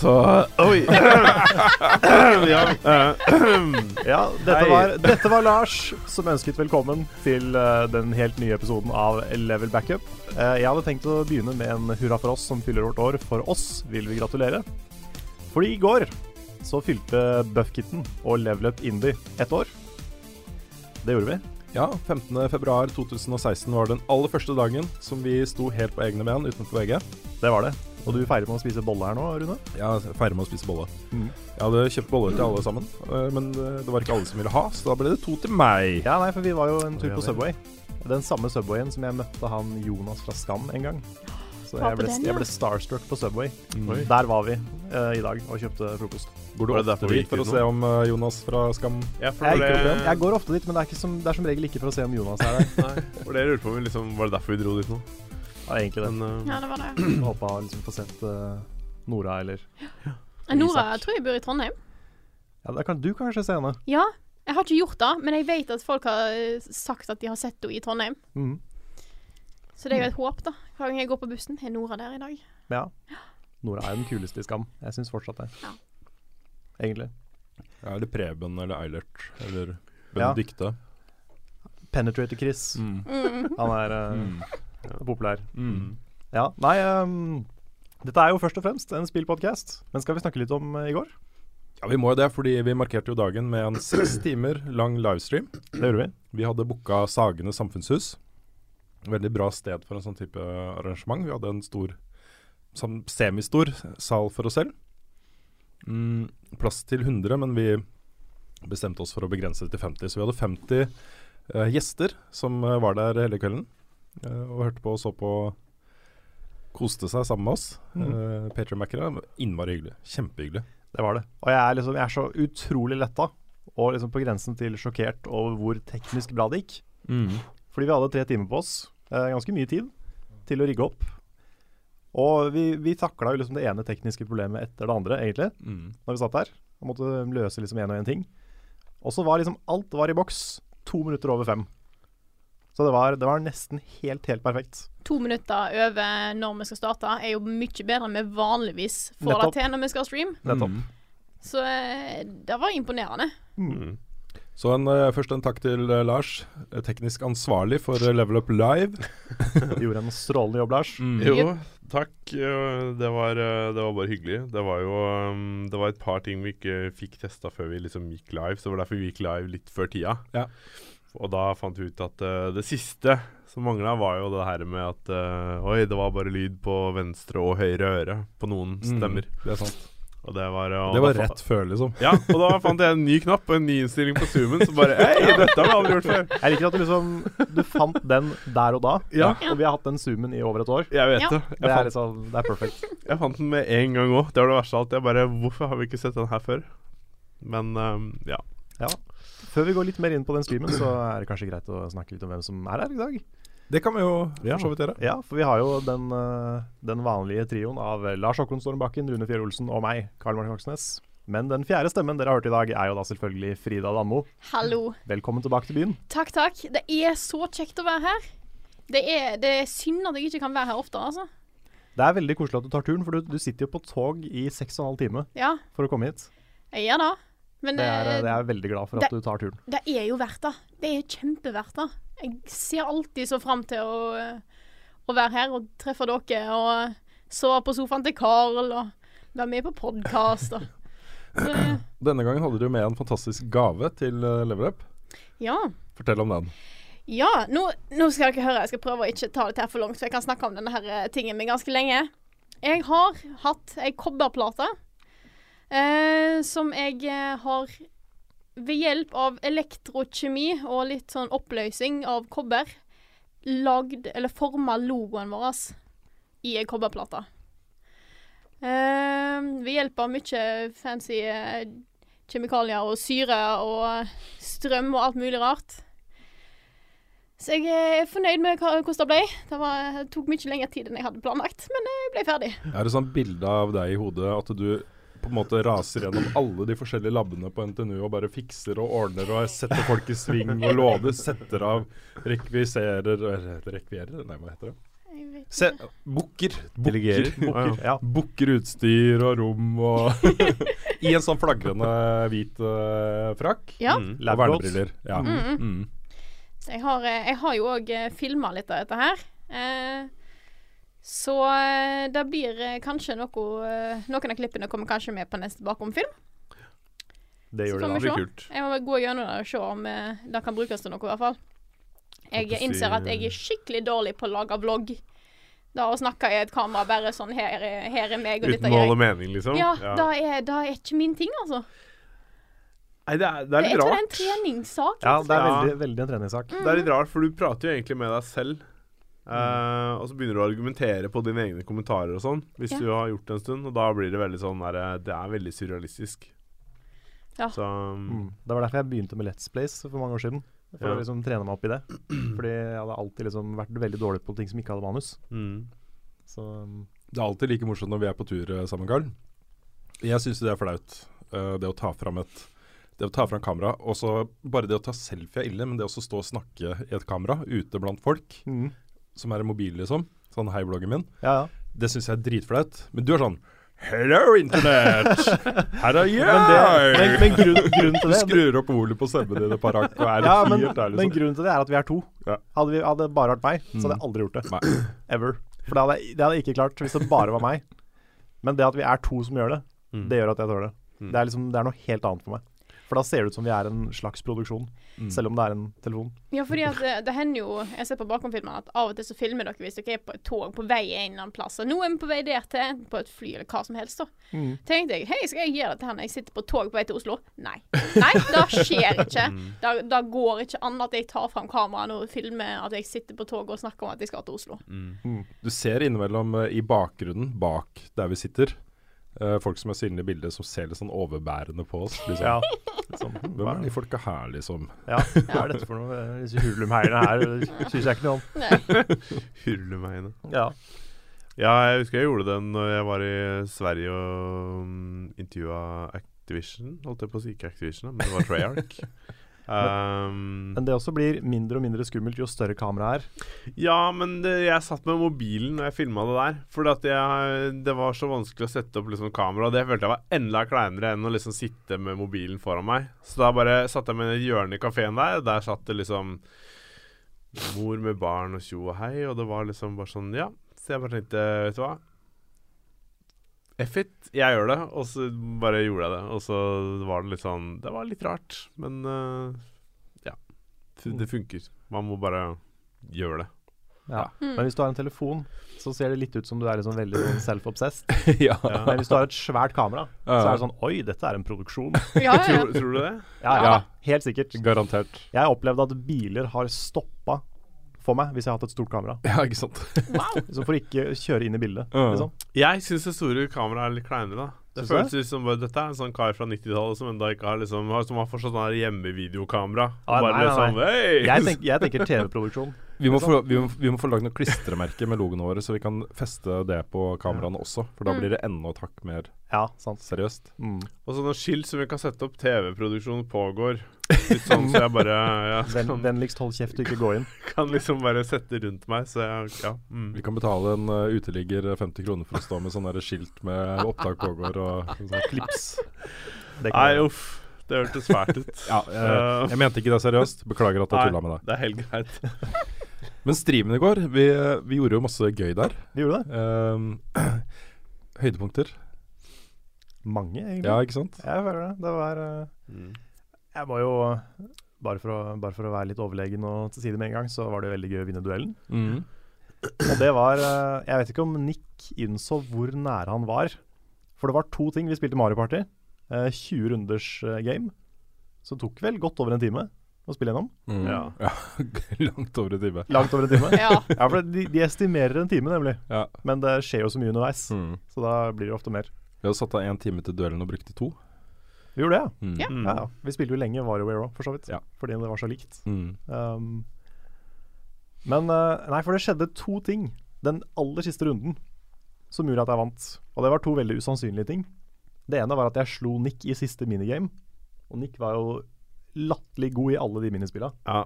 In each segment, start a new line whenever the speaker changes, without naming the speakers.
så Oi! ja,
Ja, dette var, dette var Lars som ønsket velkommen til eh, den helt nye episoden av Level Backup. Eh, jeg hadde tenkt å begynne med en hurra for oss som fyller vårt år. For oss vil vi gratulere. Fordi i går så fylte Buffkitten og Level Up Indie ett år. Det gjorde vi.
ja 15.2.2016 var den aller første dagen som vi sto helt på egne ben utenfor VG.
Det var det. Og du feirer med å spise bolle her nå, Rune?
Ja, feirer med å spise bolle.
Mm.
Jeg hadde kjøpt boller til alle sammen, eh, men eh, det var ikke alle som ville ha, så da ble det to til meg.
Ja, nei, for vi var jo en tur på. Subway. Den samme Subwayen som jeg møtte han Jonas fra Skam en gang. Så jeg ble, jeg ble starstruck på Subway.
Mm.
Der var vi uh, i dag og kjøpte frokost.
Går du ofte dit for å se om uh, Jonas fra Skam
Ja, for
Jeg,
det
jeg går ofte dit, men det er, ikke som, det er som regel ikke for å se om Jonas er der.
Nei, for det jeg lurte på om liksom, Var det derfor vi dro dit nå?
Ja, egentlig det.
Men uh,
Ja, det var det.
Håpa å liksom få sett uh, Nora eller ja.
Nora
jeg
tror jeg bor i Trondheim.
Ja, da kan du kanskje se henne.
Ja, jeg har ikke gjort det, men jeg vet at folk har eh, sagt at de har sett henne i Trondheim.
Mm.
Så det er jo et håp, da. Hver gang jeg går på bussen, er Nora der i dag.
Ja. Nora er den kuleste i Skam. Jeg syns fortsatt det.
Ja.
Egentlig.
Ja, eller Preben eller Eilert eller
Ja.
Benedicte.
Penetrator Chris.
Mm.
Mm.
Han er uh,
Mm.
Populær.
Mm.
Ja, nei um, Dette er jo først og fremst en spillpodkast, men skal vi snakke litt om uh, i går?
Ja, vi må jo det, fordi vi markerte jo dagen med en seks timer lang livestream.
Det gjorde vi.
Vi hadde booka Sagene samfunnshus. Veldig bra sted for en sånn type arrangement. Vi hadde en stor, sånn semistor sal for oss selv. Mm, plass til 100, men vi bestemte oss for å begrense det til 50. Så vi hadde 50 uh, gjester som eh, var der hele kvelden. Eh, og hørte på og så på Koste seg sammen med oss.
Mm.
Uh, Patrion-mackere. Innmari hyggelig. Kjempehyggelig.
Det var det. Og jeg er, liksom, jeg er så utrolig letta, og liksom på grensen til sjokkert over hvor teknisk bra det gikk. Fordi vi hadde tre timer på oss, eh, ganske mye tid, til å rigge opp. Og vi, vi takla jo liksom det ene tekniske problemet etter det andre, egentlig,
Mm.
når vi satt der. Og måtte løse liksom én og én ting. Og så var liksom alt var i boks to minutter over fem. Så det var, det var nesten helt, helt perfekt.
To minutter over når vi skal starte, er jo mye bedre enn vi vanligvis får
Nettopp.
det til når vi skal streame.
Nettopp.
Mm.
Så eh, det var imponerende.
mm.
Så en, eh, først en takk til eh, Lars, teknisk ansvarlig for Level Up Live.
Du gjorde en strålende jobb, Lars.
Mm.
Jo, takk. Det var, det var bare hyggelig. Det var jo um, Det var et par ting vi ikke fikk testa før vi liksom gikk live, så det var derfor vi gikk live litt før tida.
Ja.
Og da fant vi ut at uh, det siste som mangla, var jo det her med at uh, Oi, det var bare lyd på venstre og høyre øre på noen stemmer.
Mm, det er sant.
Og det var, og
Det var rett før, liksom.
Ja, og da fant jeg en ny knapp og en ny innstilling på zoomen som bare Hei, dette har vi aldri gjort før.
Jeg liker at du liksom Du fant den der og da,
Ja,
og vi har hatt den zoomen i over et år.
jeg vet
Ja.
det.
Det
Jeg
er
fant,
liksom Det er perfekt.
jeg fant den med en gang òg. Det var det verste av alt. Jeg bare Hvorfor har vi ikke sett den her før? Men um, ja.
Før vi går litt mer inn på den streamen, så er det kanskje greit å snakke litt om hvem som er her i dag.
Det kan vi jo
Ja.
for så vidt gjøre.
Ja, for vi har jo den, eh, den vanlige trioen av Lars Håkon Stormbakken, Rune Fjell Olsen og meg, Karl Martin Hoksnes. Men den fjerde stemmen dere har hørt i dag, er jo da selvfølgelig Frida Danmo.
Hallo.
Velkommen tilbake til byen.
Takk, takk. Det er så kjekt å være her. Det er, det er synd at jeg ikke kan være her oftere, altså.
Det er veldig koselig at du tar turen, for du, du sitter jo på tog i seks og en halv time
Ja,
for å komme hit.
jeg gjør det. Men
Det er,
eh,
det er jeg veldig glad for at du tar turen.
det er jo verdt det. Det er kjempeverdt det. Jeg ser alltid så fram til å, eh, å være her og treffe dere og sove på sofaen til Carl og være med på podkast
Denne gangen hadde du med en fantastisk gave til Leverup.
Ja.
Fortell om den.
Ja, nå, nå skal dere høre. Jeg skal prøve å ikke ta det her for langt, for jeg kan snakke om denne her eh, tingen min ganske lenge. Jeg har hatt ei kobberplate eh, som jeg eh, har ved hjelp av elektrokjemi og litt sånn oppløsning av kobber lagd, eller forma logoen vår i ei kobberplate. Eh, ved hjelp av mye fancy eh, kjemikalier og syre og strøm og alt mulig rart. Så jeg er fornøyd med hvordan det ble. Det, var, det tok mye lengre tid enn jeg hadde planlagt, men jeg ble ferdig.
Er det sånn bilde av deg i hodet at du på en måte raser gjennom alle de forskjellige labbene på NTNU og bare fikser og ordner og setter folk i sving og låder, setter av, rekviserer Rekvierer? Nei, hva heter det? Se, Booker.
Bukker,
Booker.
Ja.
Booker utstyr og rom og I en sånn flagrende hvit uh, frakk.
Ja.
Mm.
Og vernebriller. Ja.
Mm.
Mm.
Så jeg har, eh, jeg har jo òg filma litt av dette her. Eh, så eh, det blir eh, kanskje noe eh, Noen av klippene kommer kanskje med på neste Bakom-film.
Det gjør det.
Det blir kult.
Jeg må gå gjennom det og se om det kan brukes til noe, i hvert fall. Jeg innser at jeg er skikkelig dårlig på å lage vlogg. Da å snakke i et kamera bare sånn Her, er- her er meg, og
Uten
dette Uten
mål
og
mening, liksom?
Ja, det er, det er ikke min ting, altså.
Nei, det er, det er
Jeg tror det er en treningssak.
Ja, det er veldig, veldig en treningssak.
Mm.
Det er litt rart, for du prater jo egentlig med deg selv. Eh, og så begynner du å argumentere på dine egne kommentarer og sånn, hvis
Ja.
du har gjort det en stund. Og da blir det veldig sånn der, Det er veldig surrealistisk.
Ja.
Så
Mm. Det var derfor jeg begynte med Let's Plays for mange år siden. For
Ja.
å liksom trene meg opp i det. Fordi jeg hadde alltid liksom vært veldig dårlig på ting som ikke hadde manus.
mm.
Så um,
Det er alltid like morsomt når vi er på tur eh, sammen, Karl. Jeg syns det er flaut, uh, det å ta fram et det å ta fram kamera, og så bare det å ta selfie er ille, men det å stå og snakke i et kamera ute blant folk,
mm.
Som er en mobil, liksom, sånn hei, bloggen min,
Ja, ja.
det syns jeg er dritflaut. Men du er sånn Hello, internett! Her er jeg!
Men, det, men, men grunn, grunnen til det Du
skrur opp ordet på stemmen din et par hakk og er
ja, men,
helt ærlig.
men
Liksom.
grunnen til det er at vi er to.
Ja.
Hadde, vi, hadde det bare vært meg, så hadde jeg
Mm.
aldri gjort det.
Nei.
Ever. For det hadde, jeg- det hadde jeg ikke klart hvis det bare var meg. Men det at vi er to som gjør det,
Mm.
det gjør at jeg tør det.
Mm.
Det er liksom, det er noe helt annet for meg. For da ser det ut som vi er en slags produksjon,
Mm.
selv om det er en telefon.
Ja, fordi at det, det hender jo Jeg ser på bakomfilmene at av og til så filmer dere hvis dere er på et tog på vei en eller annen plass. Og nå er vi på vei der til, enten på et fly eller hva som helst. da
Mm.
Tenkte jeg hei, skal jeg gjøre dette her når jeg sitter på tog på vei til Oslo? Nei. Nei, det skjer ikke.
Mm.
da det går ikke an at jeg tar fram kameraet og filmer at jeg sitter på toget og snakker om at jeg skal til Oslo.
Mm.
Du ser innimellom eh, i bakgrunnen, bak der vi sitter, eh, folk som er synlige i bildet, som ser litt sånn overbærende på oss. Liksom.
Ja. Sånn,
Hvem er de folka her, liksom?
Ja, hva er dette for noe? Disse hurlumheiene her syns jeg ikke noe om.
hurlumheiene.
Ja.
Ja, jeg husker jeg gjorde den når jeg var i Sverige og um, intervjua Activision. Holdt jeg på å si ikke Activision, men det var Treyarch. um,
Men det også blir mindre og mindre skummelt jo større kameraet er.
ja, men det, jeg satt med mobilen når jeg filma det der. Fordi det var så vanskelig å sette opp liksom kamera. Det følte jeg var enda kleinere enn å liksom sitte med mobilen foran meg. Så da bare satte jeg meg i et hjørne i kafeen der. Der satt det liksom mor med barn og tjo og hei, og det var liksom bare sånn Ja. Så jeg bare tenkte, vet du hva F it, jeg gjør det. Og så bare gjorde jeg det. Og så var det litt sånn Det var litt rart, men uh, ja. Det funker. Man må bare gjøre det.
Ja.
Mm.
Men hvis du har en telefon, så ser det litt ut som du er liksom veldig sånn self-obsessed.
ja.
Men hvis du har et svært kamera, så er det sånn Oi, dette er en produksjon.
Ja, ja.
Tror, tror du det?
Ja, ja,
Ja.
helt sikkert.
Garantert.
Jeg har opplevd at biler har stoppa for meg hvis jeg har hatt et stort kamera.
Ja, ikke sant.
Wow.
Så for ikke kjøre inn i bildet.
Uh.
Liksom.
Jeg syns det store kameraet er litt kleinere, da. Det
Synes
føles det? som bare, Dette er en sånn kar fra 90-tallet som enda ikke har liksom Som har fortsatt sånn hjemmevideokamera.
Ah,
bare
nei, nei,
liksom hey!
Jeg, tenker, jeg tenker TV-produksjon.
Vi må, få, vi, må, vi må få lagd noen klistremerker med logoene våre, så vi kan feste det på kameraene også. For da
Mm.
blir det enda et hakk mer
Ja, sant.
seriøst.
Mm.
Og sånne skilt som vi kan sette opp. TV-produksjon pågår. Litt sånn så jeg bare ja,
Ven,
kan,
vennligst hold kjeft og ikke gå inn.
kan liksom bare sette rundt meg. Så jeg Ja. Mm.
Vi kan betale en uh, uteligger 50 kroner for å stå med sånne der skilt med 'opptak pågår' og sånn klips.
Nei, uff. Det hørtes fælt ut.
Ja, jeg, jeg mente ikke det seriøst. Beklager at jeg tulla med deg.
det er helt greit.
Men streamen i går, vi, vi gjorde jo masse gøy der.
Vi gjorde det.
Um, høydepunkter.
Mange, egentlig.
Ja, ikke sant?
Jeg føler det. Det var uh,
Mm.
Jeg må jo bare for, å, bare for å være litt overlegen og til side med en gang, så var det veldig gøy å vinne duellen.
Mm.
Og det var eh, Jeg vet ikke om Nick innså hvor nære han var. For det var to ting. Vi spilte Mario Party. eh, 20 runders eh, game. Så det tok vel godt over en time å spille gjennom.
Mm.
Ja.
Langt over en time.
Langt over en time.
Ja.
Ja, for de, de estimerer en time, nemlig.
Ja.
Men det skjer jo så mye underveis,
Mm.
så da blir det ofte mer.
Vi har satt av én time til duellen og brukte to.
Vi gjorde det, ja.
Mm.
Ja.
Ja, ja. Vi spilte jo lenge WarioWare òg, for så vidt.
Ja.
Fordi det var så likt.
Mm.
Um, men eh, Nei, for det skjedde to ting den aller siste runden som gjorde at jeg vant. Og det var to veldig usannsynlige ting. Det ene var at jeg slo Nick i siste minigame. Og Nick var jo latterlig god i alle de minispillene.
Ja.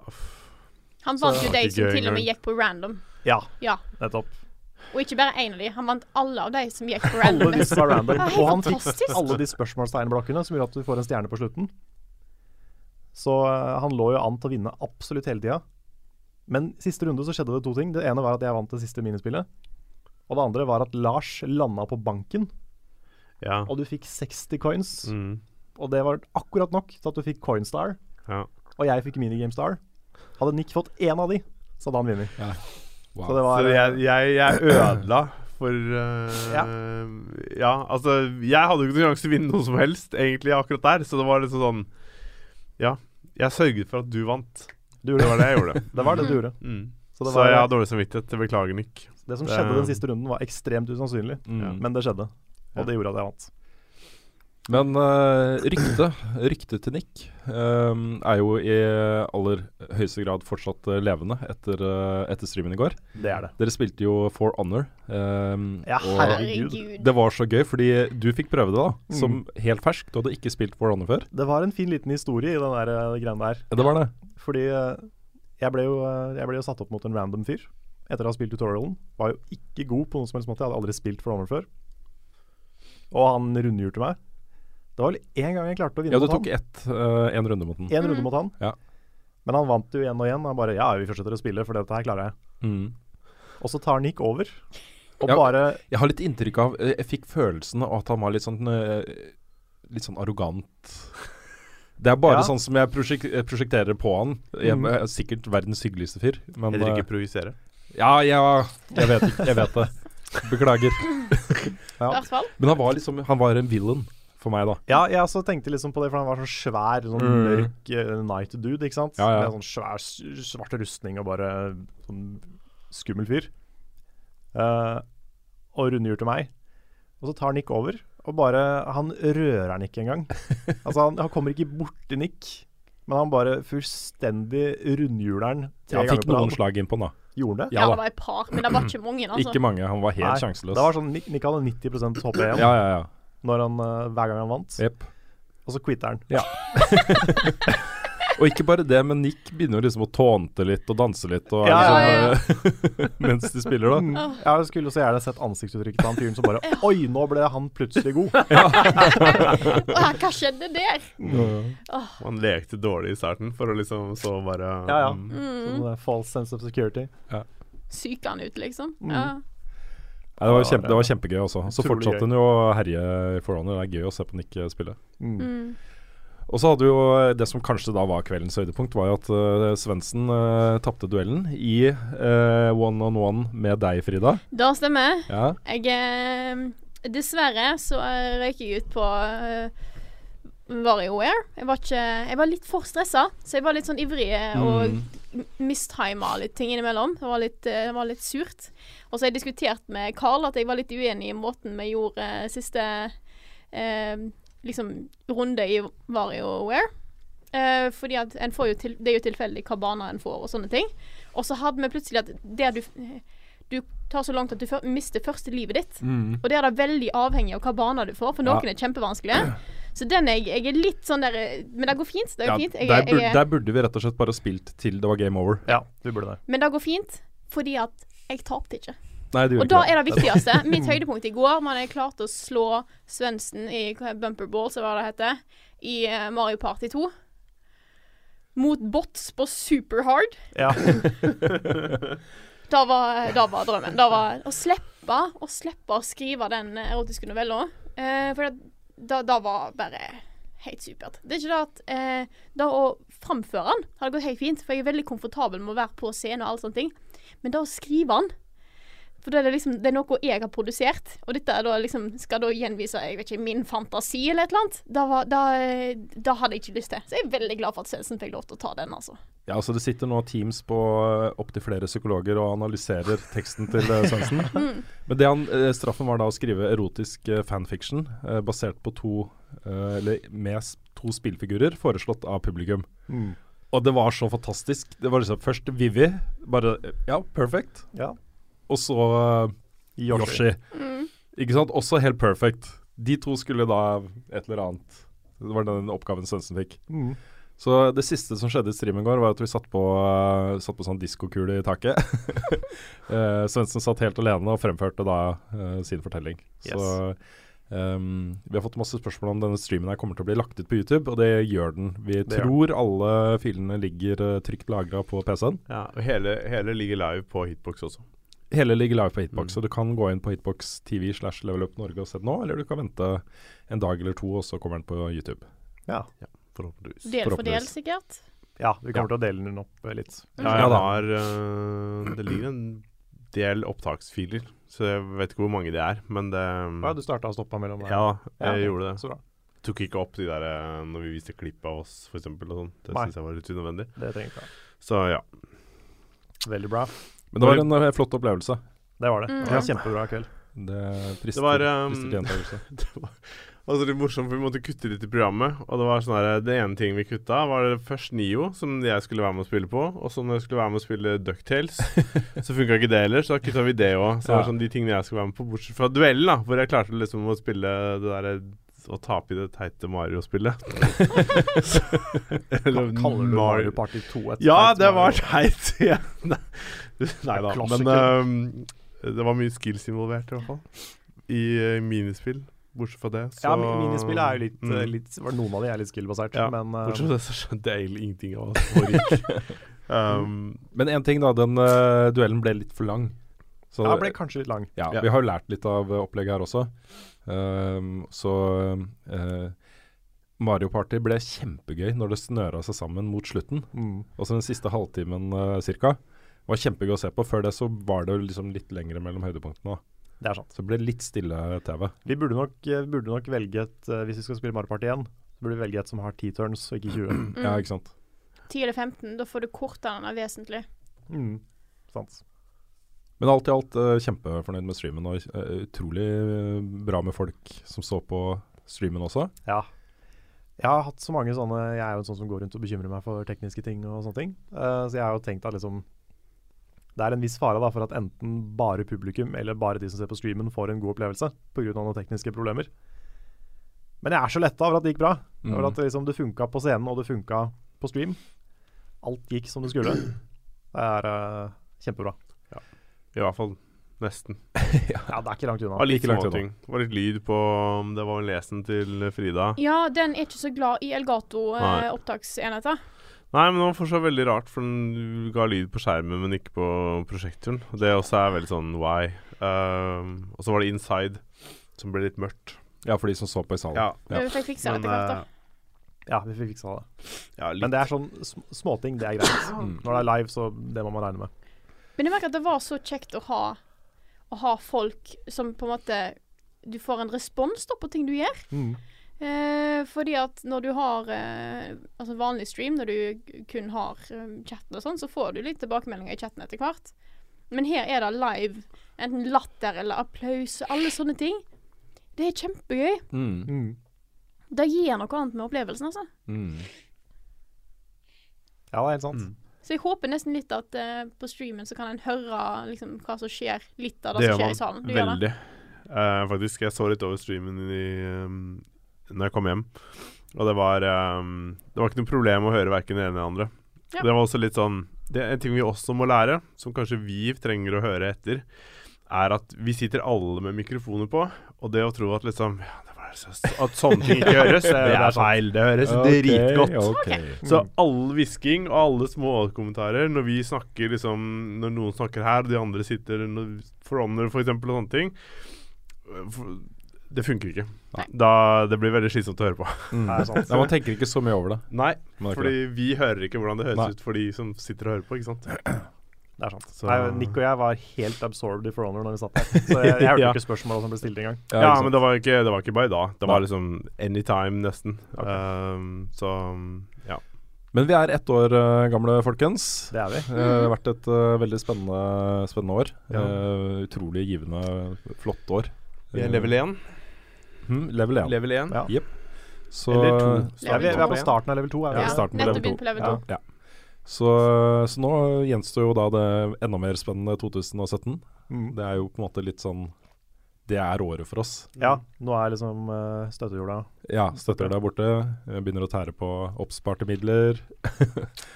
Han vant jo de som til og med gikk på random.
Ja,
Ja.
nettopp.
Og ikke bare én av de, han vant alle av de som gikk på
Alle
random.
de som var random.
Ja, helt
Og han fikk alle de spørsmålstegnblokkene som gjør at du får en stjerne på slutten. Så uh, han lå jo an til å vinne absolutt hele tida. Men siste runde så skjedde det to ting. Det ene var at jeg vant det siste minispillet. Og det andre var at Lars landa på banken,
Ja.
og du fikk 60 coins.
Mm.
Og det var akkurat nok til at du fikk Coinstar,
ja.
og jeg fikk Minigame Star. Hadde Nick fått én av de, så hadde han vunnet.
Wow.
Så det var
Så
eh,
jeg, jeg, jeg ødela for uh, ja. altså Jeg hadde jo ikke noen sjanse til å vinne noe som helst, egentlig, akkurat der. Så det var liksom sånn Ja. Jeg sørget for at du vant.
du
Det var det jeg gjorde.
Det var det du gjorde.
Mm.
Så
Så,
det, var,
jeg har dårlig samvittighet. Beklager, Nick.
det som
det-
skjedde den siste runden, var ekstremt usannsynlig.
Mm.
Men det skjedde, og det gjorde at jeg vant.
Men uh, ryktet rykte til Nick um, er jo i aller høyeste grad fortsatt eh, levende etter, uh, etter streamen i går.
Det er det.
Dere spilte jo For Honor. Um,
Ja, herregud.
Det var så gøy, fordi du fikk prøve det da, som helt fersk. Du hadde ikke spilt For Honor før.
Det var en fin liten historie i den der greiene der.
Det var det.
Fordi eh, jeg, ble jo, eh, jeg ble jo satt opp mot en random fyr etter å ha spilt tutorialen. Var jo ikke god på noen som helst måte. Jeg hadde aldri spilt For Honor før. Og han rundhjurte meg. Det var vel én gang jeg klarte å vinne
Ja, du tok
han.
ett, eh, en runde mot han.
Én runde mot han.
Ja.
Men han vant jo igjen og igjen. Og bare Ja, vi fortsetter å spille, for dette her klarer jeg.
Mm.
Og så tar Nick over. Og
Ja.
bare
Jeg har litt inntrykk av eh, Jeg fikk følelsen av at han var litt sånn eh, Litt sånn arrogant. Det er bare
Ja.
sånn som jeg prosjek prosjekterer på han. Jeg
Mm.
er sikkert verdens hyggeligste fyr, men
Heller ikke projisere.
Ja, ja Jeg vet. Jeg vet det. Beklager.
ja.
Men han var liksom Han var en villain for meg, da.
Ja, jeg også tenkte liksom på det, for han var sånn svær, sånn
Mm.
mørk uh, night dude, ikke sant?
Ja, ja.
Med sånn svær, svart rustning og bare sånn skummel fyr. Uh, og til meg. Og så tar Nick over, og bare Han rører han ikke engang. altså, han, han kommer ikke borti Nick, men han bare fullstendig rundhjuler han tre ganger
fikk
på
noen
rad.
slag inn på han, da.
Gjorde det?
Ja,
Ja
det var et par, men det var ikke mange. Altså.
Ikke mange. Han var helt
Nei,
sjanseløs.
Det var sånn Nick, Nick hadde 90 hoppe igjen
Ja, ja, ja.
Når han, eh, hver gang han vant.
Yep.
Og så quitter han.
Og ikke bare det, men Nick begynner jo liksom å tånte litt og danse litt og
Ja,
ja,
liksom, eh, mens de spiller, da.
Mm. Jeg skulle så gjerne sett ansiktsuttrykket til han fyren som bare Oi, nå ble han plutselig god.
Hva skjedde der?
Han lekte dårlig i starten, for å liksom så bare
Ja, ja.
mm.
Sånn eh, false sense of security.
Syker han ut, liksom?
Mm.
Ja.
Nei, det, var kjempe, det var kjempegøy også. Så fortsatte hun jo å herje i For Det er gøy å se på Nick eh, spille.
Mm.
Mm.
Og så hadde jo eh, det som kanskje da var kveldens høydepunkt, var jo at uh, Svendsen uh, tapte duellen i uh, one on one med deg, Frida.
Det stemmer.
Ja.
Jeg Dessverre så røyker jeg ut på uh, WarioWare. Jeg var ikke Jeg var litt for stressa, så jeg var litt sånn ivrig og
Mm.
mistima litt ting innimellom. Det var litt, eh, det var litt surt. Og så har jeg diskutert med Carl at jeg var litt uenig i måten vi gjorde eh, siste eh, liksom runde i VarioWare. Eh, fordi at en får jo til, det er jo tilfeldig hva baner en får og sånne ting. Og så hadde vi plutselig at det du Du tar så langt at du mister første livet ditt.
Mm.
Og det er da veldig avhengig av hva baner du får, for noen
Ja.
er kjempevanskelige. Så den er jeg, er litt sånn der Men det går fint. Det
Ja,
fint. Jeg,
der,
er-
burde,
jeg, er-
der burde vi rett og slett bare spilt til det var game over.
Ja, vi burde det.
men det går fint fordi at jeg tapte ikke.
Nei,
Og da er det viktigste. Mitt høydepunkt i går var da jeg klarte å slå Svendsen i hva er Bumper Balls, eller det heter, i eh, Mario Party 2. Mot bots på super hard.
Ja.
Da var, da var drømmen. Da var å slippe å slippe å skrive den erotiske novella. Eh, for det, da, da var bare helt supert. Det er ikke det at eh, Det å framføre den hadde gått helt fint, for jeg er veldig komfortabel med å være på scenen og alle sånne ting. Men det å skrive den For da er det liksom Det er noe jeg har produsert, og dette er da liksom skal da gjenvise jeg vet ikke, min fantasi eller et eller annet. Da, var, da, eh, da hadde jeg ikke lyst til. Så jeg er veldig glad for at Selsen fikk lov til å ta den, altså.
Ja, altså Det sitter nå teams på opptil flere psykologer og analyserer teksten til Svendsen. mm. Men det han, eh, straffen var da å skrive erotisk eh, fanfiction eh, basert på to eh, Eller med to spillfigurer foreslått av publikum.
Mm.
Og det var så fantastisk. Det var liksom først Vivi. Bare eh, Ja, perfect.
ja.
Og så eh, Yoshi.
Mm.
Ikke sant? Også helt perfect. De to skulle da et eller annet Det var den oppgaven Svendsen fikk.
Mm.
Så det siste som skjedde i streamen i går, var at vi satt på, uh, satt på sånn diskokule i taket. uh, Svendsen satt helt alene og fremførte da uh, sin fortelling.
Yes.
Så um, vi har fått masse spørsmål om denne streamen her kommer til å bli lagt ut på YouTube, og det gjør den. Vi
Det gjør
tror alle filene ligger uh, trygt lagra på PC-en.
Ja, og hele, hele ligger live på Hitbox også.
Hele ligger live på Hitbox,
Mm.
så du kan gå inn på Hitbox TV slash Level Up Norge og se den nå, eller du kan vente en dag eller to, og så kommer den på YouTube.
Ja.
Forhåpentligvis.
Del for del, sikkert.
ja, vi kommer til å dele den opp eh, litt.
Ja,
Ja
det,
er,
har øh, Det ligger en del opptaksfiler, så jeg vet ikke hvor mange det er, men det
Ja, du starta og stoppa mellom der.
Ja, jeg gjorde det.
Så bra.
Tok ikke opp de der øh, når vi viste klipp av oss, eksempel, sånn. Det syns jeg var litt unødvendig.
Det trenger ikke.
Så ja.
Veldig bra.
Men det var en uh, flott opplevelse.
Det var det.
Mm.
Det var en kjempebra kveld.
Det frister,
Det var, um,
frister til gjentakelse.
det var altså litt morsomt, for vi måtte kutte litt i programmet. Og det var sånn her, det ene ting vi kutta, var det først Nio, som jeg skulle være med å spille på. Og så når jeg skulle være med å spille Ducktales, så funka ikke det heller, så da kutta vi det òg. Så det var sånn de tingene jeg skulle være med på, bortsett fra duellen, da, hvor jeg klarte liksom å spille det derre å tape i det teite Mario-spillet. Eller
Kaller du Mario Party 2 et
Ja,
teit
det var teit. Ja. Nei da. Men um, det var mye skills involvert, i hvert fall. I uh, minispill. Bortsett fra det, så
Ja, minispill er jo litt,
Mm.
eh, litt Noen av de er litt skill-basert,
Ja,
men uh,
Bortsett fra det, så skjønte jeg egentlig ingenting av foregikk. um,
Men én ting, da. Den uh, duellen ble litt for lang. Så,
ja, ble kanskje litt lang.
ja. Vi har jo lært litt av uh, opplegget her også. Um, så uh, Mario Party ble kjempegøy når det snøra seg sammen mot slutten.
Mm.
Også den siste halvtimen uh, cirka. Var kjempegøy å se på. Før det så var det liksom litt lengre mellom høydepunktene. da.
Det er sant.
Så det ble litt stille TV.
Vi burde nok, eh, burde nok velge et uh, Hvis vi skal spille Mario Party igjen, så burde vi velge et som har 10 turns og ikke 20.
Mm.
Ja, ikke sant.
10 eller 15, da får du korta den vesentlig.
Mm. Sant.
Men alt i alt uh, kjempefornøyd med streamen, og uh, utrolig uh, bra med folk som så på streamen også.
Ja. Jeg har hatt så mange sånne Jeg er jo en sånn som går rundt og bekymrer meg for tekniske ting og sånne ting. Uh, så jeg har jo tenkt at liksom Det er en viss fare da for at enten bare publikum eller bare de som ser på streamen, får en god opplevelse pga. noen tekniske problemer. Men jeg er så letta over at det gikk bra.
Mm.
Over at liksom, det funka på scenen, og det funka på stream. Alt gikk som det skulle. Det er uh, kjempebra.
I hvert fall nesten.
Ja, det er ikke langt
Det
unna.
var litt småting. Det var litt lyd på Det var vel lesen til Frida.
Ja, den er ikke så glad i. Elgato-opptaksenheter.
Nei, men det var fortsatt veldig rart, for den ga lyd på skjermen, men ikke på prosjektoren. Det også er veldig sånn why. Um, og så var det inside, som ble litt mørkt.
Ja, for de som så på i salen.
Ja,
Ja.
Vi fikk fiksa det etter hvert, da.
eh,
Ja, vi fikk fiksa det.
ja.
Men det er sånn sm småting, det er greit.
Mm.
Når det er live, så det må man regne med.
Men jeg merker at det var så kjekt å ha, å ha folk som på en måte Du får en respons da på ting du gjør.
Mm.
Eh, fordi at når du har eh, altså vanlig stream, når du kun har um, chatten og sånn, så får du litt tilbakemeldinger i chatten etter hvert. Men her er det live, enten latter eller applaus, alle sånne ting. Det er kjempegøy.
Mm.
Mm.
Det gir noe annet med opplevelsen, altså.
Mm.
Ja, det er helt sant.
Mm.
Så jeg håper nesten litt at uh, på streamen så kan en høre liksom, hva som skjer, litt av
Det
det, som skjer i salen. Du gjør det?
Veldig. Faktisk. Jeg så litt over streamen i, um, når jeg kom hjem. Og det var um, Det var ikke noe problem å høre verken det ene eller andre.
Ja.
Det var også litt sånn Det er en ting vi også må lære, som kanskje vi trenger å høre etter, er at vi sitter alle med mikrofoner på, og det å tro at liksom ja, det At sånne ting ikke høres, det, er feil. Det høres dritgodt.
Okay.
Så all hvisking og alle små kommentarer når vi snakker liksom Når noen snakker her, og de andre sitter under for f.eks. for eksempel, og sånne ting for, Det funker ikke. Da, det blir veldig slitsomt å høre på.
Mm. Ja, man tenker ikke så mye over det.
Nei, fordi vi hører ikke hvordan det høres
Nei.
ut for de som sitter og hører på, ikke sant.
Det er sant.
Så-
Nei, Nick og jeg var helt absorbed i For Honor når vi satt der. Så jeg, jeg hørte
Ja.
ikke spørsmåla som ble stilt engang.
Ja,
Ja,
men det var, ikke, det var ikke bare da. Det
var
var liksom anytime, nesten.
Okay.
Um, så ja.
Men vi er ett år uh, gamle, folkens.
Det er vi.
Mm. Det har vært et uh, veldig spennende, spennende år.
Ja.
Uh, utrolig givende, flott år.
Vi er level 1.
Mm, level 1.
Level 1.
Ja.
Så,
Eller to.
Ja, vi, vi er på starten av level 2. Er vi?
Ja,
Ja,
starten på level
nettopp begynt på level
Ja.
2.
Ja. Så, så nå gjenstår jo da det enda mer spennende 2017.
Mm.
Det er jo på en måte litt sånn det er året for oss.
Ja, nå er liksom uh, støttehjula
Ja, støttehjula er borte. Jeg begynner å tære på oppsparte midler.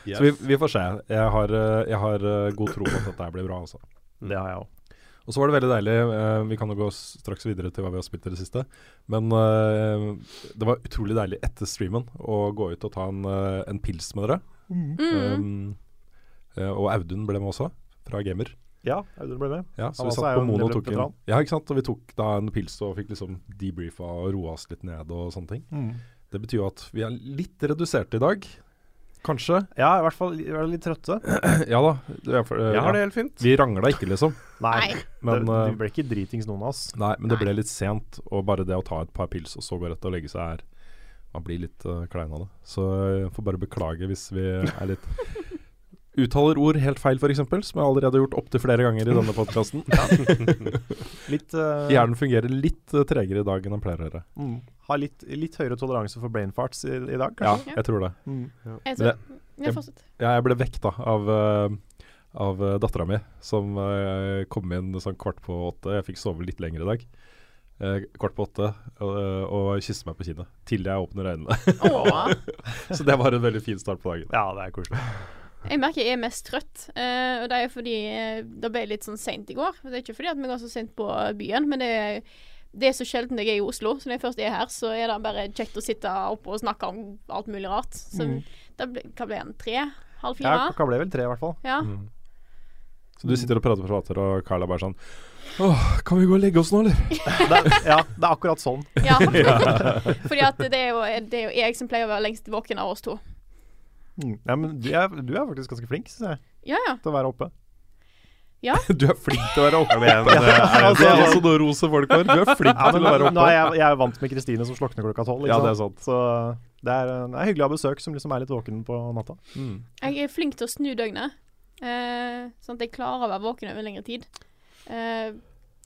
Yes.
Så vi, vi får se. Jeg har, eh, jeg har eh, god tro på at dette blir bra. Altså.
Det har jeg òg.
Og så var det veldig deilig. eh, vi kan jo gå straks videre til hva vi har spilt i det siste. Men eh, det var utrolig deilig etter streamen å gå ut og ta en, eh, en pils med dere.
Mm.
Um, eh, og Audun ble med også, fra Gamer.
Ja, Audun ble med.
Ja, så vi satt på Mono og tok en. Ja, ikke sant. Og vi tok da en pils og fikk liksom debrifa og roa oss litt ned og sånne ting. Det betyr jo at vi er litt reduserte i dag. Kanskje.
Ja, i hvert fall vi er litt trøtte.
ja da. Det for, eh,
Jeg har det helt fint.
Vi rangla ikke, liksom.
Nei.
Men,
det,
eh,
vi ble ikke dritings, noen av oss.
Nei, men det
Nei.
ble litt sent, og bare det å ta et par pils og så gå rett og legge seg er Man blir litt uh, klein av det. Så jeg får bare beklage hvis vi er litt Uttaler ord helt feil, f.eks., som jeg allerede har gjort opptil flere ganger i denne podkasten.
Litt eh,
Hjernen fungerer litt uh, tregere i dag enn den pleier å gjøre.
mm, Har litt, litt høyere toleranse for brain farts i, i dag,
Ja, jeg tror det.
Mm.
Jeg tror, ja, jeg,
Ja, jeg ble vekt av, uh, av dattera mi, som uh, kom inn sånn kvart på åtte. Jeg fikk sove litt lenger i dag. Uh, kvart på åtte, og, og kysse meg på kinnet til jeg åpner øynene. Så det var en veldig fin start på dagen.
Ja, det er koselig.
Jeg merker jeg er mest trøtt, eh, og det er fordi eh, det ble litt sånn seint i går. Det er ikke fordi at vi går så sent på byen, men det er, det er så sjelden jeg er i Oslo. Så når jeg først er her, så er det bare kjekt å sitte oppe og snakke om alt mulig rart. Så
Mm.
det ble, hva ble en Tre? Halv
Ja, hva ble vel tre, i hvert fall.
Ja.
Mm. Så du sitter og prater og prater, og Carl er bare sånn Åh, kan vi gå og legge oss nå, eller?
Det, ja, det er akkurat sånn.
ja. fordi at det er, jo, det er jo jeg som pleier å være lengst våken av oss to.
Mm. Ja, men du er, du er faktisk ganske flink, syns jeg,
Ja, ja.
til å være oppe.
Du er flink til å være oppe.
Men, det er
Altså,
Det er noe rose folk for. Du er flink
Ja,
til å være
nå er jeg, jeg er vant med Kristine som slukner klokka tolv.
Ja, det er
sant? Så det er, det er hyggelig å ha besøk som liksom er litt våken på natta.
Mm.
Jeg er flink til å snu døgnet, eh, sånn at jeg klarer å være våken over lengre tid. Eh,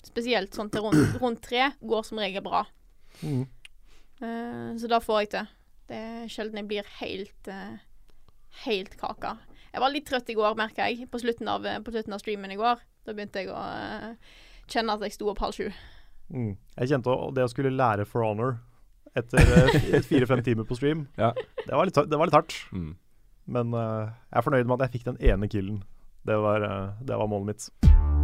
spesielt sånn til rundt, rundt tre går som regel bra.
Mm.
Eh, så da får jeg til. Det er sjelden jeg blir helt eh, helt kaka. Jeg var litt trøtt i går, merka jeg, på slutten, av, på slutten av streamen i går. Da begynte jeg å eh, kjenne at jeg sto opp halv sju.
Mm. Jeg kjente det å skulle lære For Honor etter fire-fem timer på stream,
Ja.
det, var litt, det var litt hardt.
Mm.
Men uh, jeg er fornøyd med at jeg fikk den ene killen. Det var, uh, det var målet mitt.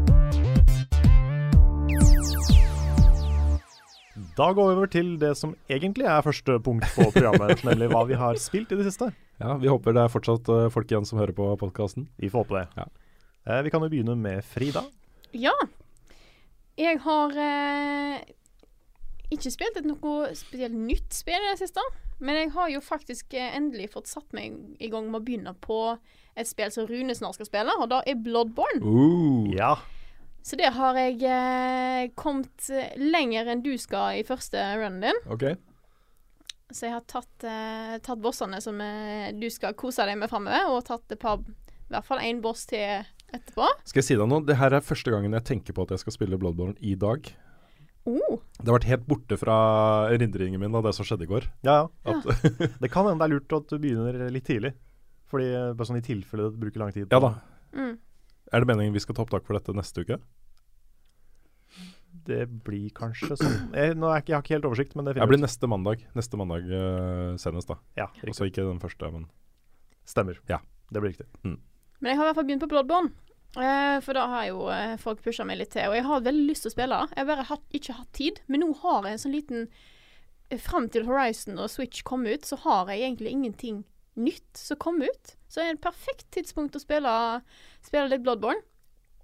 Da går vi over til det som egentlig er første punkt på programmet, nemlig hva vi har spilt i det siste.
Ja, vi håper det er fortsatt eh, folk igjen som hører på podkasten.
Vi får håpe det.
Ja.
Eh, vi kan jo begynne med Frida.
Ja. Jeg har eh, ikke spilt et noe spesielt nytt spill i det siste. Men jeg har jo faktisk eh, endelig fått satt meg i gang med å begynne på et spill som Rune snart skal spille, og da er Bloodborne.
Uh.
Ja.
Så det har jeg eh, kommet eh, lenger enn du skal i første runnen din.
Ok.
Så jeg har tatt, eh, tatt bossene som eh, du skal kose deg med framover, og tatt et par, i hvert fall én boss til etterpå.
Skal jeg si deg noe? Det her er første gangen jeg tenker på at jeg skal spille Bloodborne i dag.
Oh,
Det har vært helt borte fra erindringen min av det som skjedde i går.
Ja, ja.
At,
Det kan hende det er lurt at du begynner litt tidlig. Fordi eh, bare sånn i tilfelle det bruker lang tid.
ja da.
mm.
Er det meningen vi skal ta opptak for dette neste uke?
Det blir kanskje sånn. Jeg, nå er ikke, jeg har ikke helt oversikt, men det
Det
finner
blir
vi ut.
neste mandag. Neste mandag uh, senest, da.
Ja,
Også
riktig.
ikke den første, men
Stemmer.
Ja.
Det blir riktig.
Men jeg har i hvert fall begynt på Bloodborne. Uh, for da har jo uh, folk pusha meg litt til. Og jeg har veldig lyst til å spille. Jeg har bare hatt, ikke hatt tid. Men nå har jeg en sånn liten Fram til Horizon og Switch kom ut, så har jeg egentlig ingenting nytt som kom ut. Så er det et perfekt tidspunkt å spille, spille litt Bloodborne.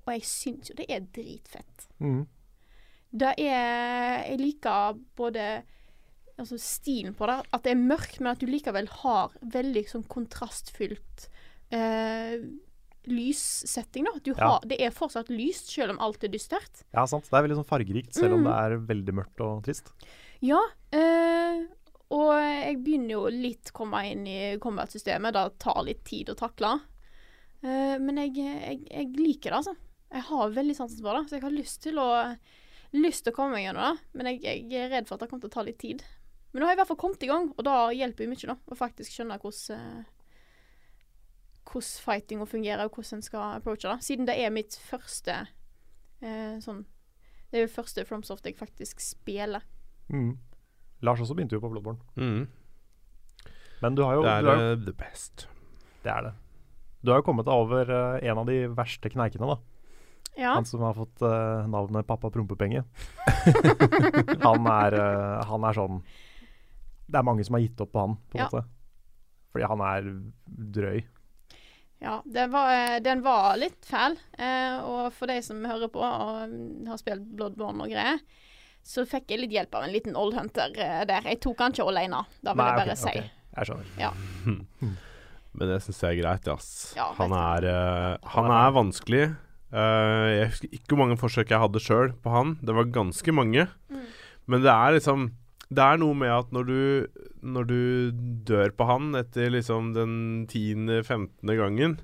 Og jeg syns jo det er dritfett.
Mm.
Det er Jeg liker både altså stilen på det, at det er mørkt, men at du likevel har veldig sånn kontrastfylt eh, lyssetting, da. Du
Ja.
har, Det er fortsatt lyst, selv om alt er dystert.
Ja, sant. Det er veldig sånn fargerikt, selv om
Mm.
det er veldig mørkt og trist.
Ja, eh, og jeg begynner jo litt å komme inn i combat-systemet. Det tar litt tid å takle. Uh, men jeg, jeg, jeg liker det, altså. Jeg har veldig sansen for det, så jeg har lyst til å lyst til å komme meg gjennom det. Men jeg, jeg er redd for at det kommer til å ta litt tid. Men nå har jeg i hvert fall kommet i gang, og da hjelper jo mye, da. Å faktisk skjønne hvordan eh, hvordan fightinga fungerer, og hvordan en skal approache det. Siden det er mitt første eh, sånn Det er jo første FromSoft jeg faktisk spiller.
Mm. Lars også begynte jo på Bloodborne.
Mm.
Men du har jo
Det
du
er
har,
eh, the best.
Det er det. Du har jo kommet deg over uh, en av de verste kneikene, da.
Ja.
Han som har fått uh, navnet Pappa Prompepenge. han, er, uh, han er sånn Det er mange som har gitt opp på han, på en
Ja.
måte. Fordi han er drøy.
Ja, den var, den var litt fæl. Eh, og for de som hører på og har spilt Bloodborne og greier, så fikk jeg litt hjelp av en liten Old Hunter eh, der. Jeg tok han ikke alene, da vil
Nei,
jeg bare
okay,
si.
Okay. Jeg skjønner.
Men det syns jeg er greit, ass.
Ja,
han, er, uh, han
er
vanskelig. Uh, jeg husker ikke hvor mange forsøk jeg hadde sjøl på han. Det var ganske mange.
Mm.
Men det er liksom Det er noe med at når du Når du dør på han etter liksom den 10.-15. gangen,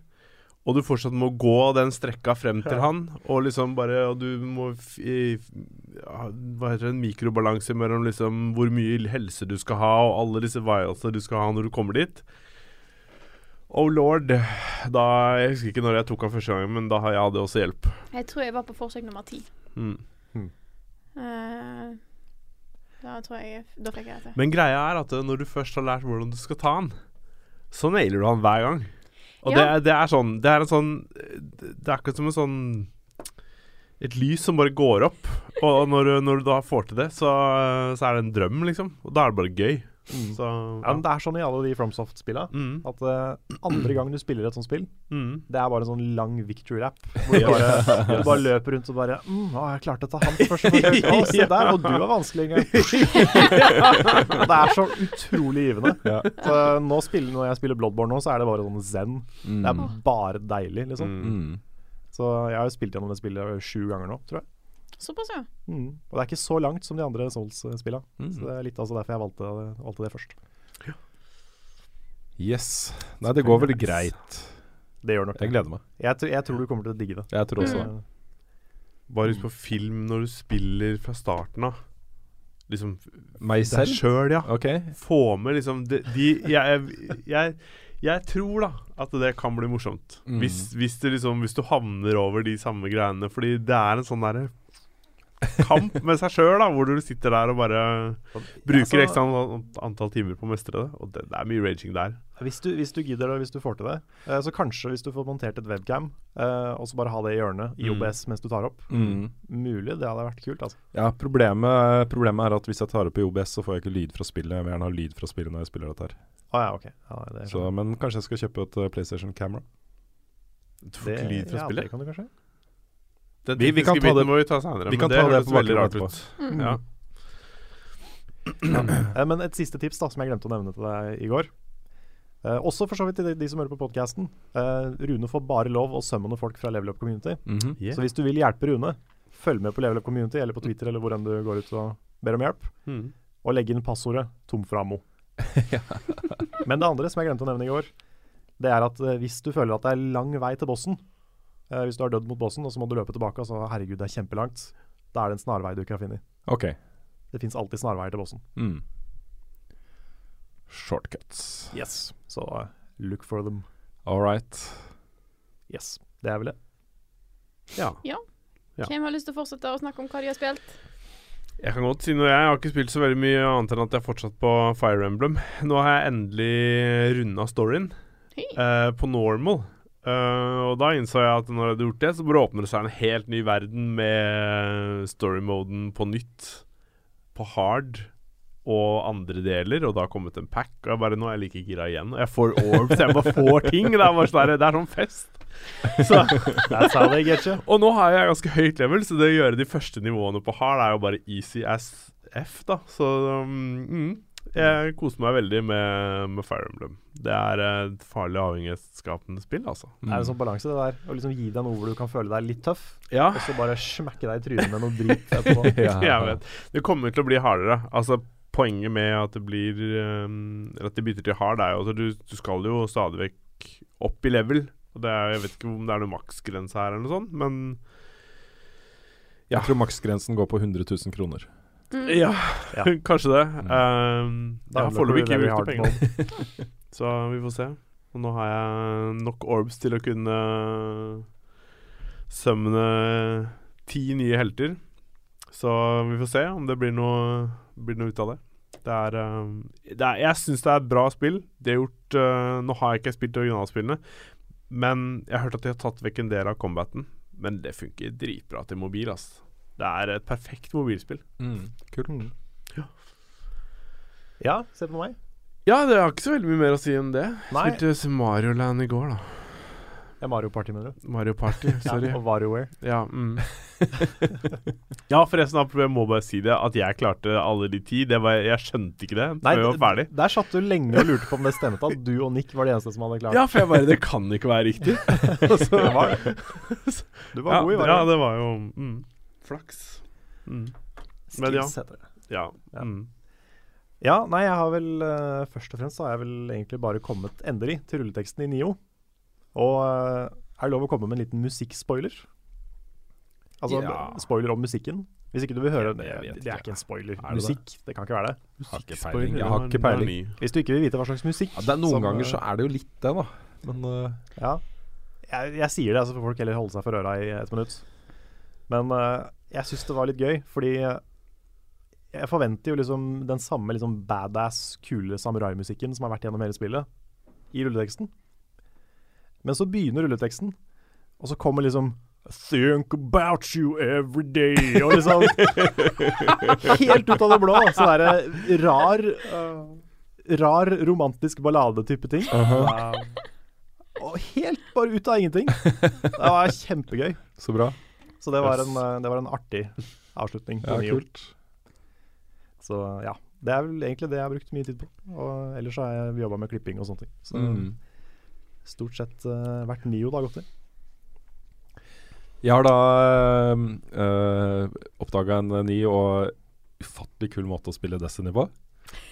og du fortsatt må gå den strekka frem til
Ja.
han, og liksom bare Og du må f i, ja, Hva heter det, en mikrobalanse mellom liksom hvor mye helse du skal ha, og alle disse vialsene du skal ha når du kommer dit. Oh lord. Da, jeg husker ikke når jeg tok han første gang, men da har jeg hadde også hjelp.
Jeg tror jeg var på forsøk nummer ti.
Mm.
Eh, da tror jeg Da fikk jeg det til.
Men greia er at når du først har lært hvordan du skal ta han, så nailer du han hver gang. Og det,
Ja.
er- det er sånn Det er en sånn Det er akkurat som en sånn Et lys som bare går opp. Og når, du- når du da får til det, så, så er det en drøm, liksom. Og da er det bare gøy.
Mm.
Så
Ja, det er sånn i alle de FromSoft-spilla.
Mm,
At uh, andre gang du spiller et sånt spill,
mm.
det er bare en sånn lang victory-rap. Hvor du bare, du bare løper rundt og bare mm, 'Å, jeg klarte å ta han først.' Og se der, og du var vanskelig en gang.' det er så utrolig givende.
Ja.
Så nå spiller, når jeg spiller Bloodborne nå, så er det bare sånn zen.
Mm.
Det er bare deilig, liksom.
Mm.
Mm.
Så jeg har jo spilt gjennom det spillet sju ganger nå, tror jeg.
Såpass, ja.
Mm. Og det er ikke så langt som de andre Souls-spilla.
Mm.
Så det er litt altså derfor jeg valgte, valgte det først.
Yes. Nei, det går vel greit.
Det gjør nok det.
Jeg gleder meg.
Jeg, jeg tror du kommer til å digge det.
Jeg tror også det.
Eh,
Bare husk på film når du spiller fra starten av. Liksom
Meg
deg
selv?
sjøl, ja.
Okay.
Få med liksom de, de jeg, jeg, jeg tror da at det kan bli morsomt.
Mm.
Hvis, hvis, det liksom, hvis du havner over de samme greiene. Fordi det er en sånn derre kamp med seg sjøl, hvor du sitter der og bare bruker
altså-
ekstra antall, timer på å mestre det. Og det, det er mye raging der.
Hvis du, hvis du gidder det, hvis du får til det, eh, så kanskje hvis du får montert et webcam, eh, og så bare ha det i hjørnet i
Mm.
OBS mens du tar opp.
Mm.
Mulig, det hadde vært kult, altså.
Ja, problemet, problemet er at hvis jeg tar opp i OBS, så får jeg ikke lyd fra spillet. Jeg vil gjerne ha lyd fra spillet når jeg spiller dette her.
Ah, ja, ok. Ja, det,
Så, men kanskje jeg skal kjøpe et uh, PlayStation Camera.
Du får ikke lyd fra
ja,
spillet.
det kan du kanskje.
Den
Vi- vi kan ta det-
må vi ta senere.
vi
men det
det
høres
på
veldig rart ut.
Mm.
Ja.
Eh, Men et siste tips da, som jeg glemte å nevne til deg i går. Eh, også for så vidt til de, de som hører på podkasten. Rune får bare lov å summone folk fra Level Up Community.
Mhm.
Yeah.
Så hvis du vil hjelpe Rune, følg med på Level Up Community eller på Twitter eller hvor enn du går ut og ber om hjelp,
Mm.
og legg inn passordet 'tom for ammo'. Men det andre som jeg glemte å nevne i går, det er at eh, hvis du føler at det er lang vei til bossen, eh, hvis du har dødd mot bossen og så må du løpe tilbake så herregud, det er kjempelangt, da er det en snarvei du ikke har funnet.
OK.
Det fins alltid snarveier til bossen.
Mm. Shortcuts.
Yes. Så uh, look for them.
All right.
Yes. Det er vel det.
Ja. Ja.
Hvem har lyst til å fortsette å snakke om hva de har spilt?
Jeg kan godt si noe, jeg. Jeg har ikke spilt så veldig mye annet enn at jeg har fortsatt på Fire Emblem. Nå har jeg endelig runda storyen
Hey.
Uh, på normal. Eh, og da innså jeg at når jeg hadde gjort det, så bare åpner det seg en helt ny verden med story-moden på nytt. På hard og andre deler, og det har kommet en pack. Og jeg bare, nå er jeg like gira igjen. Og jeg får orbs, jeg bare får ting. Det er bare sånn, det er sånn fest. Så
That's how they get you.
og nå har jeg ganske høyt level, så det å gjøre de første nivåene på hard er jo bare easy as F, da. Så um, mm, jeg koser meg veldig med, med Fire Emblem. Det er et farlig avhengighetsskapende spill, altså.
Det er en sånn balanse, det der. Å liksom gi deg noe hvor du kan føle deg litt tøff,
Ja,
og så bare smekke deg i trynet med noe drit etterpå.
Ja.
jeg vet. Det kommer til å bli hardere. Altså, poenget med at det blir um, at de bytter til hard, er jo at du, du skal jo stadig vekk opp i level. Og det er, Jeg vet ikke om det er noen maksgrense her, eller noe sånt, men
Jeg tror maksgrensen går på 100 000 kroner.
Mm.
Ja,
Ja.
kanskje det.
Mm.
Um, jeg har foreløpig
du
ikke brukt penger. pengene. Så vi får se. Og nå har jeg nok orbs til å kunne sømne ti nye helter. Så vi får se om det blir noe, blir noe ut av det. Det er, eh, det er Jeg syns det er et bra spill. De har gjort eh, Nå har jeg ikke spilt originalspillene, men jeg har hørt at de har tatt vekk en del av combaten. Men det funker dritbra til mobil. ass Det er et perfekt mobilspill.
Mm, kult.
Ja. Ja, se på meg.
Ja, det har ikke så veldig mye mer å si enn det.
Nei.
Spilte Mario Land i går, da.
Ja, Mario Party, mener du?
Mario Party. Sorry.
Ja, og WarioWare.
Ja, mm. ja, forresten, jeg må bare si det. At jeg klarte alle de ti, det var, jeg skjønte ikke det
Nei,
før jeg var ferdig.
Der satt du lenge og lurte på om det stemte at du og Nick var de eneste som hadde klart
Ja, for jeg bare Det kan ikke være riktig. Så-
Det var Du var
ja,
god i
Ja, det var jo mm, flaks. Mm. Men ja.
Heter det.
Ja.
Ja.
Mm.
Ja, nei, jeg har vel uh, Først og fremst så har jeg vel egentlig bare kommet endelig til rulleteksten i Nio. Og uh, er det lov å komme med en liten musikkspoiler? Altså
Ja.
spoiler om musikken. Hvis ikke du vil høre det, det er
ikke.
en spoiler.
Er det
Musikk, det? kan ikke være det.
Har ikke
Spoiler,
peiling. Jeg har ikke peiling.
det.
Hvis du ikke vil vite hva slags musikk
Ja, det er noen
som,
ganger
eh,
så er det jo litt det, da. Men uh,
Ja. Jeg, jeg sier det, så får folk heller holde seg for øra i et minutt. Men eh, jeg syns det var litt gøy, fordi jeg forventer jo liksom den samme liksom badass, kule samuraimusikken som har vært gjennom hele spillet, i rulleteksten. Men så begynner rulleteksten, og så kommer liksom Think about you every day Og liksom Helt ut av det blå. Sånn derre rar Rar romantisk balladetype ting. Og helt bare ut av ingenting. Det var kjempegøy.
så bra.
Så det var en, eh, det var en artig avslutning på
Ja, kult.
Så ja. Det er vel egentlig det jeg har brukt mye tid på. Og ellers har jeg jobba med klipping og sånne ting. Så
Mm.
stort sett uh, vært Nio har gått i.
Jeg har da uh, oppdaga en ny og ufattelig kul måte å spille Destiny på.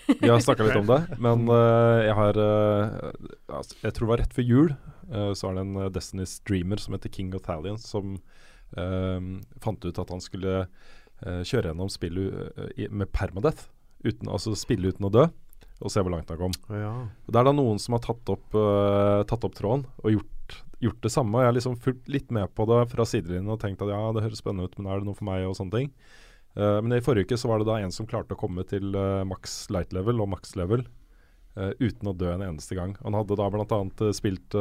Vi har snakka litt om det, men eh, jeg har eh, altså, Jeg tror det var rett før jul, eh, så er det en eh, Destiny streamer som heter King of Thalion, som eh, fant ut at han skulle eh, kjøre gjennom spillet eh, med permadeath. Uten, altså spille uten å dø, og se hvor langt han kom.
Ja.
Det er da noen som har tatt opp, uh, tatt opp tråden og gjort, gjort det samme. Og jeg har liksom fulgt litt med på det fra sidelinjen og tenkt at ja, det høres spennende ut, men er det noe for meg og sånne ting. Uh, men i forrige uke så var det da en som klarte å komme til uh, maks light level og maks level uten å dø en eneste gang. Han hadde da bl.a. Uh, spilt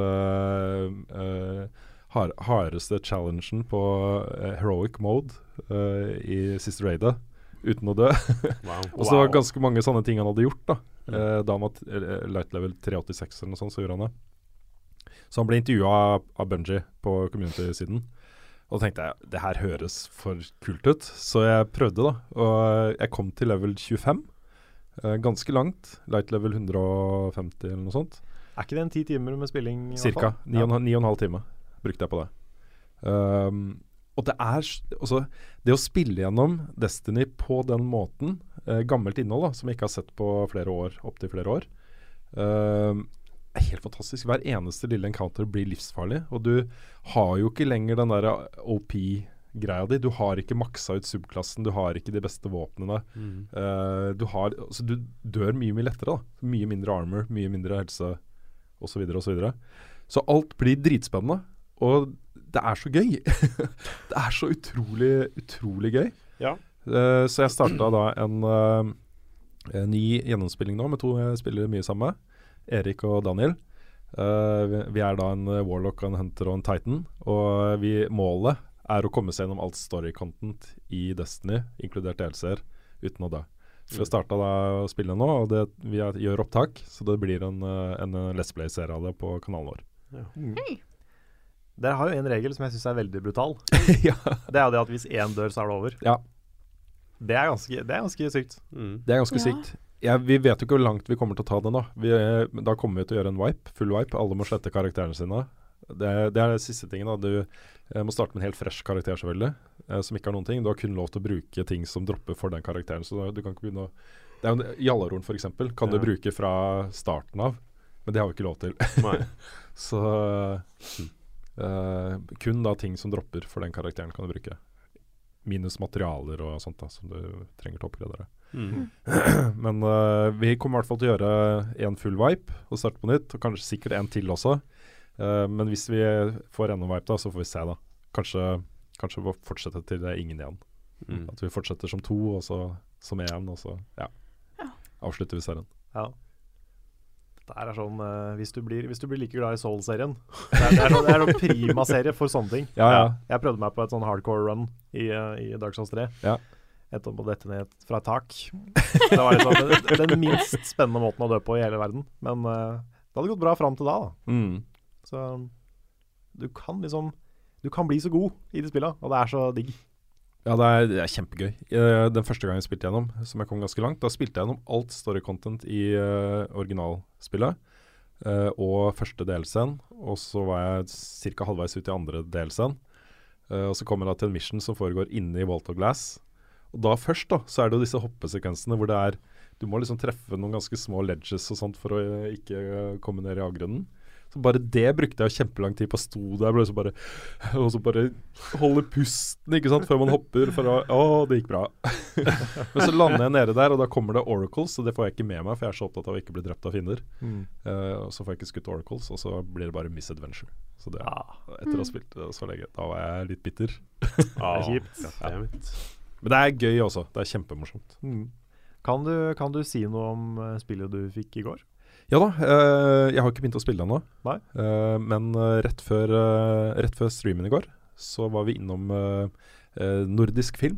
uh, hardeste challengen på eh, heroic mode eh, i siste raidet uten å dø.
Wow.
Og så ganske mange sånne ting han hadde gjort. Da eh, Da han var eh, light level 386 eller noe sånt, så gjorde han det. Så han ble intervjua av, Bunji Bungie på community-siden. Og da tenkte jeg det her høres for kult ut, så jeg prøvde, da. Og jeg kom til level 25. Eh, ganske langt. Light level 150 eller noe sånt.
Er ikke det en ti timer med spilling? i
Cirka. ni og en halv time brukte jeg på det. Um, og det er s- altså, Det å spille gjennom Destiny på den måten, eh, gammelt innhold da, som jeg ikke har sett på flere år, opptil flere år, um, er helt fantastisk. Hver eneste lille encounter blir livsfarlig. Og du har jo ikke lenger den der OP-greia di. Du har ikke maksa ut subklassen, du har ikke de beste våpnene.
Mm.
Eh, du, har, altså, du dør mye mye lettere. da Mye mindre armor, mye mindre helse osv. Så, videre, og så, så alt blir dritspennende. Og det er så gøy. det er så utrolig, utrolig gøy.
Ja.
Uh, så jeg starta da en, uh, en ny gjennomspilling nå med to jeg spiller mye sammen med. Erik og Daniel. Uh, vi, vi er da en eh, Warlock, en Hunter og en Titan. Og vi, målet er å komme seg gjennom alt story-content i Destiny, inkludert DLC-er, uten å dø. Så vi starta da å spille nå, og det, vi er, gjør opptak. Så det blir en, eh, en eh, Let's Play-serie av det på kanalen vår.
Dere har jo en regel som jeg syns er veldig brutal.
ja.
Det er jo det at hvis én dør, så er det over.
Ja.
Det er ganske, det er ganske sykt.
Mm.
Det er ganske
Ja.
sykt. Ja, vi vet jo ikke hvor langt vi kommer til å ta det nå. Vi, eh, da kommer vi til å gjøre en wipe, full wipe. Alle må slette karakterene sine. Det, det er den siste tingen. da Du eh, må starte med en helt fresh karakter, selvfølgelig. Eh, som ikke har noen ting. Du har kun lov til å bruke ting som dropper for den karakteren. Så du kan ikke begynne å det er jo en- Jallarhorn, f.eks., kan du bruke fra starten av. Men det har vi ikke lov til.
Nei.
Så eh, kun da ting som dropper for den karakteren kan du bruke. Minus materialer og sånt da som du trenger til å oppgradere.
Mm.
Men uh, vi kommer i hvert fall til å gjøre en full vipe og starte på nytt. Og kanskje sikkert en til også. Uh, men hvis vi får enda en vipe, da, så får vi se, da. Kanskje, kanskje vi fortsette til det er ingen igjen.
Mm.
At vi fortsetter som to, og så som én, og så ja.
Ja.
avslutter vi serien.
Ja. Det er sånn uh, hvis, du blir, hvis du blir like glad i Soul-serien Det er, det er sånn, sånn for sånne ting.
Ja, ja.
Jeg prøvde meg på et sånn hardcore run i, uh, i Dark Souls 3.
Ja.
Endte opp å dette ned fra et tak. Det var liksom den, den minst spennende måten å dø på i hele verden. Men uh, det hadde gått bra fram til da. da.
Mm.
Så du kan liksom Du kan bli så god i de spilla, og det er så digg.
Ja, det er, det er kjempegøy. Eh, den første gangen jeg spilte gjennom, som jeg kom ganske langt, da spilte jeg gjennom alt story content i uh, originalspillet. Uh, og første DLC-en. Og så var jeg ca. halvveis ut i andre DLC-en. Eh, og så kommer jeg til en mission som foregår inne i Walt of Glass. Og da først da, så er det jo disse hoppesekvensene hvor det er Du må liksom treffe noen ganske små ledges og sånt for å ikke komme ned i avgrunnen. Bare det brukte jeg kjempelang tid på. Sto der ble så bare, og så bare holde pusten ikke sant, før man hopper. For å, å, det gikk bra. Men så lander jeg nede der, og da kommer det oracles, og det får jeg ikke med meg, for jeg er så opptatt av å ikke bli drept av fiender. Eh, og så får jeg ikke skutt oracles, og så blir det bare misadventure. Så det, etter å ha spilt så lenge, da var jeg litt bitter.
Ah,
Det er kjipt.
Ja.
Men det er gøy også. Det er kjempemorsomt.
Mm. Kan, du, kan du si noe om eh, spillet du fikk i går?
Ja da, eh, jeg har ikke begynt å spille ennå.
Nei.
Eh, men eh, rett, før, eh, rett før streamen i går, så var vi innom eh, nordisk film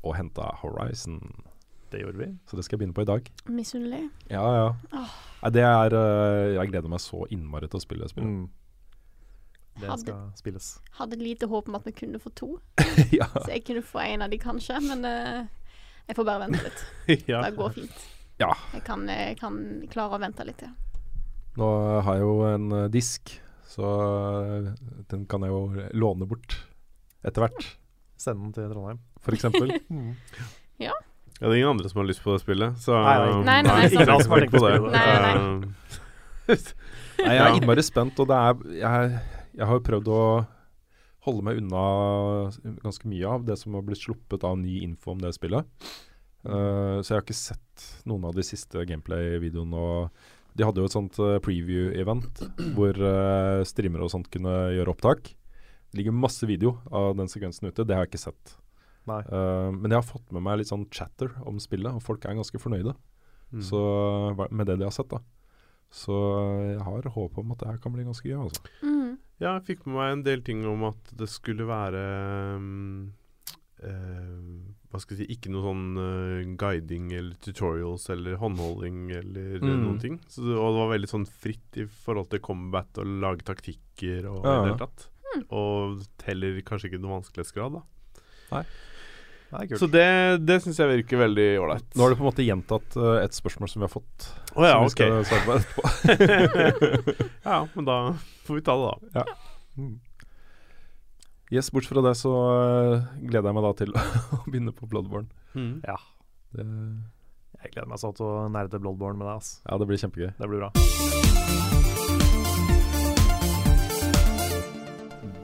og henta Horizon.
Det gjorde vi.
Så det skal jeg begynne på i dag.
Misunnelig.
Ja, ja.
Oh.
Nei, det er Jeg gleder meg så innmari til å spille det spillet.
Mm. Det
Hadde-
skal spilles.
Hadde lite håp om at vi kunne få to,
ja.
så jeg kunne få en av de kanskje. Men uh, jeg får bare vente litt.
ja.
Det går fint.
Ja.
Jeg kan, jeg kan klare å vente litt, ja.
Nå har jeg jo en eh, disk, så eh, den kan jeg jo låne bort etter hvert,
Send den til Trondheim.
for eksempel.
Mm.
Ja, det er ingen andre som har lyst på det spillet, så
Nei, nei.
Nei, nei, nei,
på
det.
spillet.
Nei,
Eh,
Nei, jeg er innmari spent, og det er jeg, jeg har jo prøvd å holde meg unna ganske mye av det som har blitt sluppet av ny info om det spillet. Eh, så jeg har ikke sett noen av de siste gameplay-videoene. og De hadde jo et sånt eh, preview-event hvor uh, streamere og sånt kunne gjøre opptak. Det ligger masse video av den sekvensen ute. Det har jeg ikke sett.
Nei.
Eh, men jeg har fått med meg litt sånn chatter om spillet, og folk er ganske fornøyde
mm.
så, med det de har sett. da Så jeg har håp om at det her kan bli ganske gøy. Altså.
Mm.
Ja, jeg fikk med meg en del ting om at det skulle være um, eh, Hva skal jeg si Ikke noe sånn uh, guiding eller tutorials eller håndholding eller
Mm.
noen ting. Så og det var veldig sånn fritt i forhold til combat og lage taktikker og
Ja,
i det hele tatt. Og heller kanskje ikke noe vanskelighetsgrad, da.
Nei. Nei.
Så det, det syns jeg virker veldig ålreit.
Nå har du på en måte gjentatt uh, et spørsmål som vi har fått.
Oh, ja,
som vi
ok.
skal svare på etterpå.
ja, men da får vi ta det, da.
Mm.
Yes, Bortsett fra det så eh, gleder jeg meg da til å begynne på Bloodborne.
Ja.
Det,
Jeg gleder meg sånn til å nerde Bloodborne med deg. ass.
ja, det blir kjempegøy.
Det blir bra.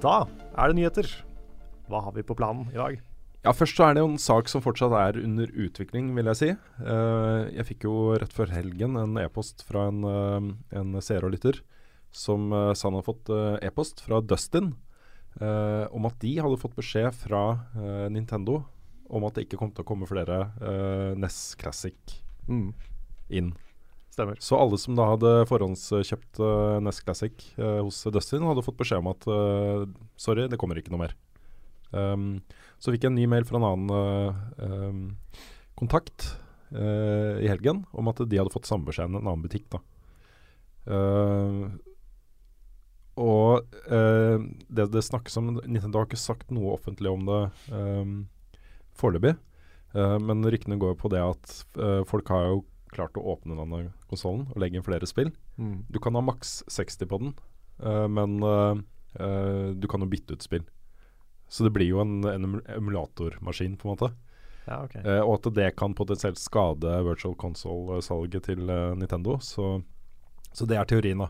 Da er det nyheter. Hva har vi på planen i dag?
Ja, Først så er det jo en sak som fortsatt er under utvikling, vil jeg si. Uh, jeg fikk jo rett før helgen en e-post fra en, uh, en seer og lytter som uh, sa han hadde fått uh, e-post fra Dustin om at de hadde fått beskjed fra eh, Nintendo om at det ikke kom til å komme flere eh, NES Classic
Mm.
inn.
Stemmer.
Så alle som da hadde forhåndskjøpt uh, NES Classic uh, hos Dustin, hadde fått beskjed om at uh, sorry, det kommer ikke noe mer. Um, så fikk jeg en ny mail fra en annen eh, um, kontakt eh, i helgen om at de hadde fått samme beskjed enn en annen butikk. da. Og uh, det det snakkes om Nintendo har ikke sagt noe offentlig om det um, foreløpig. Uh, men ryktene går på det at uh, folk har jo klart å åpne denne konsollen og legge inn flere spill.
Mm.
Du kan ha maks 60 på den, men du kan jo bytte ut spill. Så det blir jo en, en emulatormaskin, på en måte.
Ja,
okay. Og at det kan potensielt skade virtual console-salget til Nintendo. Så, så det er teorien, da.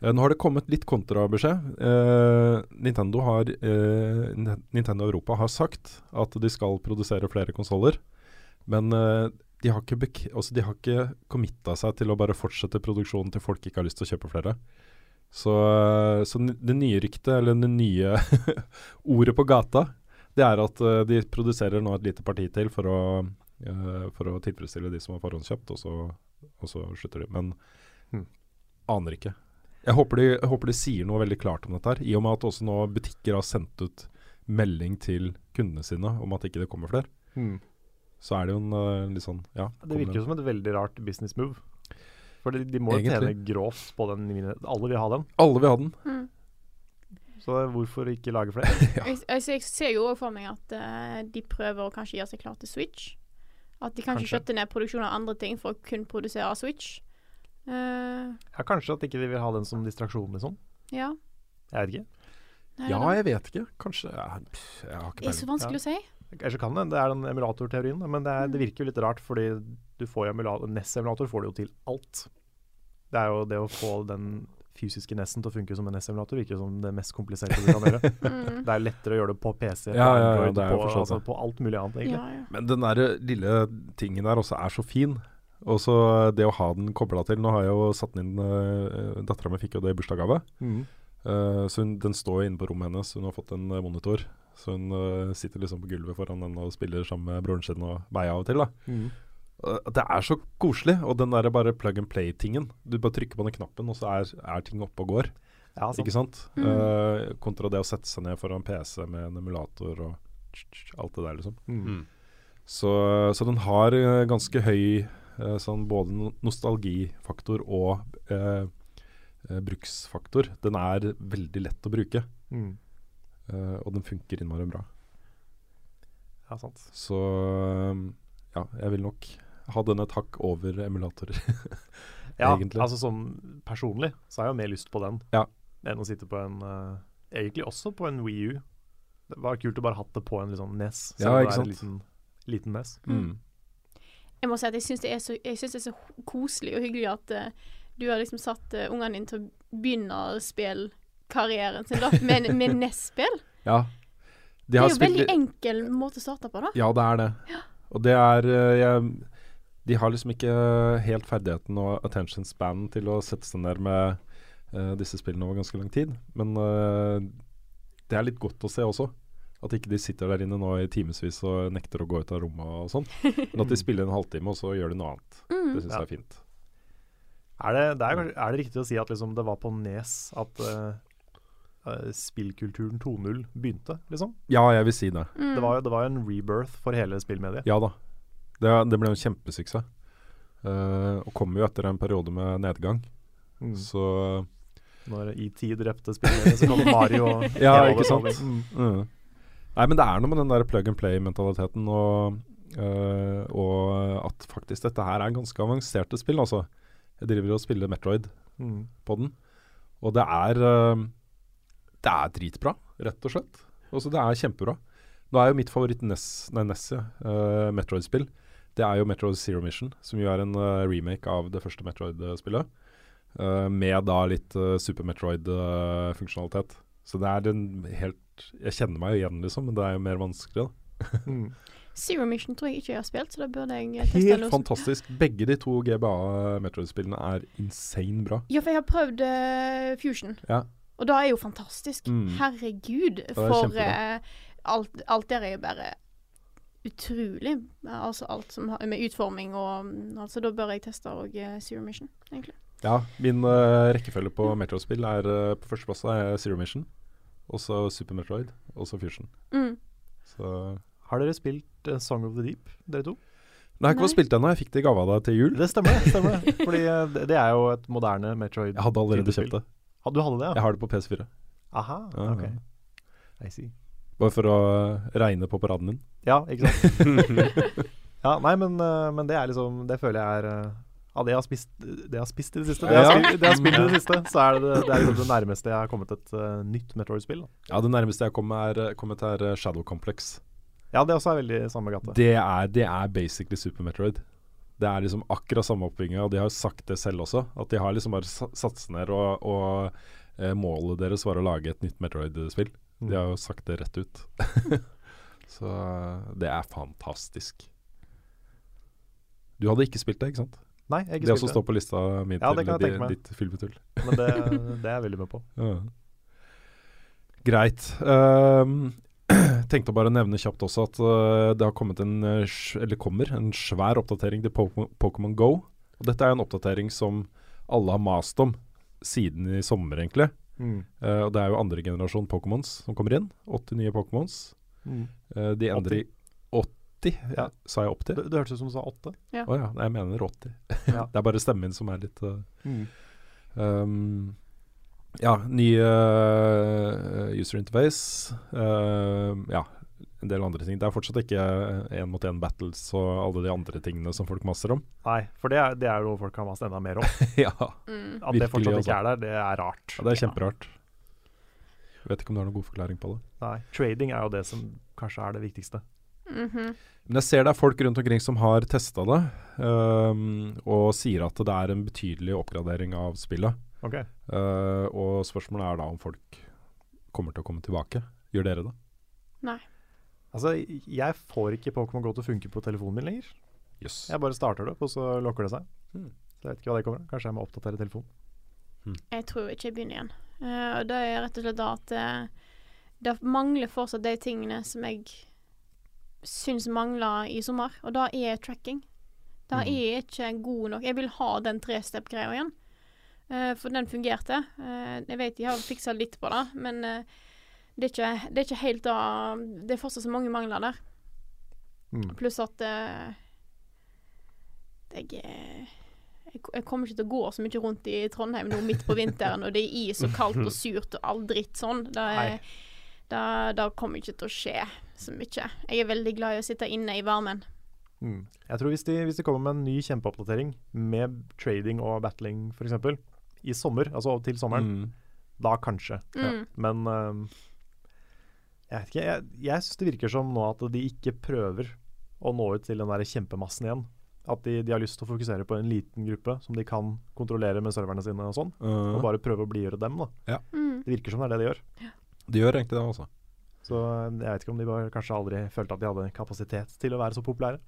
Eh, nå har det kommet litt kontrabeskjed. Eh, Nintendo, har, eh, Nintendo Europa har sagt at de skal produsere flere konsoller. Men eh, de har ikke, altså, de har ikke committa seg til å bare fortsette produksjonen til folk ikke har lyst til å kjøpe flere. Så, så det nye ryktet, eller det nye ordet på gata, det er at eh, de produserer nå et lite parti til for å, eh, for å tilfredsstille de som har forhåndskjøpt, og så, og så slutter de. Men
Hmm.
aner ikke. Jeg håper, de, jeg håper de sier noe veldig klart om dette her, i og med at også nå butikker har sendt ut melding til kundene sine om at ikke det kommer flere.
Mm.
Så er det jo en uh, litt sånn Ja.
Det virker jo som et veldig rart business move. For de, de må jo tjene grovt på den. Alle vil ha den.
Alle vil ha den.
Mm.
Så hvorfor ikke lage flere?
Ja.
Jeg, jeg, jeg ser jo òg for meg at uh, de prøver å kanskje gjøre seg klar til Switch. At de kanskje,
Kanskje.
skjøtter ned produksjon av andre ting for å kun produsere Switch. Eh,
Ja, Kanskje at ikke de vil ha den som distraksjon, liksom.
ja.
Jeg vet ikke.
Nei,
Ja, jeg vet ikke. Kanskje ja, pff, jeg har ikke
er så
vanskelig
vanskelig å si.
Kanskje kan det. Det er den emulatorteorien. Men det, er,
Mm.
det virker jo litt rart, fordi du får jo emulator, NES-emulator får du jo til alt. Det er jo det å få den fysiske NES-en til å funke som en NES-emulator virker som det mest kompliserte du kan gjøre.
Mm.
Det er lettere å gjøre det på PC, på
Ja, ja, ja,
Android,
det
på, altså, på alt mulig annet, egentlig.
Ja, ja.
Men den der lille tingen der også er så fin. Og så det å ha den kobla til Nå har jeg jo satt den inn uh, Dattera mi fikk jo det i bursdagsgave.
Mm.
Uh, så hun, den står inne på rommet hennes. Hun har fått en eh, monitor. Så hun uh, sitter liksom på gulvet foran den og spiller sammen med broren sin og meg av og til. da
Mm.
Uh, Det er så koselig. Og den der bare plug and play-tingen. Du bare trykker på den knappen, og så er, er ting oppe og går.
Ja, sant.
Ikke sant?
Mm.
Eh, kontra det å sette seg ned foran PC med en emulator og tsk, tsk, alt det der, liksom.
Mhm.
Mm.
Så, så den har eh, ganske høy eh, sånn både nostalgifaktor og eh, eh, bruksfaktor. Den er veldig lett å bruke,
Mm.
eh, og den funker innmari bra.
Ja, sant.
Så eh, ja, jeg vil nok ha den et hakk over emulatorer.
Ja,
Egentlig.
altså sånn personlig så har jeg jo mer lyst på den
Ja.
enn å sitte på en uh, Egentlig også på en Wii U. Det var kult å bare hatt det på en liksom NES.
Ja, ikke sant?
en liten, liten NES.
Mm.
Jeg må si at jeg syns det, det er så koselig og hyggelig at uh, du har liksom satt uh, ungene dine til å begynne spillkarrieren sin da, med, med NES-spill.
Ja. De
Det er jo en veldig enkel måte å starte på, da.
Ja, det er det. Og det er eh, jeg, De har liksom ikke helt ferdigheten og attention span til å sette seg ned med uh, disse spillene over ganske lang tid. Men uh, det er litt godt å se også. At ikke de sitter der inne nå i timevis og nekter å gå ut av rommet og sånn. Men at de spiller en halvtime, og så gjør de noe annet.
Mm.
Det syns
Ja.
jeg er fint.
Er det, det er, er det riktig å si at liksom det var på Nes at eh, spillkulturen 2.0 begynte, liksom?
Ja, jeg vil si det.
Mm.
Det, var det var en rebirth for hele spillmediet.
Ja da. Det, det ble en kjempesuksess. Uh, og kom jo etter en periode med nedgang.
Mm.
Så
Når ET drepte spillmediet, så kom Mario og
Ja, ikke sant?
Mm.
Mm. Nei, men det er noe med den der plug and play-mentaliteten, og, øh, og at faktisk dette her er ganske avanserte spill, altså. Jeg driver og spiller Metroid
Mm.
på den, og det er øh, Det er dritbra, rett og slett. Altså, det er kjempebra. Nå er jo mitt favoritt NES, nei, Ness ja, uh, Metroid-spill. Det er jo Metroid Zero Mission, som jo er en uh, remake av det første Metroid-spillet. Uh, med da litt Super Metroid-funksjonalitet. Så det er en helt Jeg kjenner meg jo igjen, liksom, men det er jo mer vanskelig. da.
Mm.
Zero Mission tror jeg ikke jeg har spilt, så da burde jeg eh, teste
Helt
noe.
fantastisk. Begge de to GBA Metroid-spillene er insane bra.
Ja, for jeg har prøvd uh, Fusion,
Ja.
og da er jo fantastisk.
Mm.
Herregud,
er
for eh, alt, alt der er jo bare utrolig. Altså alt som har med utforming og mm, Altså, da bør jeg teste òg Zero Mission, egentlig.
Ja, min eh, rekkefølge på Metroid-spill er eh, på førsteplass er Zero Mission, og så Super Metroid, og så Fusion.
Mm.
Så
Har dere spilt uh, Song of the Deep, dere to?
Nei, jeg har ikke fått spilt ennå. Jeg fikk det i gave av deg til jul.
Det stemmer, det. stemmer. Fordi eh, det, er jo et moderne Metroid.
Jeg hadde allerede kjøpt det.
Ha, du hadde det, ja?
Jeg har det på PS4.
Aha,
Ja,
ok.
ja.
I see.
Bare for å eh, regne på paraden min.
Ja, ikke sant? ja, nei, men, men det er liksom Det føler jeg er Av det jeg har spist, det jeg har spist i det siste, det jeg har, spilt, det jeg har spilt i det siste, så er det det, er liksom det nærmeste jeg har kommet et uh, nytt Metroid-spill.
Ja, Det nærmeste jeg kom er, kommet er eh, Shadow Complex.
Ja, det også er veldig samme gate.
Det er, det er basically Super Metroid. Det er liksom akkurat samme oppbygginga, og de har jo sagt det selv også. At de har liksom bare sa- satt seg ned, og, og eh, målet deres var å lage et nytt Metroid-spill. De har jo sagt det rett ut. Så eh, det er fantastisk. Du hadde ikke spilt det, ikke sant?
Nei, jeg har
Det også står på lista mi
Ja,
til di, ditt
filmetull. men det, det er jeg veldig med på.
Ja. Greit. Um, tenkte å bare nevne kjapt også at uh, det har kommet en, eh, eller kommer en svær oppdatering til Pokémon Go. Og dette er en oppdatering som alle har mast om siden i sommer, egentlig.
Mm.
Uh, og det er jo andre generasjon Pokémons som kommer inn. 80 nye Pokémons.
Mm.
Uh, de endrer i 80.
Ja.
Sa jeg 80?
Det, det hørtes ut som du sa 8.
Å ja. Nei, jeg mener 80.
Ja.
det er bare stemmen min som er litt uh,
Mm.
Um, ja, ny uh, user interface. Uh, ja, en del andre ting. Det er fortsatt ikke én mot én battles og alle de andre tingene som folk maser om.
Nei, for det er, det er jo noe folk har mast enda mer om.
ja,
Mm.
At det fortsatt
altså.
ikke er der, det er rart.
Ja, det er kjemperart. Jeg vet ikke om du har noen god forklaring på det.
Nei, Trading er jo det som kanskje er det viktigste.
Men jeg ser det er folk rundt omkring som har testa det, um, og sier at det er en betydelig oppgradering av spillet.
Okay.
Uh, og spørsmålet er da om folk kommer til å komme tilbake. Gjør dere det?
Altså, jeg får ikke Pokémon GO til å funke på telefonen min lenger.
Yes.
Jeg bare starter det opp, og så lokker det seg.
Hmm.
Så jeg vet ikke hva det kommer av. Kanskje jeg må oppdatere telefonen.
Jeg tror ikke jeg begynner igjen. Uh, og det er rett og slett da at uh, det mangler fortsatt de tingene som jeg syns mangler i sommer, og da er tracking. Det
Mhm.
er ikke god nok. Jeg vil ha den trestep-greia igjen. uh, for den fungerte. Uh, jeg vet de har fiksa litt på det, men uh, det, er ikke, det er ikke helt da Det er fortsatt så mange mangler der.
Mm.
Pluss at jeg, jeg kommer ikke til å gå så mye rundt i Trondheim nå midt på vinteren, og det er is og kaldt og surt og all dritt sånn. Det,
Nei.
Det, det kommer ikke til å skje så mye. Jeg er veldig glad i å sitte inne i varmen.
Mm. Jeg tror hvis de, hvis de kommer med en ny kjempeoppdatering med trading og battling f.eks. i sommer, altså til sommeren,
Mm.
da kanskje.
Mm.
Men um, jeg vet ikke. Jeg, jeg syns det virker som nå at de ikke prøver å nå ut til den der kjempemassen igjen. At de, de har lyst til å fokusere på en liten gruppe som de kan kontrollere med serverne sine og sånn. Og
Uh,
bare prøve å blidgjøre dem, da.
Mm.
Det virker som det er det de gjør.
De gjør egentlig det, altså.
Så øh, jeg vet ikke om de bare kanskje aldri følte at de hadde kapasitet til å være så populære.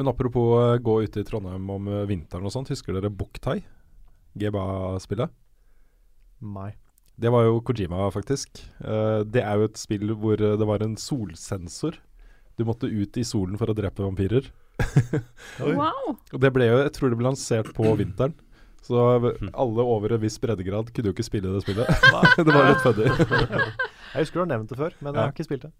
Men apropos uh, gå ute i Trondheim om uh, vinteren og sånt, husker dere Buktai? GBA-spillet?
Nei.
Det var jo Kojima, faktisk. Det er jo et spill hvor det var en solsensor. Du måtte ut i solen for å drepe vampyrer.
Wow!
Og det ble jo, jeg tror det ble lansert på vinteren. Så alle over en viss breddegrad kunne jo ikke spille det spillet. det var litt funny.
Jeg husker du har nevnt det før, men jeg har ikke spilt det.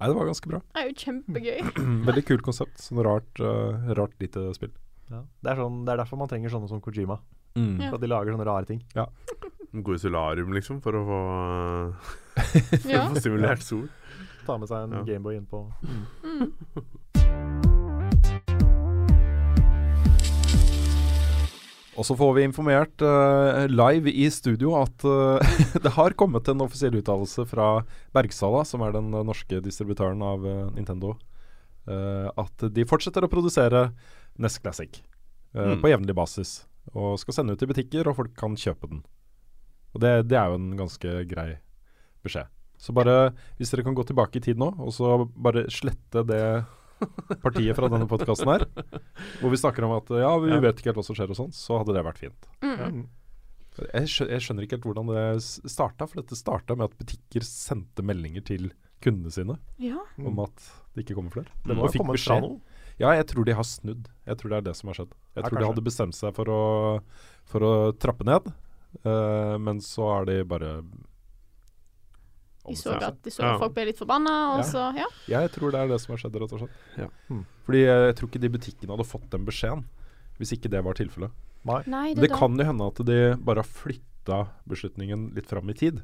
Nei, det var ganske bra.
Det er jo kjempegøy.
Veldig kult konsept. Sånn rart, uh, rart lite spill.
Det, er sånn, det er derfor man trenger sånne som Kojima.
Mm.
For at de lager sånne rare ting.
Gå i solarium, liksom, for å få, for å få stimulert sol.
Ta med seg en
Ja.
Gameboy innpå. mm.
Og så får vi informert uh, live i studio at uh, det har kommet en offisiell uttalelse fra Bergsala, som er den norske distributøren av uh, Nintendo, at de fortsetter å produsere NES Classic
Mm.
på jevnlig basis. Og skal sende ut i butikker, og folk kan kjøpe den. Og det, det er jo en ganske grei beskjed. Så bare, hvis dere kan gå tilbake i tid nå, og så bare slette det partiet fra denne podkasten her, hvor vi snakker om at ja, vi
Ja.
vet ikke helt hva som skjer og sånn, så hadde det vært fint.
Mm.
Jeg, skjø jeg skjønner ikke helt hvordan det starta, for dette starta med at butikker sendte meldinger til kundene sine
Ja.
om at det ikke kommer flere.
Det må jo komme fra noe.
Ja, jeg tror de har snudd. Jeg tror det er det som har skjedd. Jeg
Ja,
tror de hadde bestemt seg for å, for å trappe ned, uh, men så har de bare
De så at de så
Ja.
at folk ble litt forbanna, og
Ja.
så Ja.
Jeg tror det er det som har skjedd, rett og slett.
Ja.
Hmm.
Fordi jeg tror ikke de butikkene hadde fått den beskjeden, hvis ikke det var tilfellet.
Nei.
Nei,
Det,
det, da-
kan jo hende at de bare har flytta beslutningen litt fram i tid.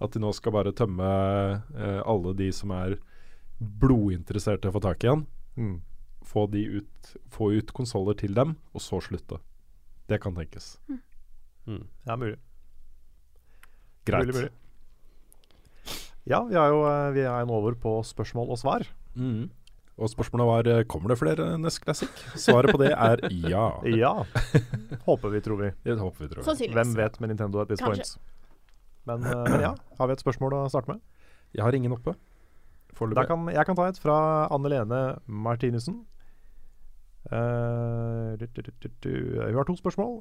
At de nå skal bare tømme eh, alle de som er blodinteresserte å få tak i en.
Mm.
Få, de ut, få ut konsoller til dem, og så slutte. Det kan tenkes.
Mm.
Ja, mulig.
Greit.
Mulig, mulig. Ja, vi er jo eh, vi er nå over på spørsmål og svar.
Mm. Og spørsmålet var eh, kommer det flere Nest Classic. Svaret på det er ja.
Ja. Håper vi, tror vi.
Det håper vi, tror vi.
Sannsynligvis.
Hvem vet med Nintendo at this
Kanskje.
point. Men, eh, men ja, har vi et spørsmål å starte med?
Jeg har ingen oppe.
Da kan, jeg kan ta et fra Anne Lene Martinussen. Uh, du, du, du, du, du. Hun har to spørsmål.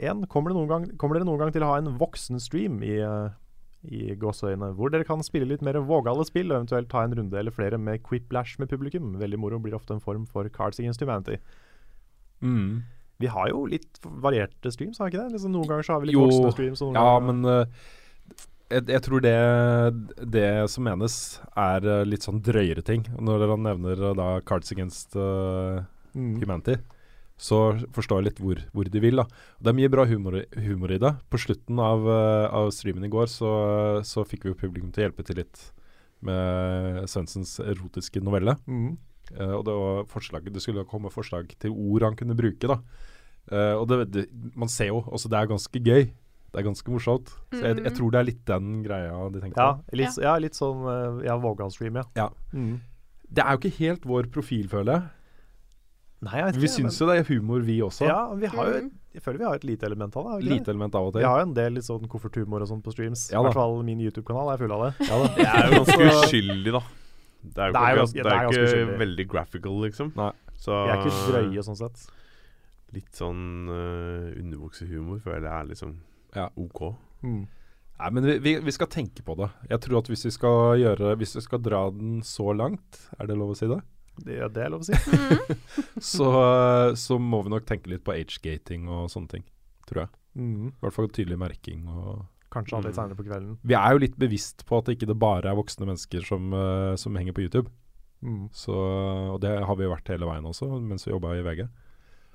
Én, kommer, det noen gang- kommer dere noen gang til å ha en voksenstream i, eh, i gåseøyne, hvor dere kan spille litt mer vågale spill, og eventuelt ta en runde eller flere med quiplash med publikum. Veldig moro blir ofte en form for Cards Against Humanity.
Mm.
Vi har jo litt varierte streams, har vi ikke det? Liksom, noen ganger så har vi litt
Jo,
voksne streams.
Ja,
ganger,
men uh, jeg, jeg tror det, det som menes, er eh, litt sånn drøyere ting. Når han nevner eh, da Cards Against Humanity.
mm.
Så forstår jeg litt hvor, hvor de vil. da. Det er mye bra humor, i- humor i det. På slutten av, eh, av streamen i går så, så fikk vi jo publikum til å hjelpe til litt med Svendsens erotiske novelle.
Mm.
Uh, og det, var forslag, det skulle komme forslag til ord han kunne bruke. da. Uh, og det, det, man ser jo også det er ganske gøy. Det er ganske morsomt. Så jeg, jeg
Mhm.
tror det er litt den greia de tenker
Ja,
på.
litt, ja, litt sånn eh, ja, Vågan-stream, ja.
Ja.
Mm.
Det er jo ikke helt vår profil, føler jeg.
Nei, jeg vet
Vi
ikke.
syns jo det er humor, vi også.
Ja, vi har jo,
Mhm.
jeg føler vi har et lite element av det. vi det?
Element av og til.
Vi har jo en del litt sånn kofferthumor og sånn på streams.
Ja
I hvert fall min YouTube-kanal er full av det.
Ja da.
Det er jo ganske uskyldig, da. Det er jo
Det er
ikke,
jo
det
ganske-
er
det er
ikke
uskyldig.
veldig graphical, liksom.
Nei.
Så
Vi er ikke drøye sånn sett.
litt sånn uh, underbuksehumor føler jeg er liksom
Ja.
OK.
Mm.
Nei, men vi, vi, vi skal tenke på det. Jeg tror at hvis vi skal gjøre Hvis vi skal dra den så langt, er det lov å si det?
Det, det er lov å si.
Mm.
Så, så må vi nok tenke litt på age-gating og sånne ting. Tror jeg.
Mm.
I hvert fall tydelig merking og
Kanskje ha litt
seinere
senere på kvelden.
Vi er jo litt bevisst på at det ikke det bare er voksne mennesker som, eh, som henger på YouTube.
Mm.
Så, og det har vi jo vært hele veien også, mens vi jobba i VG.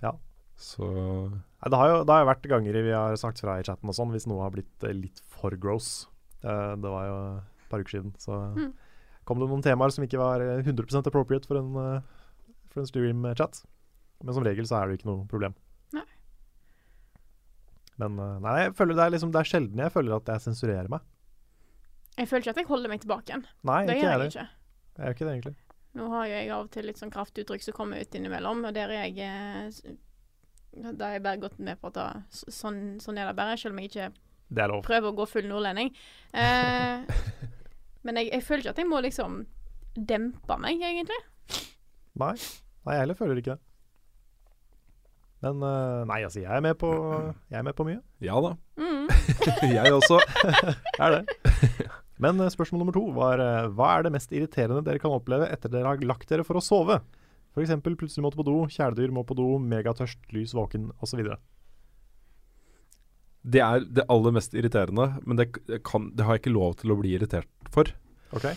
Ja.
Så
Nei, det, har jo, det har jo vært ganger vi har sagt fra i chatten og sånn, hvis noe har blitt eh, litt for gross. Eh, det var jo et par uker siden. Så
Mm.
Kom det noen temaer som ikke var eh, 100% appropriate for en, eh, for en stream-chat. Men som regel så er det ikke noe problem.
Nei.
Men eh, nei, jeg føler det er, liksom, det er sjelden jeg føler at jeg sensurerer meg.
Jeg føler ikke at jeg holder meg tilbake igjen.
Nei,
Det
ikke
gjør
jeg
ikke.
Jeg gjør ikke det, egentlig.
Nå har jo jeg av og til litt sånn kraftuttrykk som kommer ut innimellom, og der er jeg eh, Da har jeg bare gått med på at da, sånn, sånn er det bare, selv om jeg ikke
er
prøver å gå full nordlending. Eh, men jeg, jeg føler ikke at jeg må liksom dempe meg, egentlig.
Nei. Nei, jeg heller føler ikke det. Men uh, nei, altså, jeg er med på, jeg er med på mye.
ja da.
Mm.
Jeg også.
Er det. Men eh, spørsmål nummer to var eh, hva er det mest irriterende dere kan oppleve etter dere har lagt dere for å sove? F.eks. plutselig måtte på do, kjæledyr må på do, megatørst, lys våken osv.
Det er det aller mest irriterende, men det, kan, det har jeg ikke lov til å bli irritert for.
Ok?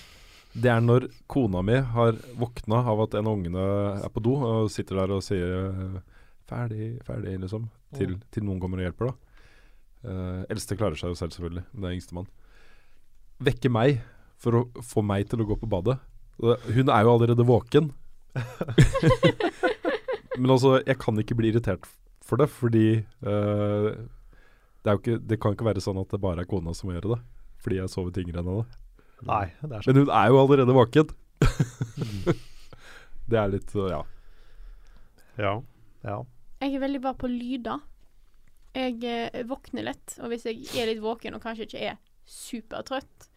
Det er når kona mi har våkna av at en av ungene er på do og sitter der og sier eh, 'ferdig, ferdig', liksom. Til, til noen kommer og hjelper, da. Uh, eldste klarer seg jo selv, selvfølgelig. Men det er yngstemann. Vekke meg for å få meg til å gå på badet. Hun er jo allerede våken. Men altså, jeg kan ikke bli irritert for det, fordi eh, det, er jo ikke, det kan ikke være sånn at det bare er kona som må gjøre det. Fordi jeg sover tyngre enn henne.
Nei, det er sånn.
Men hun er jo allerede våken. det er litt uh, Ja.
Ja.
Ja.
Jeg er veldig bra på lyder. Jeg eh, våkner lett, og hvis jeg er litt våken og kanskje ikke er supertrøtt,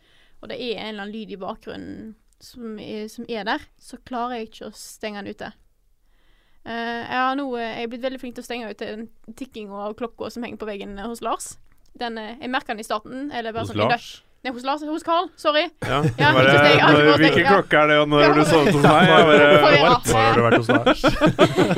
og det er en eller annen lyd i bakgrunnen som er, som er der, så klarer jeg ikke å stenge den ute. Eh, jeg har nå eh, jeg er blitt veldig flink til å stenge ut den tikkinga av klokka som henger på veggen hos Lars. Den, eh, jeg merker den i starten. Eller bare
Hos
sånn,
Lars?
Nei, hos Lars. Hos Carl. Sorry.
Ja.
Ja,
når, hvilken
ja.
klokke er det, og når
Ja.
har du sovet hos meg? Jeg bare,
Forrige
what?
natt.
Nå har du vært hos Lars.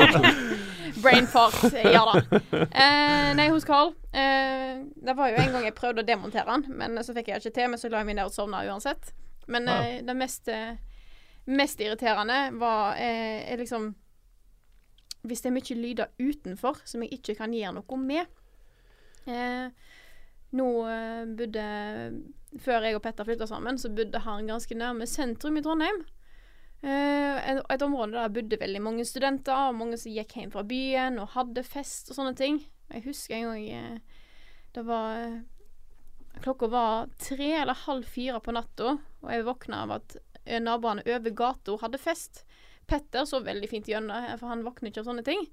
Brain fart. Ja da. Eh, nei, hos Carl. Eh, det var jo en gang jeg prøvde å demontere den, men så fikk jeg ikke til. Men så la jeg meg ned og sovna uansett. Men
Ja.
eh, det mest, mest irriterende var eh, liksom Hvis det er mye lyder utenfor som jeg ikke kan gjøre noe med. Eh, nå eh, bodde Før jeg og Petter flytta sammen, så bodde han ganske nærme sentrum i Trondheim. Eh, et, et område der bodde veldig mange studenter, og mange som gikk hjem fra byen og hadde fest og sånne ting. Jeg husker en gang eh, det var eh, Klokka var tre eller halv fire på natta, og jeg våkna av at eh, naboene over gata hadde fest. Petter sov veldig fint gjennom, eh, for han våkner ikke av sånne ting.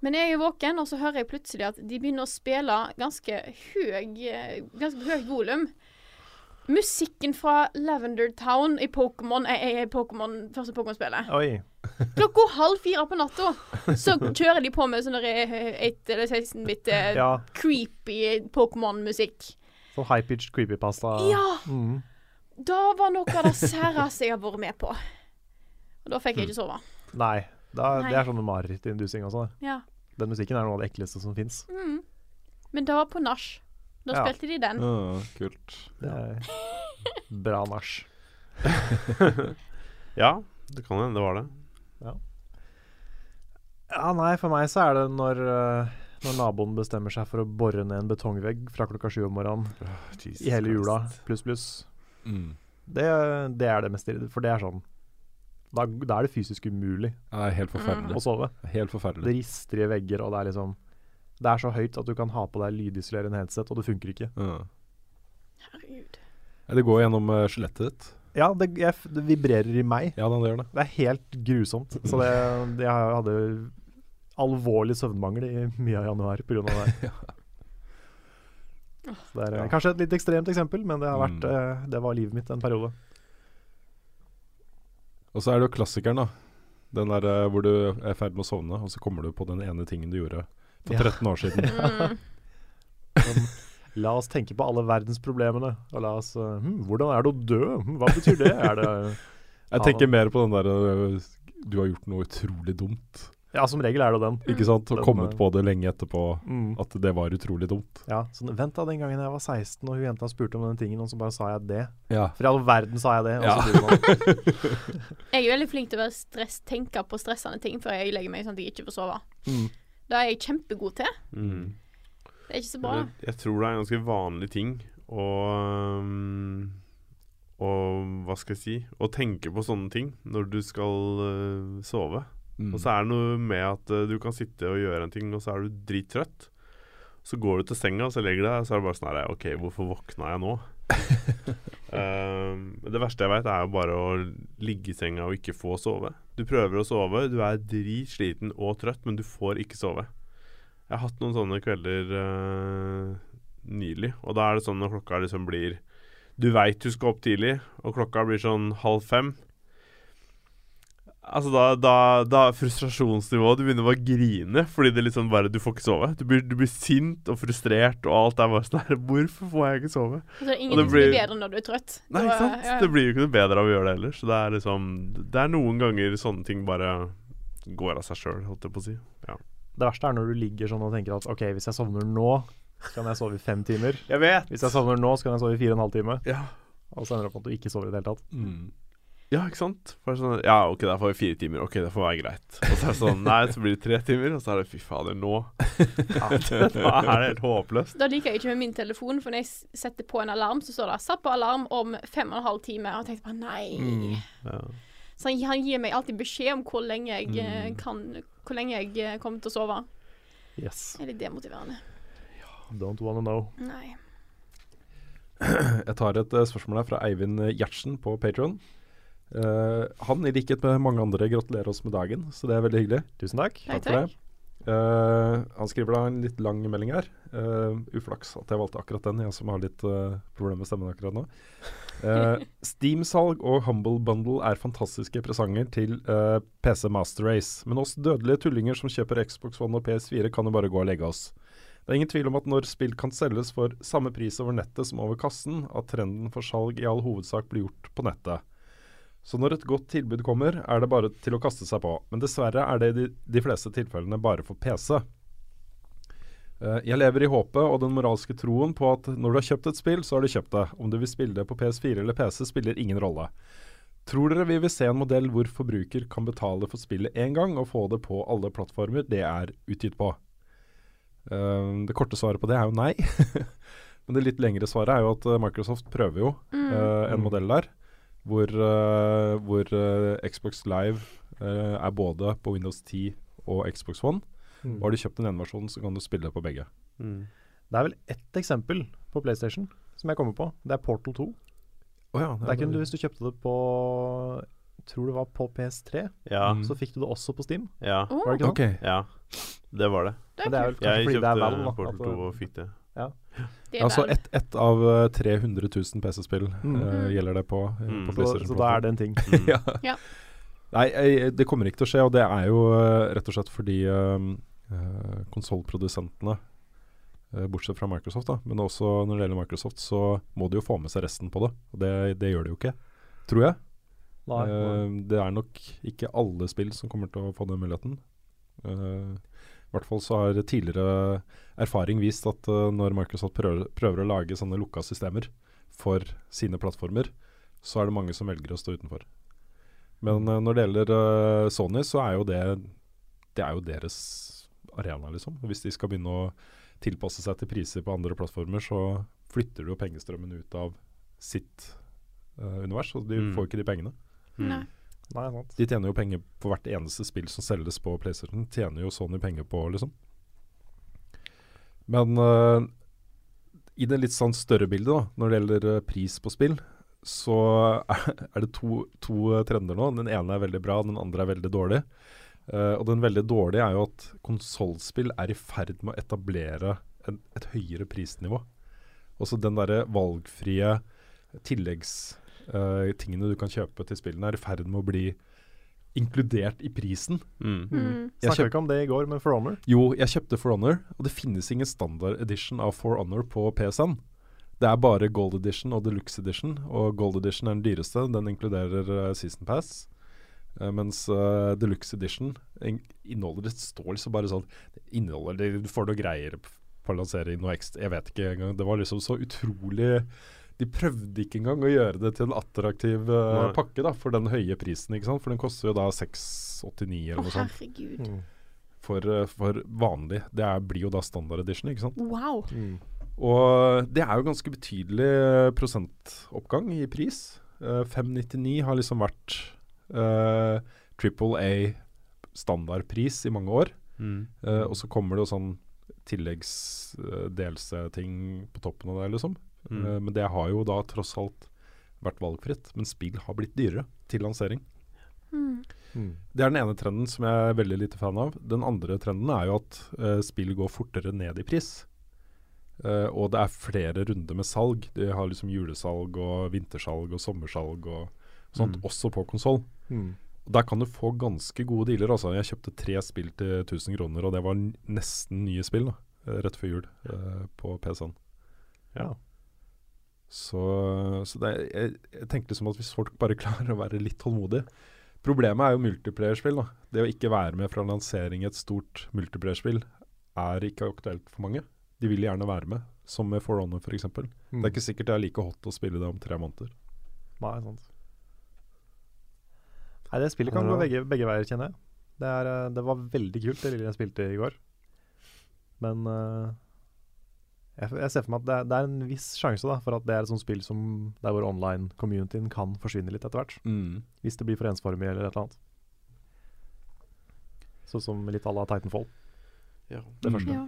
Men jeg er våken, og så hører jeg plutselig at de begynner å spille ganske høy, eh, ganske høy volum. Musikken fra Lavender Town i Pokémon er eh, Pokémon, første Pokémon-spillet. Klokka halv fire på natta så kjører de på med sånn der, eh, 8 eller 16-bit eh,
Ja.
creepy Pokémon-musikk.
Sånn high-pitched creepypasta.
Ja!
Mm.
Det var noe av det særeste jeg har vært med på. Og da fikk jeg ikke sove.
Nei. Da,
Nei.
Det er sånne mareritt-inducing også.
Ja.
Den musikken er noe av det ekleste som fins.
Mm. Men det var på nach. Da
Ja.
spilte de den.
Ja, kult.
Det er bra nach.
Ja, det kan hende det var det.
Ja, nei, for meg så er det når, eh, når naboen bestemmer seg for å bore ned en betongvegg fra klokka sju om morgenen
Jesus
i hele
Christ.
jula, pluss, pluss.
Mm.
Det, det er det mest irriterende. For det er sånn da, da er det fysisk umulig
Det er helt forferdelig.
å sove.
Helt
Det rister i vegger, og det er liksom Det er så høyt at du kan ha på deg lydisolerende headset, og det funker ikke.
Mm.
Herregud.
Ja, Det går gjennom uh, skjelettet ditt.
Ja, det, jeg, det vibrerer i meg.
Ja, det gjør det.
Det er helt grusomt. Så det, det jeg hadde alvorlig søvnmangel i mye av januar pga. det. Så det er
Ja.
kanskje et litt ekstremt eksempel, men det, har vært,
Mm.
eh, det var livet mitt en periode.
Og så er det jo klassikeren, da. Den der eh, hvor du er i ferd med å sovne, og så kommer du på den ene tingen du gjorde for
Ja.
13 år siden.
Mm.
Sånn, la oss tenke på alle verdensproblemene, og la oss eh, hm, Hvordan er det å dø? Hm, hva betyr det? Er det
Jeg tenker mer på den der eh, Du har gjort noe utrolig dumt.
Ja, som regel er det den.
Ikke sant? Og
Den,
kommet
eh,
på det lenge etterpå
Mm.
at det var utrolig dumt.
Ja, sånn, Vent da, den gangen jeg var 16 og hun jenta spurte om den tingen, og så bare sa jeg det.
Ja.
For i all verden sa jeg det. Og
Ja.
så man,
Jeg er veldig flink til å være stress, tenke på stressende ting før jeg legger meg, sånn at jeg ikke får sove.
mm.
Det er jeg kjempegod til.
Mm.
Det er ikke så bra.
Jeg, jeg tror det er en ganske vanlig ting å og hva skal jeg si Å tenke på sånne ting når du skal uh, sove.
Mm.
Og så er det noe med at uh, du kan sitte og gjøre en ting, og så er du drittrøtt. Så går du til senga, og så legger deg, og så er det bare sånn her OK, hvorfor våkna jeg nå? uh, det verste jeg vet, er jo bare å ligge i senga og ikke få sove. Du prøver å sove, du er dritsliten og trøtt, men du får ikke sove. Jeg har hatt noen sånne kvelder uh, nylig, og da er det sånn når klokka liksom blir Du veit du skal opp tidlig, og klokka blir sånn halv fem. Altså da, da, da er frustrasjonsnivået Du begynner bare å grine fordi det liksom bare Du får ikke sove. Du blir, du blir sint og frustrert, og alt er bare sånn her Hvorfor får jeg ikke sove? Altså,
ingenting blir bedre når du er trøtt.
Nei, ikke sant?
ja.
Det blir jo ikke noe bedre av å gjøre det heller. Så det er liksom Det er noen ganger sånne ting bare går av seg sjøl, holdt jeg på å si. Ja.
Det verste er når du ligger sånn og tenker at OK, hvis jeg sovner nå, så kan jeg sove i fem timer.
Jeg vet!
Hvis jeg sovner nå, så kan jeg sove i fire og en halv time.
Ja.
Og så ender det opp med at du ikke sover i det hele tatt.
Mm.
Ja, ikke sant? Sånn, ja, OK, da får vi fire timer. OK, det får være greit. Og så er det sånn Nei, så blir det tre timer, og så er det fy fader, nå ja, Da er det helt håpløst.
Da liker jeg ikke med min telefon, for når jeg setter på en alarm, så står det 'satt på alarm om fem og en halv time'. Og jeg tenker bare nei.
Mm.
Ja.
Så han, han gir meg alltid beskjed om hvor lenge jeg eh,
Mm.
kan Hvor lenge jeg eh, kommer til å sove.
Yes.
Det er litt demotiverende.
Ja, Don't wanna know.
Nei.
Jeg tar et eh, spørsmål her fra Eivind Gjertsen på Patron. Han, i likhet med mange andre, gratulerer oss med dagen, så det er veldig hyggelig.
Tusen takk.
Takk,
for det. Uh, han skriver da en litt lang melding her. Uh, uflaks at jeg valgte akkurat den, jeg som har litt uh, problemer med stemmen akkurat nå. Eh, Steam-salg og Humble Bundle er fantastiske presanger til PC Master Race. Men oss dødelige tullinger som kjøper Xbox One og PS4, kan jo bare gå og legge oss. Det er ingen tvil om at når spill kan selges for samme pris over nettet som over kassen, at trenden for salg i all hovedsak blir gjort på nettet. Så når et godt tilbud kommer, er det bare til å kaste seg på. Men dessverre er det i de, de fleste tilfellene bare for PC. Eh, jeg lever i håpet og den moralske troen på at når du har kjøpt et spill, så har du kjøpt det. Om du vil spille det på PS4 eller PC, spiller ingen rolle. Tror dere vi vil se en modell hvor forbruker kan betale for spillet én gang og få det på alle plattformer det er utgitt på? Eh, det korte svaret på det er jo nei. Men det litt lengre svaret er jo at eh, Microsoft prøver jo
Mm.
en modell der. Hvor, eh, hvor eh, Xbox Live eh, er både på Windows 10 og Xbox One.
Mm.
Og har du kjøpt den ene versjonen, så kan du spille på begge.
Mm.
Det er vel ett eksempel på PlayStation som jeg kommer på. Det er Portal 2.
Oh, ja,
Der kunne du, hvis du kjøpte det på tror det var på PS3,
Ja.
Mm.
så fikk du det også på Steam.
Ja.
Var det ikke sånn?
Okay.
ja. Det var det.
det
det vel
Jeg
det
kjøpte
Valve.
Portal 2 og fikk det.
Altså ett et av eh, 300 000 PC-spill
Mm.
uh, gjelder det på, eh,
Mm.
på
så, så da er det en ting.
Mm.
ja.
Ja.
Nei, jeg, det kommer ikke til å skje, og det er jo eh, rett og slett fordi uh, konsollprodusentene bortsett fra Microsoft, da. Men også når det gjelder Microsoft, så må de jo få med seg resten på det. Og det, det gjør de jo ikke, tror jeg.
Nei, nei.
Det er nok ikke alle spill som kommer til å få den muligheten. Eh, I hvert fall så har tidligere erfaring vist at uh, når Microsoft prøver, prøver å lage sånne lukka systemer for sine plattformer, så er det mange som velger å stå utenfor. Men uh, når det gjelder uh, Sony, så er jo det Det er jo deres arena, liksom. Hvis de skal begynne å tilpasse seg til priser på andre plattformer, så flytter du jo pengestrømmen ut av sitt univers, og de
Mm.
får ikke de pengene.
Nei.
Nei, sant.
De tjener jo penger på hvert eneste spill som selges på PlayStation. Tjener jo Sony penger på, liksom. Men uh, i det litt sånn større bildet, da, når det gjelder eh, pris på spill, så er, det to, to eh, trender nå. Den ene er veldig bra, den andre er veldig dårlig. Uh, og den veldig dårlige er jo at konsollspill er i ferd med å etablere en, et høyere prisnivå. Også den derre valgfrie tilleggstingene du kan kjøpe til spillene, er i ferd med å bli inkludert i prisen.
Mm.
Mm.
Snakka
kjøp-
ikke om det i går med For Honor?
Jo, jeg kjøpte For Honor, og det finnes ingen standard edition av For Honor på PSN. Det er bare Gold Edition og Deluxe Edition, og Gold Edition er den dyreste. Den inkluderer eh, Season Pass. Uh, mens uh, Deluxe Edition in inneholder Det står liksom bare sånn det inneholder, det, Du får noe greier på lansering, noe ekstra Jeg vet ikke engang. Det var liksom så utrolig De prøvde ikke engang å gjøre det til en attraktiv
uh,
pakke da for den høye prisen, ikke sant? For den koster jo da 689 eller noe sånt
herregud.
Mm.
for, eh, for vanlig. Det er, blir jo da standard edition, ikke sant.
Wow.
Mm.
Og det er jo ganske betydelig eh, prosentoppgang i pris. Uh, 599 har liksom vært uh, triple A standardpris i mange år.
Mm.
Eh, og så kommer det jo sånn tilleggsdelse-ting på toppen av det, liksom.
Mm.
Uh, men det har jo da tross alt vært valgfritt. Men spill har blitt dyrere til lansering.
Mm.
Mm.
Det er den ene trenden som jeg er veldig lite fan av. Den andre trenden er jo at uh, spill går fortere ned i pris. Uh, og det er flere runder med salg. De har liksom julesalg og vintersalg og sommersalg og sånt,
Mm.
også på konsoll.
Mm.
Der kan du få ganske gode dealer. Altså. Jeg kjøpte tre spill til 1000 kroner, og det var n- nesten nye spill da, rett før jul uh, på PC-en.
Ja.
Så, så det, jeg, jeg tenker liksom at hvis folk bare klarer å være litt tålmodige Problemet er jo multiplayerspill. da. Det å ikke være med fra lansering i et stort multiplayerspill er ikke aktuelt for mange. De vil gjerne være med, som med For Honor f.eks. Det
Mm.
er ikke sikkert det er like hot å spille det om tre måneder.
Nei, sant. Nei, det spillet kan gå begge, begge veier, kjenner jeg. Det, er, eh, det var veldig kult, det lille jeg spilte i går. Men eh, jeg, jeg ser for meg at det er, det er en viss sjanse da, for at det er et sånt spill som der hvor online-communityen kan forsvinne litt etter hvert. Hvis det blir for ensformig eller et eller annet. Sånn som litt à la Titanfall.
Ja.
Det første.
Ja.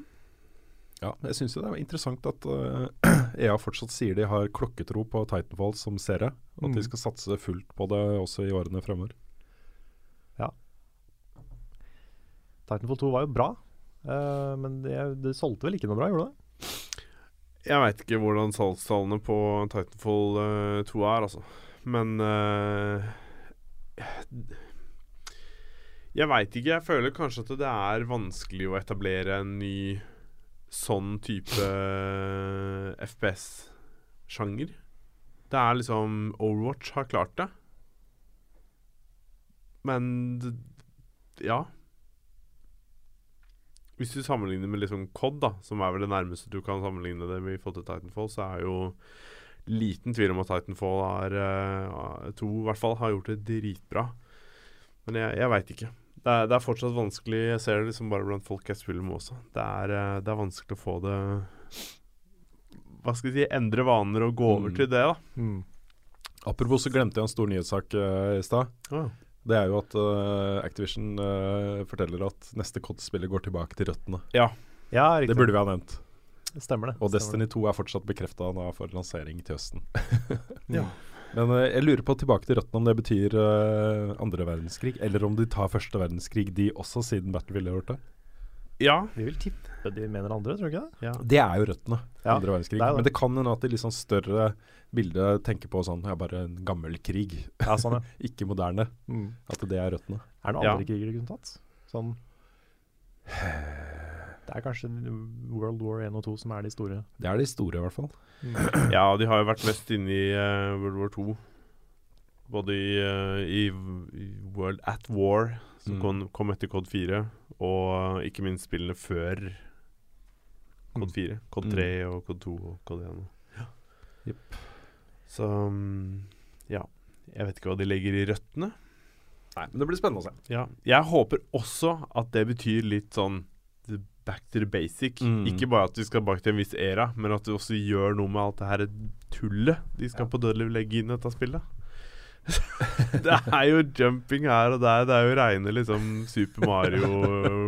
Ja, jeg syns det er interessant at uh, EA fortsatt sier de har klokketro på Titanfall som serie, og at
Mm.
de skal satse fullt på det også i årene fremover. Ja.
Titanfall 2 var jo bra, uh, men det, det solgte vel ikke noe bra, gjorde det?
Jeg veit ikke hvordan salgstallene på Titanfall eh, 2 er, altså. Men eh, Jeg veit ikke. Jeg føler kanskje at det er vanskelig å etablere en ny sånn type FPS-sjanger. Det er liksom Overwatch har klart det. Men ja. Hvis du sammenligner med liksom COD, da, som er vel det nærmeste du kan sammenligne det med i forhold til Titanfall, så er jo liten tvil om at Titanfall er uh, to i hvert fall har gjort det dritbra. Men jeg, jeg veit ikke. Det er, det er fortsatt vanskelig. Jeg ser det liksom bare blant folk jeg spiller med også. Det er, uh, det er vanskelig å få det Hva skal vi si endre vaner og gå over
Mm.
til det, da.
Mm.
Apropos så glemte jeg en stor nyhetssak uh, i stad.
Ah.
Det er jo at uh, Activision uh, forteller at neste COD-spiller går tilbake til røttene.
Ja, riktig.
Det burde vi ha nevnt.
Stemmer det.
Og
Stemmer
Destiny 2 er fortsatt bekrefta for lansering til høsten.
Ja.
Men uh, jeg lurer på tilbake til røttene om det betyr andre verdenskrig, eller om de tar første verdenskrig de også, siden Battlefield har gjort det.
Ja.
Vi vil tippe de mener andre, tror du ikke det?
ja.
Det er jo røttene.
Ja,
andre verdenskrig.
det det.
Men det kan hende at de litt sånn større bildet tenker på sånn Ja, bare en gammel krig,
Ja, sånn, ja.
ikke moderne.
Mm.
At det er røttene.
Er det noen
Ja.
andre kriger du kunne tatt? Sånn Det Det er kanskje World War 1 og 2 som er de store.
Det er de store, i hvert fall.
Ja, de har jo vært mest inne i uh, World War 2. Både i, uh, i, i World at War, som
Mm.
kom, etter Cod 4, og ikke minst spillene før Cod 4. Cod 3 og Cod 2 og Cod 1. Ja.
Yep.
Så mm, ja. Jeg vet ikke hva de legger i røttene.
Nei, men det blir spennende å se.
Ja. Jeg håper også at det betyr litt sånn back to the basic.
Mm.
Ikke bare at vi skal bak til en viss era, men at vi også gjør noe med alt det her tullet de skal
Ja.
på dødelig legge inn i dette spillet. det er jo jumping her og der. Det er jo reine liksom Super Mario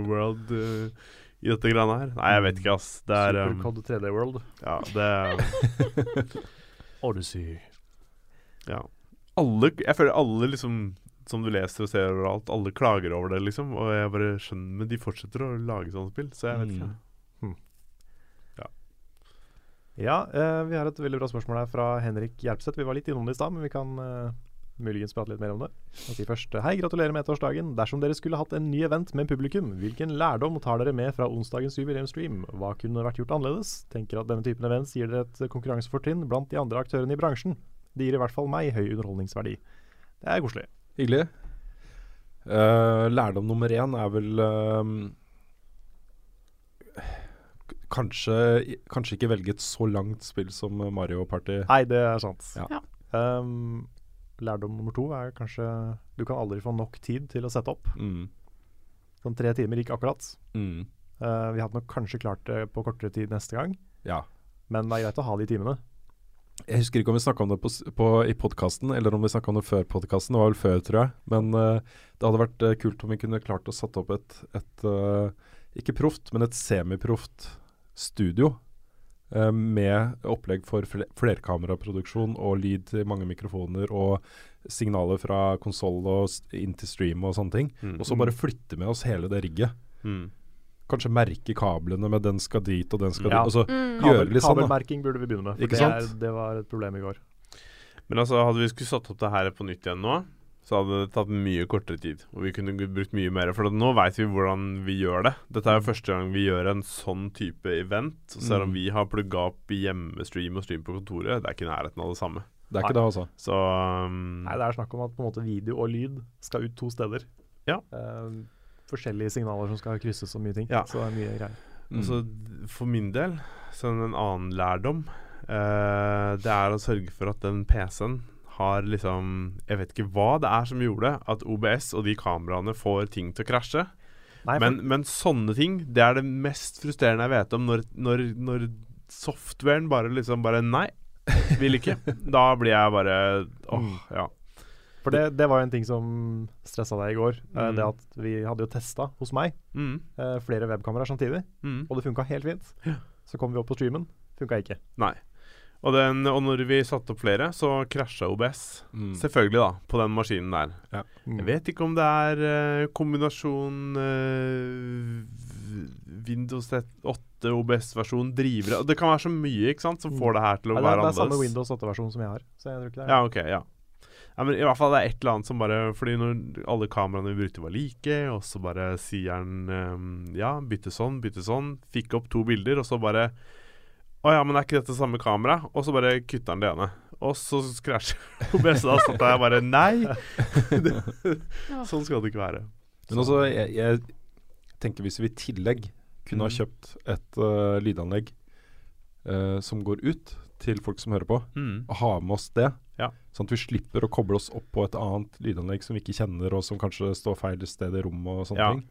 World uh, i dette greiene her. Nei, jeg vet ikke, ass. Det er um,
Supercod 3D World.
Ja, det
Odyssey.
Ja. Alle Jeg føler alle liksom som du leser og ser overalt, alle klager over det, liksom. Og jeg bare skjønner Men de fortsetter å lage sånne spill, så jeg vet ikke.
Mm.
Ja, eh, vi har et veldig bra spørsmål her fra Henrik Hjelpseth. Vi var litt innom det i stad, men vi kan eh, muligens prate litt mer om det. Han sier først Hei, gratulerer med ettårsdagen. Dersom dere skulle hatt en ny event med publikum, hvilken lærdom tar dere med fra onsdagens jubileumsstream? Hva kunne vært gjort annerledes? Tenker at denne typen events gir dere et konkurransefortrinn blant de andre aktørene i bransjen. Det gir i hvert fall meg høy underholdningsverdi. Det er koselig.
Hyggelig. Uh, lærdom nummer én er vel uh, kanskje, kanskje ikke velge et så langt spill som Mario Party.
Nei, det er sant.
Ja.
Ja.
Um, lærdom nummer to er kanskje Du kan aldri få nok tid til å sette opp.
Mm.
Sånn tre timer gikk akkurat.
Mm.
Uh, vi hadde nok kanskje klart det på kortere tid neste gang,
Ja.
men det er greit å ha de timene.
Jeg husker ikke om vi snakka om det på, på, i podkasten, eller om vi snakka om det før podkasten. Det var vel før, tror jeg. Men uh, det hadde vært uh, kult om vi kunne klart å satt opp et, et ikke proft, men et semiproft studio. Eh, med opplegg for flerkameraproduksjon og lyd til mange mikrofoner og signaler fra konsoll og inn til stream og sånne ting.
Mm.
Og så bare flytte med oss hele det rigget.
Mm.
Kanskje merke kablene med 'den skal dit' og 'den skal
Ja.
dit'. Altså,
Mm.
Kabel,
litt sånn, da.
kabelmerking burde vi begynne med, for
Ikke
det,
sant?
er, det var et problem i går.
Men altså, hadde vi skulle satt opp det her på nytt igjen nå, så hadde det tatt mye kortere tid. Og vi kunne brukt mye mer. For nå veit vi hvordan vi gjør det. Dette er jo første gang vi gjør en sånn type event. Så selv om
Mm.
vi har plugga opp i hjemmestream og stream på kontoret, det er ikke i nærheten av det samme.
det er ikke det, altså.
Så um,
Nei, det er snakk om at på en måte video og lyd skal ut to steder.
Ja.
Uh, forskjellige signaler som skal krysses og mye ting.
Ja.
Så det er mye greier.
Mm.
Altså, d- for min del, så en annen lærdom, uh, det er å sørge for at den PC-en har liksom Jeg vet ikke hva det er som gjorde at OBS og de kameraene får ting til å krasje.
Nei, for,
Men, men sånne ting, det er det mest frustrerende jeg vet om, når, når, når softwaren bare liksom bare Nei, vil ikke. Da blir jeg bare Åh,
Mm.
ja.
for det, det var jo en ting som stressa deg i går. eh,
Mm.
Det at vi hadde jo testa hos meg
Mm,
eh, flere webkameraer samtidig,
mm.
og det funka helt fint. Så kom vi opp på streamen, funka ikke.
Nei. Og, den, og når vi satte opp flere, så krasja OBS.
Mm.
Selvfølgelig, da, på den maskinen der.
Mm.
Jeg vet ikke om det er uh, kombinasjon uh, Windows 8 OBS-versjon, drivere Det kan være så mye ikke sant, som
Mm.
får det her til å
ja,
være annerledes.
det er samme. Windows 8-versjon som jeg har. Så jeg tror ikke det er
Ja, ok, ja. ja. Men i hvert fall det er et eller annet som bare Fordi når alle kameraene vi brukte var like, og så bare sier han um, ja, bytte sånn, bytte sånn. Fikk opp to bilder, og så bare Å ja, men er ikke dette samme kamera? Og så bare kutter han det ene. Og så krasjer OBS. Da satt jeg bare Nei! sånn skal det ikke være.
Men altså, jeg, jeg tenker hvis vi i tillegg kunne ha
Mm.
kjøpt et uh, lydanlegg uh, som går ut til folk som hører på,
Mm.
og ha med oss det,
Ja.
sånn at vi slipper å koble oss opp på et annet lydanlegg som vi ikke kjenner, og som kanskje står feil sted i rommet og sånne
Ja.
ting,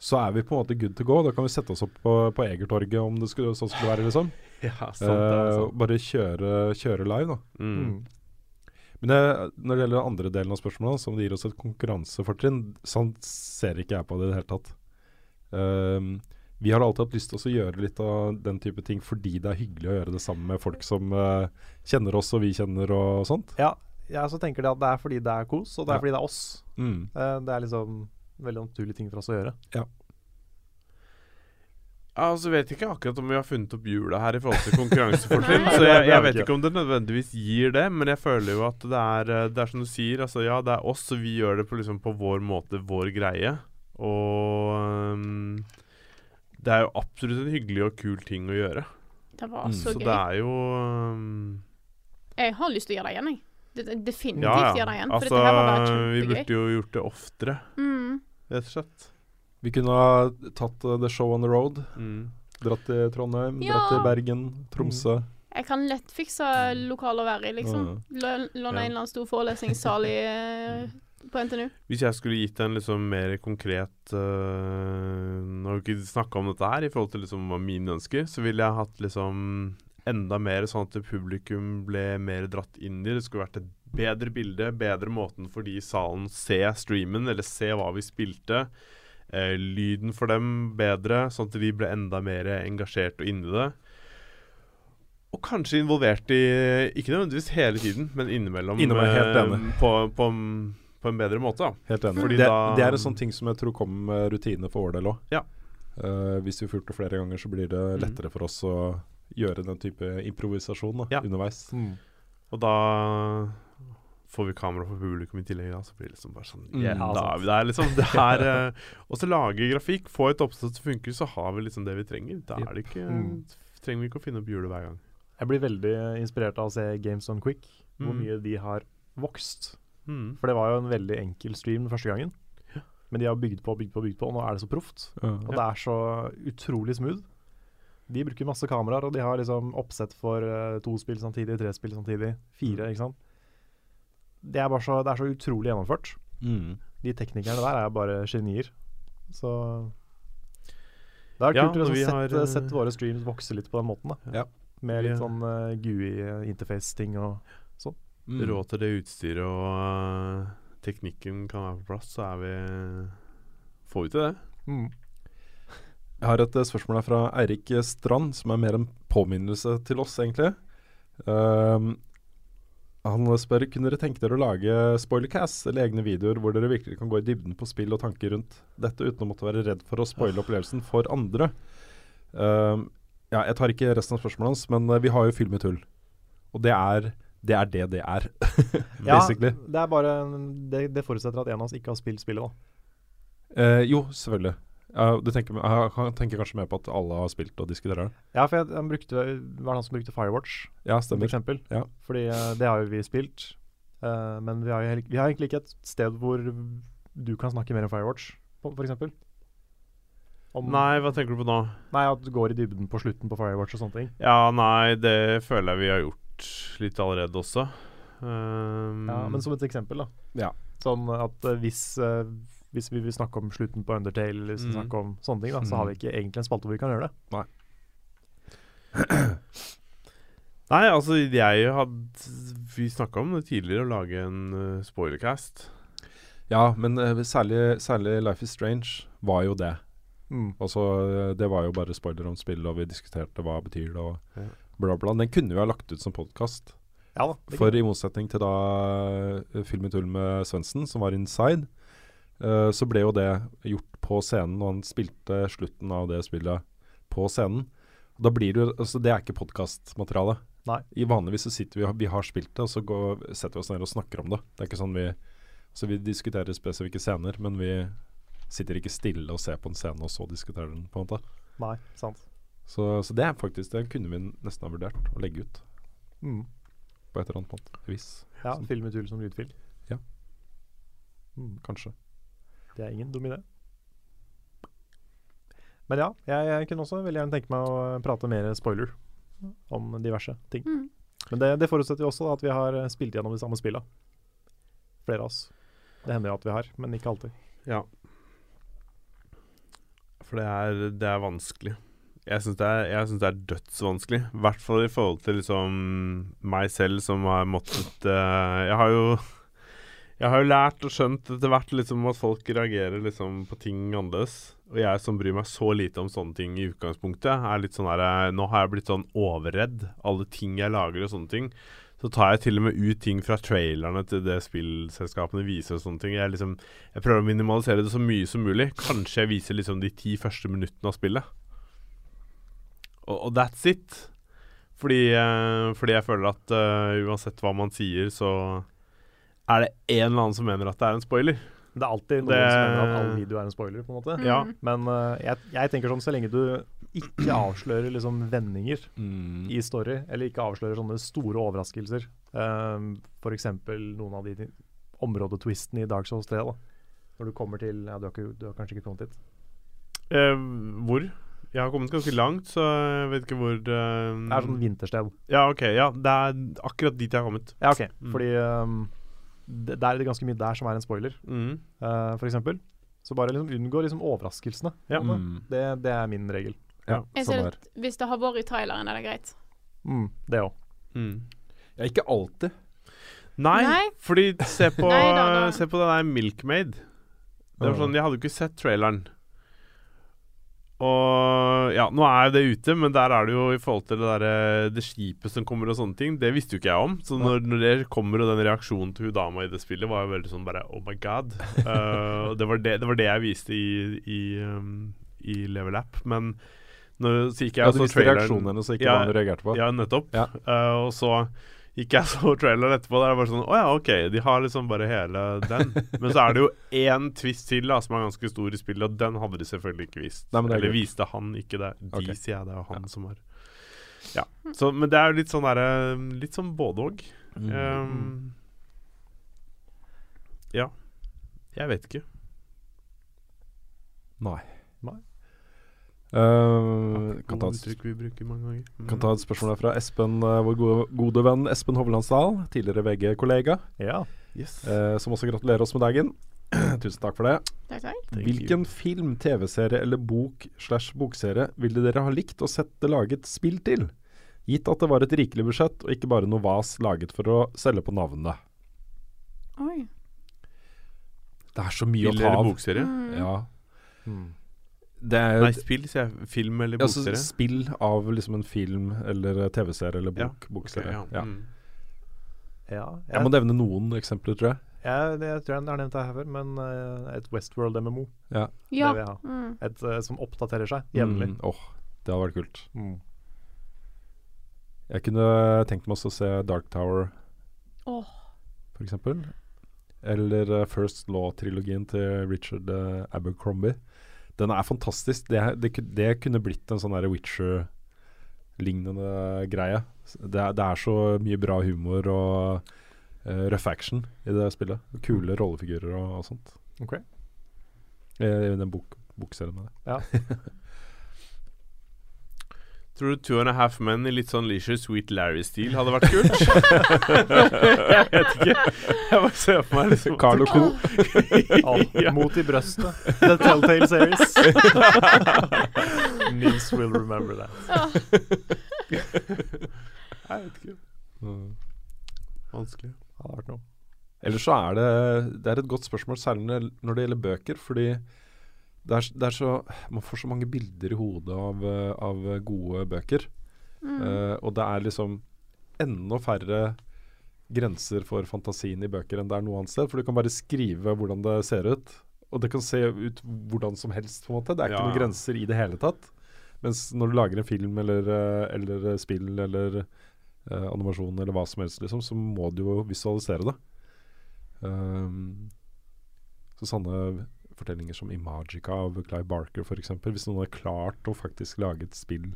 så er vi på en måte good to go. Da kan vi sette oss opp på, på Egertorget om det skulle, så skulle være, liksom.
Ja, sant,
Eh, bare kjøre, kjøre live, da.
Mm.
Mm.
Men det, når det gjelder den andre delen av spørsmålet, som det gir oss et konkurransefortrinn, sånn ser ikke jeg på det i det hele tatt. Um, vi har alltid hatt lyst til å gjøre litt av den type ting fordi det er hyggelig å gjøre det sammen med folk som uh, kjenner oss og vi kjenner og sånt.
Ja, jeg også tenker det at det er fordi det er kos, og det er
Ja.
fordi det er oss.
Mm.
Uh, det er liksom veldig naturlig ting for oss å gjøre.
Ja, altså vet ikke akkurat om vi har funnet opp hjula her i forhold til konkurransefortrinn. Så jeg, jeg vet
ikke.
om det nødvendigvis gir det, men jeg føler jo at det er, eh, det er som du sier. Altså ja, det er oss, og vi gjør det på, liksom, på vår måte, vår greie. Og um, det er jo absolutt en hyggelig og kul ting å gjøre.
Det var
Mm,
så
Så det er jo um,
Jeg har lyst til å gjøre det igjen, jeg. Det, det, definitivt
Ja, ja.
gjøre det igjen. For
Altså,
dette her var bare
vi burde jo gjort det oftere,
Mm.
rett og slett.
Vi kunne ha tatt uh, The Show on the Road.
Mm.
Dratt til Trondheim,
Ja.
dratt til Bergen, Tromsø.
Jeg kan lett fikse lokal å være i, liksom. Lå- Låne
Ja.
en eller annen stor forelesningssal i, eh, på NTNU.
Hvis jeg skulle gitt en liksom mer konkret uh, Nå har vi ikke snakka om dette her i forhold til liksom mine ønsker, så ville jeg hatt liksom enda mer sånn at publikum ble mer dratt inn i det. Det skulle vært et bedre bilde, bedre måten for de i salen se streamen, eller se hva vi spilte. Eh, lyden for dem bedre, sånn at de ble enda mer engasjert og inni det. Og kanskje involvert i Ikke nødvendigvis hele tiden, men innimellom.
Innimellom, helt
eh, på, på, på en bedre måte. da.
Helt enig.
Fordi
det,
da-
det er en sånn ting som jeg tror kommer med rutine for vår del òg.
Ja.
hvis vi får gjort det flere ganger, så blir det
Mhm.
lettere for oss å gjøre den type improvisasjon da,
Ja.
underveis.
Mm.
Og da får vi kamera for publikum i tillegg, da, så blir det liksom bare sånn
Mm.
yeah,
Ja,
da, er vi der, liksom. Det er eh, Og så lage grafikk, få et oppsett som funker, så har vi liksom det vi trenger. Da er det ikke
Mm.
trenger vi ikke å finne opp hjulet hver gang.
Jeg blir veldig inspirert av å se Games on Quick, hvor
Mm.
mye de har vokst.
Mm.
For det var jo en veldig enkel stream den første gangen. Men de har bygd på, bygd på, bygd på, og nå er det så proft. Og det er så utrolig smooth. De bruker masse kameraer, og de har liksom oppsett for eh, to spill samtidig, tre spill samtidig, fire, ikke sant. Det er bare så, det er så utrolig gjennomført.
Mm.
De teknikerne der er bare genier. Så det er
Ja,
kult å
vi
sett,
har, eh,
sett våre streams vokse litt på den måten. da
Ja.
Med litt sånn uh, GUI interface-ting og
Mm.
Råd til det utstyret og uh, teknikken kan være på plass, så er vi Får vi til det.
mm.
Jeg har et eh, spørsmål her fra Eirik Strand, som er mer en påminnelse til oss, egentlig. Ehm, han spør kunne dere tenke dere å lage spoilercast eller egne videoer hvor dere virkelig kan gå i dybden på spill og tanker rundt dette uten å måtte være redd for å spoile opplevelsen for andre. Um, ja, jeg tar ikke resten av spørsmålet hans, men eh, vi har jo Film i tull. Og det er det er det det er,
Ja, det er bare det, det forutsetter at en av oss ikke har spilt spillet, da.
Uh, jo, selvfølgelig. Ja, du tenker, jeg tenker kanskje mer på at alle har spilt og diskuterer det?
Ja, for jeg, jeg brukte, var det han som brukte Firewatch,
Ja,
for
stemmer.
eksempel.
Ja.
Fordi eh, det har jo vi spilt. Uh, men vi har, jo heller- vi har egentlig ikke et sted hvor du kan snakke mer om Firewatch, f.eks. for eksempel.
Nei, hva tenker du på nå?
Nei, at du går i dybden på slutten på Firewatch og sånne ting.
Ja, nei, det føler jeg vi har gjort litt allerede også. Um,
Ja, men som et eksempel, da.
Ja.
Sånn at eh, hvis, hvis vi vil snakke om slutten på Undertale, eller hvis vi
Mm.
snakke om sånne ting, da, så har vi ikke egentlig en spalte hvor vi kan gjøre det.
Nei, Nei, altså jeg hadde Vi snakka om det tidligere, å lage en uh, spoilercast.
Ja, men uh, særlig, særlig Life is Strange var jo det.
Mm.
Altså, det var jo bare spoiler om spillet, og vi diskuterte hva det betyr det, og
Ja.
bla, bla. Den kunne vi ha lagt ut som podkast.
Ja
For i motsetning til da uh, Filmen tull med Svendsen, som var inside, eh, så ble jo det gjort på scenen, og han spilte slutten av det spillet på scenen. Da blir det Altså, det er ikke podkastmateriale. I Vanligvis så sitter vi vi har spilt det, og så går, setter vi oss ned og snakker om det. Det er ikke sånn vi Så vi diskuterer spesifikke scener, men vi sitter ikke stille og ser på en scene, og så diskuterer den, på en måte.
Nei, sant.
Så, så det er faktisk Det kunne vi nesten ha vurdert å legge ut
Mm.
på et eller annet måte. Vis,
Ja,
Sånn.
film med som lydfil.
Ja.
Mm.
kanskje.
Det er ingen dum idé. Men ja, jeg, jeg kunne også veldig gjerne tenke meg å prate mer spoiler om diverse ting.
Mm.
Men det, det forutsetter jo også da at vi har spilt gjennom de samme spilla. Flere av oss. Det hender jo at vi har, men ikke alltid.
Ja. For det er, det er vanskelig. Jeg syns det, er- synes det er dødsvanskelig. I hvert fall i forhold til liksom meg selv som har måttet uh, Jeg har jo Jeg har jo lært og skjønt etter hvert liksom at folk reagerer liksom på ting annerledes. Og jeg som bryr meg så lite om sånne ting i utgangspunktet, er litt sånn her eh, Nå har jeg blitt sånn overredd. Alle ting jeg lager og sånne ting. Så tar jeg til og med ut ting fra trailerne til det spillselskapene viser og sånne ting. Jeg, liksom, jeg prøver å minimalisere det så mye som mulig. Kanskje jeg viser liksom de ti første minuttene av spillet. Og, og that's it. Fordi, eh, fordi jeg føler at uh, uansett hva man sier, så er det en eller annen som mener at det er en spoiler.
Det er alltid noen
Det-
som mener at all video er en spoiler, på en måte.
Mm.
Ja.
Men uh, jeg, jeg tenker sånn, så lenge du ikke avslører liksom vendinger
Mm.
i story, eller ikke avslører sånne store overraskelser, um, f.eks. noen av de områdetwistene i Dark Souls 3, da. Når du kommer til Ja, du har, ikke, du har kanskje ikke kommet dit?
Eh, hvor? Jeg har kommet ganske langt, så jeg vet ikke hvor
Det er sånn vintersted.
Ja, OK. Ja, det er akkurat dit jeg har kommet.
Ja, OK.
Mm.
Fordi um, det, der er det ganske mye der som er en spoiler,
Mm.
uh, f.eks. Så bare liksom unngå liksom overraskelsene.
Ja.
Mm.
Det, det er min regel.
Ja,
Jeg ser at Hvis det har vært i traileren, er det greit.
Mm, det òg.
Mm.
Ja, ikke alltid.
Nei,
Nei.
fordi se på,
Nei da, da.
se på den der Milkmaid. Det var sånn, Jeg hadde jo ikke sett traileren. Og ja, nå er jo det ute, men der er det jo i forhold til det der, Det skipet som kommer og sånne ting. Det visste jo ikke jeg om. Så når, når det kommer, og den reaksjonen til hun dama i det spillet var jo veldig sånn bare Oh my god. Uh, det, var det, det var det jeg viste i, i, um, i Level App. Men når, så gikk jeg
Ja, du
så
visste
traileren-
reaksjonen hennes, og ikke
Ja,
hva hun reagerte på.
ja, nettopp.
Ja.
Uh, og så gikk jeg så traileren etterpå. Der er det bare sånn Å ja, OK. De har liksom bare hele den. Men så er det jo én twist til da som er ganske stor i spillet, og den hadde de selvfølgelig ikke vist.
Nei, er
Eller
greit.
viste han, ikke det. De,
okay.
sier jeg. Det er han han som har Ja. Så, men det er jo litt sånn derre Litt sånn både òg.
Mm.
Um, ja. Jeg vet ikke.
Nei. Eh, kan, ta et,
vi mange. Mm.
kan ta et spørsmål her fra Espen, eh, vår gode, gode venn Espen Hovlandsdal, tidligere VG-kollega,
Ja.
Yes.
eh, som også gratulerer oss med dagen. Tusen takk for det.
Takk, takk.
Hvilken film, TV-serie eller bok slash bokserie ville dere ha likt å sette laget spill til? Gitt at det var et rikelig budsjett, og ikke bare noe vas laget for å selge på navnet.
Oi.
Det er så mye
Spill
å ta av.
bokserie?
Mm.
Ja.
Mm.
Det er
Nei, spill, sier jeg. Film eller
altså, spill av liksom en film eller TV-serie eller
Ja,
bok. bokserie.
Ok,
ja.
Mm.
ja.
Jeg må nevne noen eksempler, tror jeg.
Jeg, det, jeg tror jeg har nevnt det her før, men uh, et Westworld MMO.
Ja.
Ja.
Det vil jeg ha.
Mm.
Et uh, som oppdaterer seg jevnlig.
Mm, åh, det hadde vært kult.
Mm.
Jeg kunne tenkt meg også å se Dark Tower,
oh.
for eksempel. Eller eh, First Law-trilogien til Richard eh, Abercrombie. Den er fantastisk. Det, det, det kunne blitt en sånn Witcher-lignende greie. Det, det er så mye bra humor og uh, røff action i det spillet. Kule rollefigurer og, og sånt.
Ok.
I, i den bok, bokserien med det.
Tror du Two and a Half Men i litt sånn Leisure Sweet Larry-stil hadde vært kult? jeg vet ikke. Jeg bare ser på meg liksom
Carl og Co.
Alt Mot i brøstet. The Telltale Series. Nils will remember that.
Jeg vet ikke.
Mm.
Vanskelig.
Det hadde vært noe.
Ellers så er det Det er et godt spørsmål, særlig når det gjelder bøker. Fordi det er, det er så Man får så mange bilder i hodet av, eh, av gode bøker.
Mm.
Uh, og det er liksom enda færre grenser for fantasien i bøker enn det er noe annet sted. For du kan bare skrive hvordan det ser ut. Og det kan se ut hvordan som helst, på en måte. Det er ikke
Ja,
noen grenser i det hele tatt. Mens når du lager en film eller, eh, eller spill eller uh, animasjon eller hva som helst, liksom, så må du jo visualisere det. Um, så sånne fortellinger som Imagica av Clive Barker, f.eks. Hvis noen hadde klart å faktisk lage et spill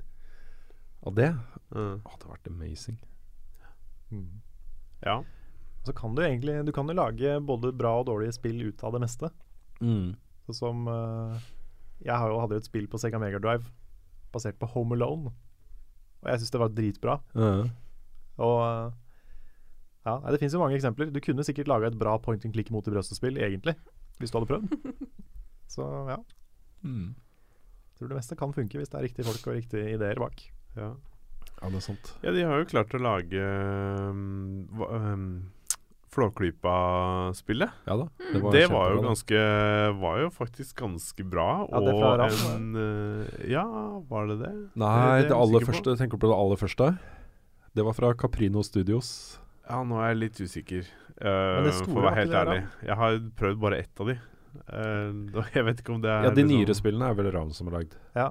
av det,
Mm.
det hadde vært amazing.
Mm.
Ja.
Så kan du egentlig Du kan jo lage både bra og dårlige spill ut av det meste.
Mm.
Sånn som uh, Jeg har jo, hadde jo et spill på Sega Mega Drive basert på Home Alone. Og jeg syns det var dritbra.
Mm.
Og eh, ja, Det fins jo mange eksempler. Du kunne sikkert laga et bra point and click mot i brøstet-spill, egentlig. Hvis du hadde prøvd. Så ja.
Mm.
Tror det meste kan funke hvis det er riktige folk og riktige ideer bak.
ja.
ja, det er sant.
Ja, de har jo klart å lage um, um, Flåklypa-spillet.
Ja da.
Mm.
Det var, jo ganske Var jo faktisk ganske bra.
Ja, det fra
og en uh, Ja, var det det?
Nei,
Det- det
det, aller
på.
første Tenker du på det aller første? Det var fra Caprino Studios.
Ja, nå er jeg litt usikker, uh,
store
for å være helt ærlig. Jeg har prøvd bare ett av de. Uh, jeg vet ikke om det er
Ja, de
liksom-
nyere spillene er vel Ravn som har lagd.
Ja.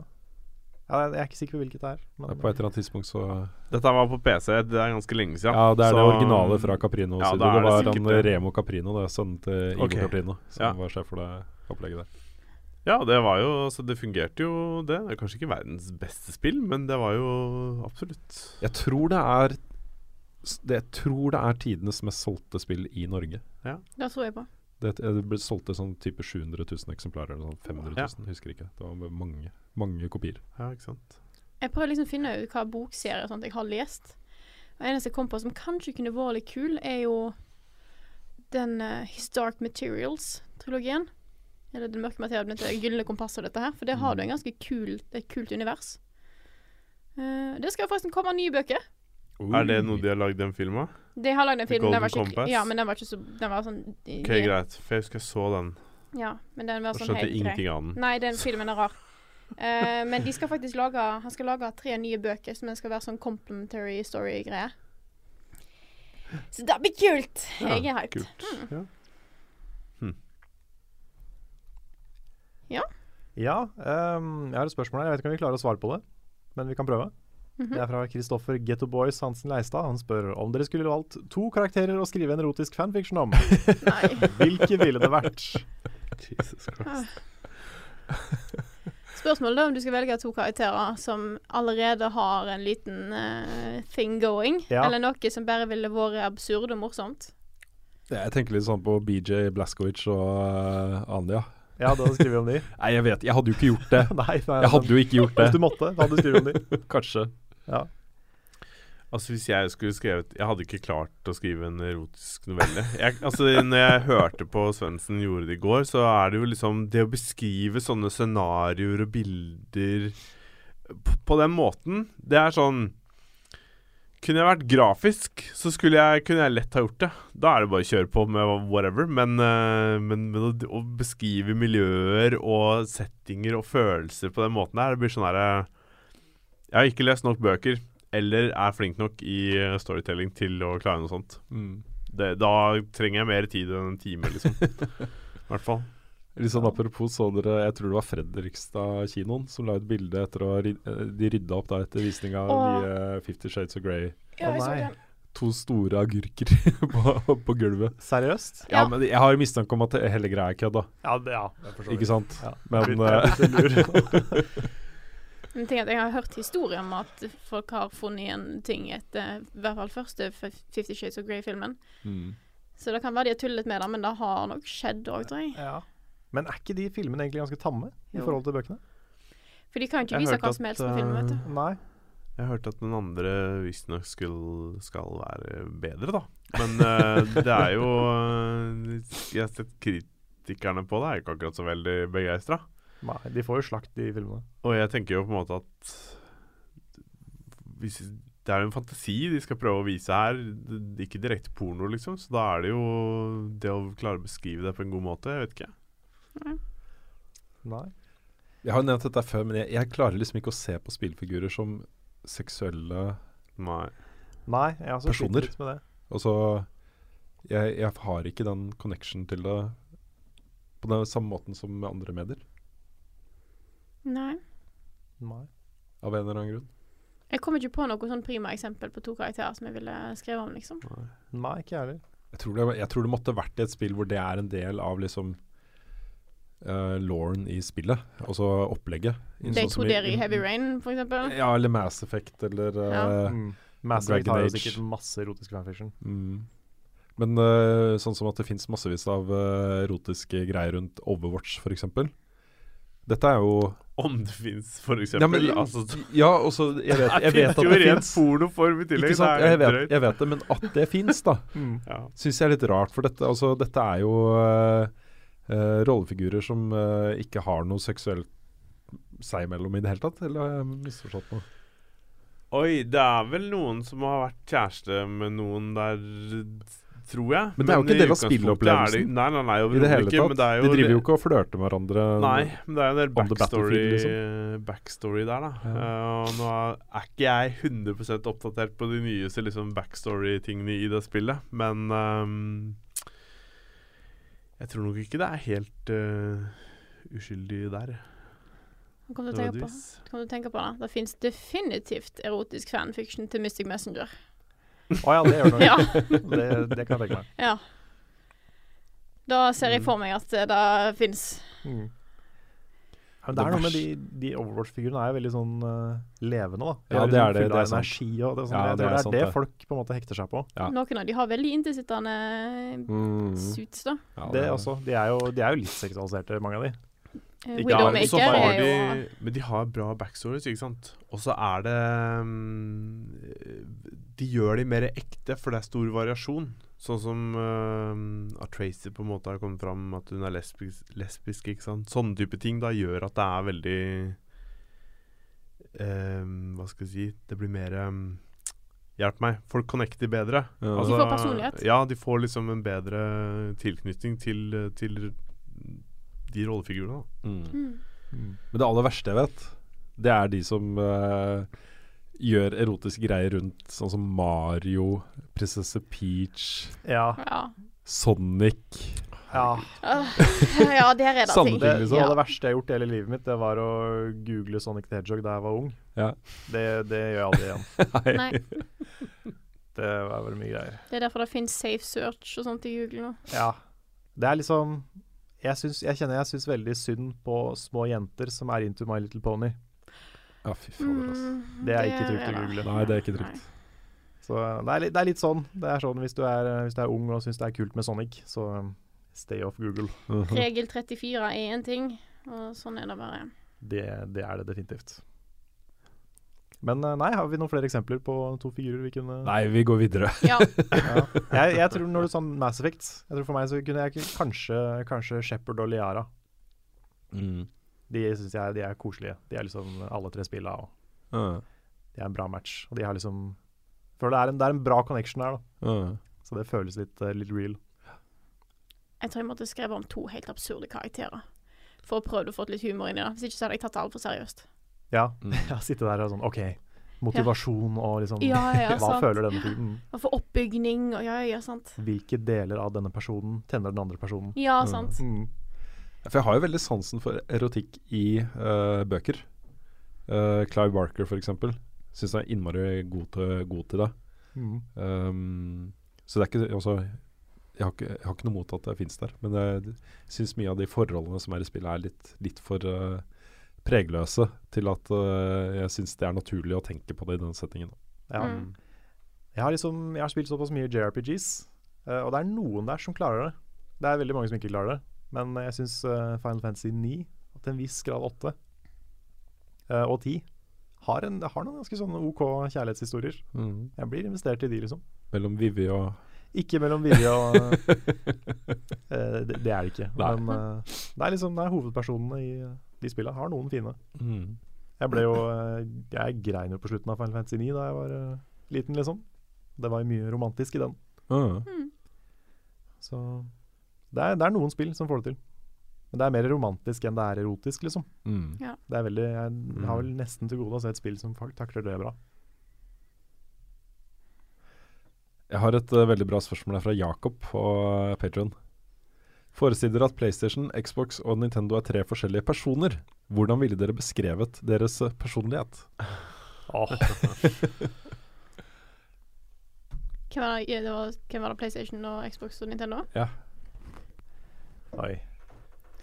Ja, jeg er ikke sikker på hvilket det er. Men,
På et eller annet tidspunkt så
Dette var på PC, det er ganske lenge siden.
Ja, det er det originale fra Caprino.
Ja,
det
det
var
sikkert
han. Remo Caprino, det er sønnen til Ivo
okay.
Caprino, som
Ja.
var sjef for det opplegget der.
Ja, det var jo Så det fungerte jo, det. Det er kanskje ikke verdens beste spill, men det var jo absolutt
Jeg tror det er det, Jeg tror det er tidenes mest solgte spill i Norge. Ja.
Det tror jeg på.
Det, det ble solgt til sånn type 700 000 eksemplarer eller sånn 500 000,
Ja.
husker ikke. Det var mange, mange kopier.
Ja, ikke sant.
Jeg prøver liksom å finne ut hva bokserier og sånt jeg har lest. Og eneste jeg kom på som kanskje kunne vært litt kul, er jo den uh, Historic Materials-trilogien. Eller Den mørke materien, dette Gylne kompasset og dette her. For det har du en ganske kul, et kult univers. Uh, det skal forresten komme nye bøker.
Er det noe de har lagd den filmen av?
De har lagd en film. Den var
ikke.
Ja, men den var ikke så Den var sånn
Ok, greit. For jeg husker jeg så den.
Ja, men den var
Og
sånn
skjønte
helt grei.
ingenting av den.
Nei, den filmen er rar. Uh, men de skal faktisk lage Han skal lage tre nye bøker som skal være sånn complementary story-greie. Så det blir kult!
Ja,
jeg er hyped.
Kult. Ja.
Ja, ehm, jeg har et spørsmål her. Jeg vet ikke om vi klarer å svare på det, men vi kan prøve.
Mhm.
Det er fra Kristoffer Getto Boys Hansen Leistad. Han spør om dere skulle valgt to karakterer å skrive en erotisk fanfiction om. Hvilke ville det vært?
Jesus Christ.
Spørsmålet er om du skal velge to karakterer som allerede har en liten uh, thing going,
Ja.
eller noe som bare ville vært absurd og morsomt.
Jeg tenker litt sånn på BJ Blaskowicz og uh, Anja.
Ja, da skriver skrevet om de.
Nei, jeg vet Jeg hadde jo ikke gjort det.
nei, nei,
Jeg hadde jo ikke gjort
Hvis du måtte, da hadde du skrevet om de.
Kanskje.
Ja.
Altså Hvis jeg skulle skrevet Jeg hadde ikke klart å skrive en erotisk novelle. Jeg, altså Når jeg hørte på Svendsen gjorde det i går, så er det jo liksom Det å beskrive sånne scenarioer og bilder på, på den måten, det er sånn Kunne jeg vært grafisk, så jeg, kunne jeg lett ha gjort det. Da er det bare å kjøre på med whatever. Men, eh, men, men å, å beskrive miljøer og settinger og følelser på den måten der, det blir sånn herre Jeg har ikke lest nok bøker eller er flink nok i eh, storytelling til å klare noe sånt.
Mm.
Det, da trenger jeg mer tid enn en time, liksom. I hvert fall.
Litt sånn apropos, så dere Jeg tror det var Fredrikstad-kinoen som la ut bilde etter å eh, De rydda opp da etter visning av nye Fifty Shades of Grey.
Ja, jeg så
nei.
To store agurker på, på gulvet.
Seriøst?
Ja,
Ja.
men Jeg har mistanke om at hele greia er kødd, da.
Ja, det, ja. jeg
Ikke sant?
Ja.
Men
Jeg
eh,
jeg
Jeg har hørt historier om at folk har funnet igjen ting etter i hvert fall første Fifty Shades of Grey-filmen.
mm.
Så det kan være de har tullet med det, men det har nok skjedd òg, tror jeg.
ja. Men er ikke de filmene egentlig ganske tamme i
Jo.
forhold til bøkene?
For de kan jo ikke
Jeg
vise hva som helst på filmen, vet du.
Nei.
Jeg hørte at den andre visstnok skal, skal være bedre, da. Men uh, det er jo eh, Jeg har sett kritikerne på det, er jo ikke akkurat så veldig begeistra.
Nei, de får jo slakt, de filmene.
Og jeg tenker jo på en måte at hvis, Det er jo en fantasi de skal prøve å vise her. Det er ikke direkte porno, liksom. Så da er det jo det å klare å beskrive det på en god måte. Jeg vet ikke.
Nei.
Jeg har nevnt dette før, men jeg, jeg klarer liksom ikke å se på spillfigurer som seksuelle
Nei.
Nei, jeg har også
Personer.
litt med det.
Altså jeg, jeg har ikke den connection til det på den samme måten som med andre medier.
Nei.
Nei.
Av en eller annen grunn.
Jeg kommer ikke på noe sånn prima eksempel på to karakterer som jeg ville skrevet om, liksom.
Nei, ikke jeg heller.
Jeg tror, det, jeg tror det måtte vært i et spill hvor det er en del av liksom uh, lauren i spillet. Altså opplegget.
Det
Sånn som
dere i Heavy Rain, for eksempel.
Ja, eller Mass Effect, eller uh,
Ja.
Mm. Mass Effect har jo sikkert masse erotisk fanfiction.
mm. Men uh, sånn som at det fins massevis av uh, erotiske greier rundt Overwatch, f.eks. Dette er jo
Om det fins, for
Ja, men-
altså,
Ja, også Jeg vet, jeg vet at det fins.
pornoform i tillegg.
Ikke sant? Jeg vet, jeg vet det, men at det fins, da,
Ja.
syns jeg er litt rart. For dette, altså, dette er jo uh, uh, rollefigurer som uh, ikke har noe seksuelt seg imellom i det hele tatt. Eller har jeg misforstått noe?
Oi, det er vel noen som har vært kjæreste med noen der, tror jeg.
Men det er jo ikke
en
del av
er Nei, nei, nei,
I det hele
ikke.
tatt.
Det jo
De driver jo ikke og flørter med hverandre.
Nei, men det er jo en del backstory,
liksom.
backstory der, da.
Ja.
Uh, og nå er ikke jeg 100% oppdatert på de nyeste liksom, backstory-tingene i det spillet, men um, Jeg tror nok ikke det er helt uh, uskyldig der.
Hva kan du tenke på? Hva du tenke på da? Det fins definitivt erotisk fanfiction til Mystic Messenger.
Å ja, det gjør det nok.
Ja.
Det, det kan jeg tenke meg.
ja. Da ser jeg
Mm.
for meg at eh, det fins.
Mm. Men det er noe med de, de Overwatch-figurene er jo veldig sånn uh, levende, da. De
Ja, det
liksom
er det, det er
energi og det, er sånn,
Ja, det,
det
er
det er
sant,
det folk på en måte hekter seg på.
Ja.
Noen av de har veldig inntilsittende
Mm.
suits, da.
Ja,
Det også. De er jo, de er jo litt seksualiserte, mange av de.
Eh,
Ikke alle, så
Widowmaker
har
er jo
de, Men de har bra backstories, ikke sant? Og så er det mm, De gjør de mer ekte, for det er stor variasjon. Sånn som uh, at Tracy på en måte har kommet fram at hun er lesbisk, lesbisk ikke sant? Sånne type ting da gjør at det er veldig um, Hva skal jeg si Det blir mer um, Hjelp meg. Folk connecter bedre.
Ja.
De får personlighet.
Ja, de får liksom en bedre tilknytning til, til de rollefigurene.
Mm.
mm.
Men det aller verste jeg vet, det er de som eh, gjør erotiske greier rundt sånn som Mario, Prinsesse Peach,
Ja.
Ja.
Sonic
ja.
Ja, der er det ting.
Det,
liksom.
Ja.
det verste jeg har gjort i hele livet mitt, det var å google Sonic the Hedgehog da jeg var ung.
Ja.
Det, det gjør jeg aldri igjen.
Nei,
Det var veldig mye greier.
det er derfor det finnes safe search og sånt i Google nå.
Ja. Det er liksom Jeg, syns, jeg kjenner jeg syns veldig synd på små jenter som er into My Little Pony.
Ja, fy fader, altså.
Det er ikke trygt å google.
Nei, det er ikke trygt.
Så det er, litt- det er litt sånn. Det er sånn hvis du er, hvis du er ung og syns det er kult med Sonic, så um, stay off Google.
Mhm.
Regel 34 er én ting, og sånn er det bare.
Det, det er det definitivt. Men eh, nei, har vi noen flere eksempler på to figurer vi kunne
Nei, vi går videre.
Ja.
Ja. Jeg, jeg tror når du sa Mass Effect Jeg tror For meg så kunne jeg kanskje, kanskje Shepherd og Liara.
Mm.
De syns jeg de er koselige. De er liksom alle tre spilla, og
uh.
de er en bra match. Og de har liksom Føler det er en, det er en bra connection der, da.
Uh.
Så det føles litt, uh, litt real.
Jeg tror jeg måtte skrevet om to helt absurde karakterer. For å prøve å få litt humor inn i det. Hvis ikke så hadde jeg tatt det altfor seriøst.
Ja.
Mm.
ja sitte der og sånn OK. Motivasjon og liksom
Ja, ja,
Hva
sant.
føler denne tiden?
Og for oppbygning og ja, ja, sant.
Hvilke deler av denne personen tenner den andre personen?
Ja,
Mm.
sant.
Mm.
For jeg har jo veldig sansen for erotikk i uh, bøker. Uh, Clive Barker, for eksempel. Syns jeg er innmari god til, god til det.
Mm.
Um, så det er ikke altså, jeg, har ikke jeg har ikke noe mot at det fins der, men jeg syns mye av de forholdene som er i spillet, er litt, litt for uh, pregløse til at uh, jeg syns det er naturlig å tenke på det i den settingen.
Ja.
Mm.
Jeg har liksom Jeg har spilt såpass mye JRPGs, eh, og det er noen der som klarer det. Det er veldig mange som ikke klarer det, men jeg syns Final Fantasy 9, til en viss grad 8 eh, og 10, har, en, har noen ganske sånne OK kjærlighetshistorier. Jeg blir investert i de, liksom.
Mellom Vivi og
Ikke mellom Vivi og uh, det, det er det ikke.
Nei.
Men uh, det er liksom det er hovedpersonene i eh, de spillene. Har noen fine.
mm.
Jeg ble jo uh, Jeg grein jo på slutten av Final Fantasy 9 da jeg var eh, liten, liksom. Det var jo mye romantisk i den.
Ah.
Mm.
Så det er, det er noen spill som får det til. Men det er mer romantisk enn det er erotisk, liksom.
Mm.
Det er veldig Jeg har vel nesten til gode å se et spill som folk takler det bra.
Jeg har et uh, veldig bra spørsmål her fra Jakob på uh, Patreon. Forestiller dere at PlayStation, Xbox og Nintendo er tre forskjellige personer. Hvordan ville dere beskrevet deres personlighet? personlighet?
Hvem var, det, ja, det var, hvem var det PlayStation og Xbox og Nintendo?
Ja.
Oi.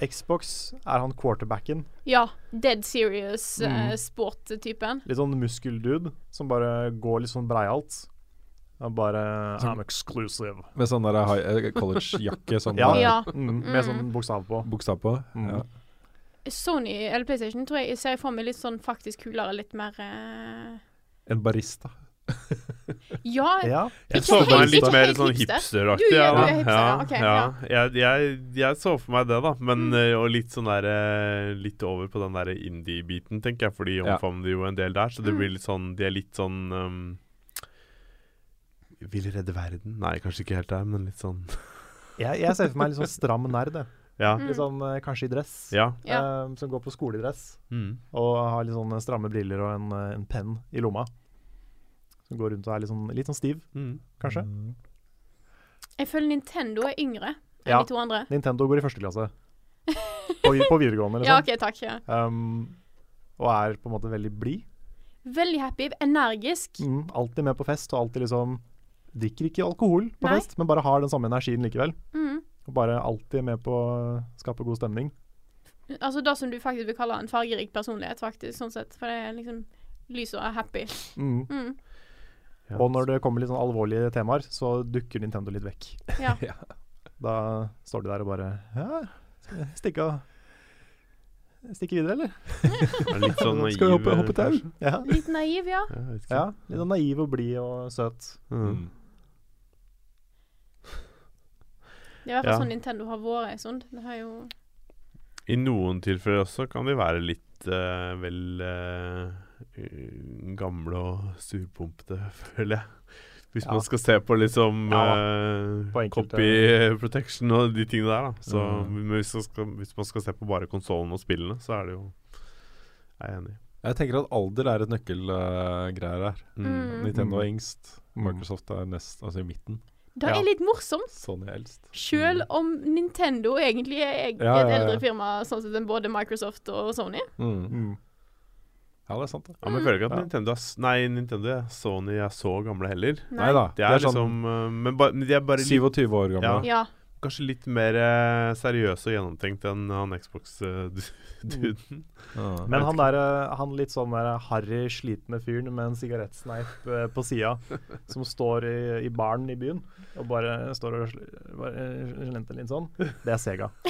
Xbox er han quarterbacken.
Ja. Dead serious
mm.
uh, sport-typen.
Litt sånn muskeldude som bare går litt sånn breialt. Han bare
Sånn-
I'm exclusive.
Med sånn der eh, college-jakke, sånn
Ja.
eh,
Ja.
Mm, med
Mm.
sånn bokstav på.
bokstav på.
Mm.
Ja.
Sony eller PlayStation tror jeg ser jeg for meg litt sånn faktisk kulere, litt mer uh...
En barista.
Ja,
Ja.
Jeg så for meg litt mer sånn
hipster.
hipsteraktig.
Ja,
ja,
ja.
Jeg, jeg, jeg så for meg det, da. Men
Mm.
eh, Og litt sånn der eh, Litt over på den der indie-biten, tenker jeg. For de omfavner jo en del der. Så det
Mm.
blir litt sånn De er litt sånn um, Vil redde verden? Nei, kanskje ikke helt der, men litt sånn
Jeg, jeg ser for meg litt sånn stram nerd.
Ja.
Mm.
Litt sånn eh, kanskje i dress.
Ja.
Eh, som går på skoledress.
Mm.
Og har litt sånne stramme briller og en, en penn i lomma. Som går rundt og er litt sånn, litt sånn stiv,
Mm.
kanskje.
jeg føler Nintendo er yngre enn
Ja.
de to andre.
Nintendo går i første klasse. På, på videregående,
Ja,
liksom.
OK, takk. Ja.
Um, og er på en måte veldig blid.
Veldig happy, energisk.
Mm, alltid med på fest, og alltid liksom Drikker ikke alkohol på
Nei.
fest, men bare har den samme energien likevel.
Mm.
Og bare alltid med på å skape god stemning.
Altså det som du faktisk vil kalle en fargerik personlighet, faktisk, sånn sett. For det er liksom lys og happy.
Mm.
Mm.
Ja.
Og når det kommer litt sånn alvorlige temaer, så dukker Nintendo litt vekk.
Ja.
Da står de der og bare Ja, stikke av Stikke videre, eller?
Er litt sånn naiv,
Skal vi hoppe, hoppe tau? Ja.
Litt naiv, ja.
Ja.
Litt sånn naiv og blid og søt.
Mm.
Det er i hvert fall
Ja.
sånn Nintendo har vært en stund. Det har jo
I noen tilfeller også kan de være litt uh, vel uh, gamle og surpumpete, føler jeg. Hvis
Ja.
man skal se på liksom
Ja,
uh,
på enkelte-
copy protection og de tingene der, da. Så
Mm.
men hvis, man skal, hvis man skal se på bare konsollen og spillene, så er det jo Jeg er enig.
Jeg tenker at alder er et nøkkelgreier her.
Mm.
Nintendo er
Mm.
yngst. Microsoft er nest, altså i midten.
Det
Ja.
er litt morsomt.
Sony er eldst.
Selv om Nintendo egentlig er et
Ja, ja, ja.
eldre firma sånn sett enn både Microsoft og Sony.
Mm. Ja, det er sant, det.
Ja, men jeg føler ikke at
Ja.
Nintendo er, Nei, Nintendo er Sony er så gamle heller.
Nei da.
De er, liksom eh, Men ba, men de er bare
27 år gamle.
Ja.
Kanskje litt mer eh, seriøse og gjennomtenkt enn han Xbox-duden.
Ah,
Men han der, eh, han litt sånn der harry, slitne fyren med en sigarettsneip eh, på sida, som står i, i baren i byen og bare står og sl- slenter litt sånn, det er Sega.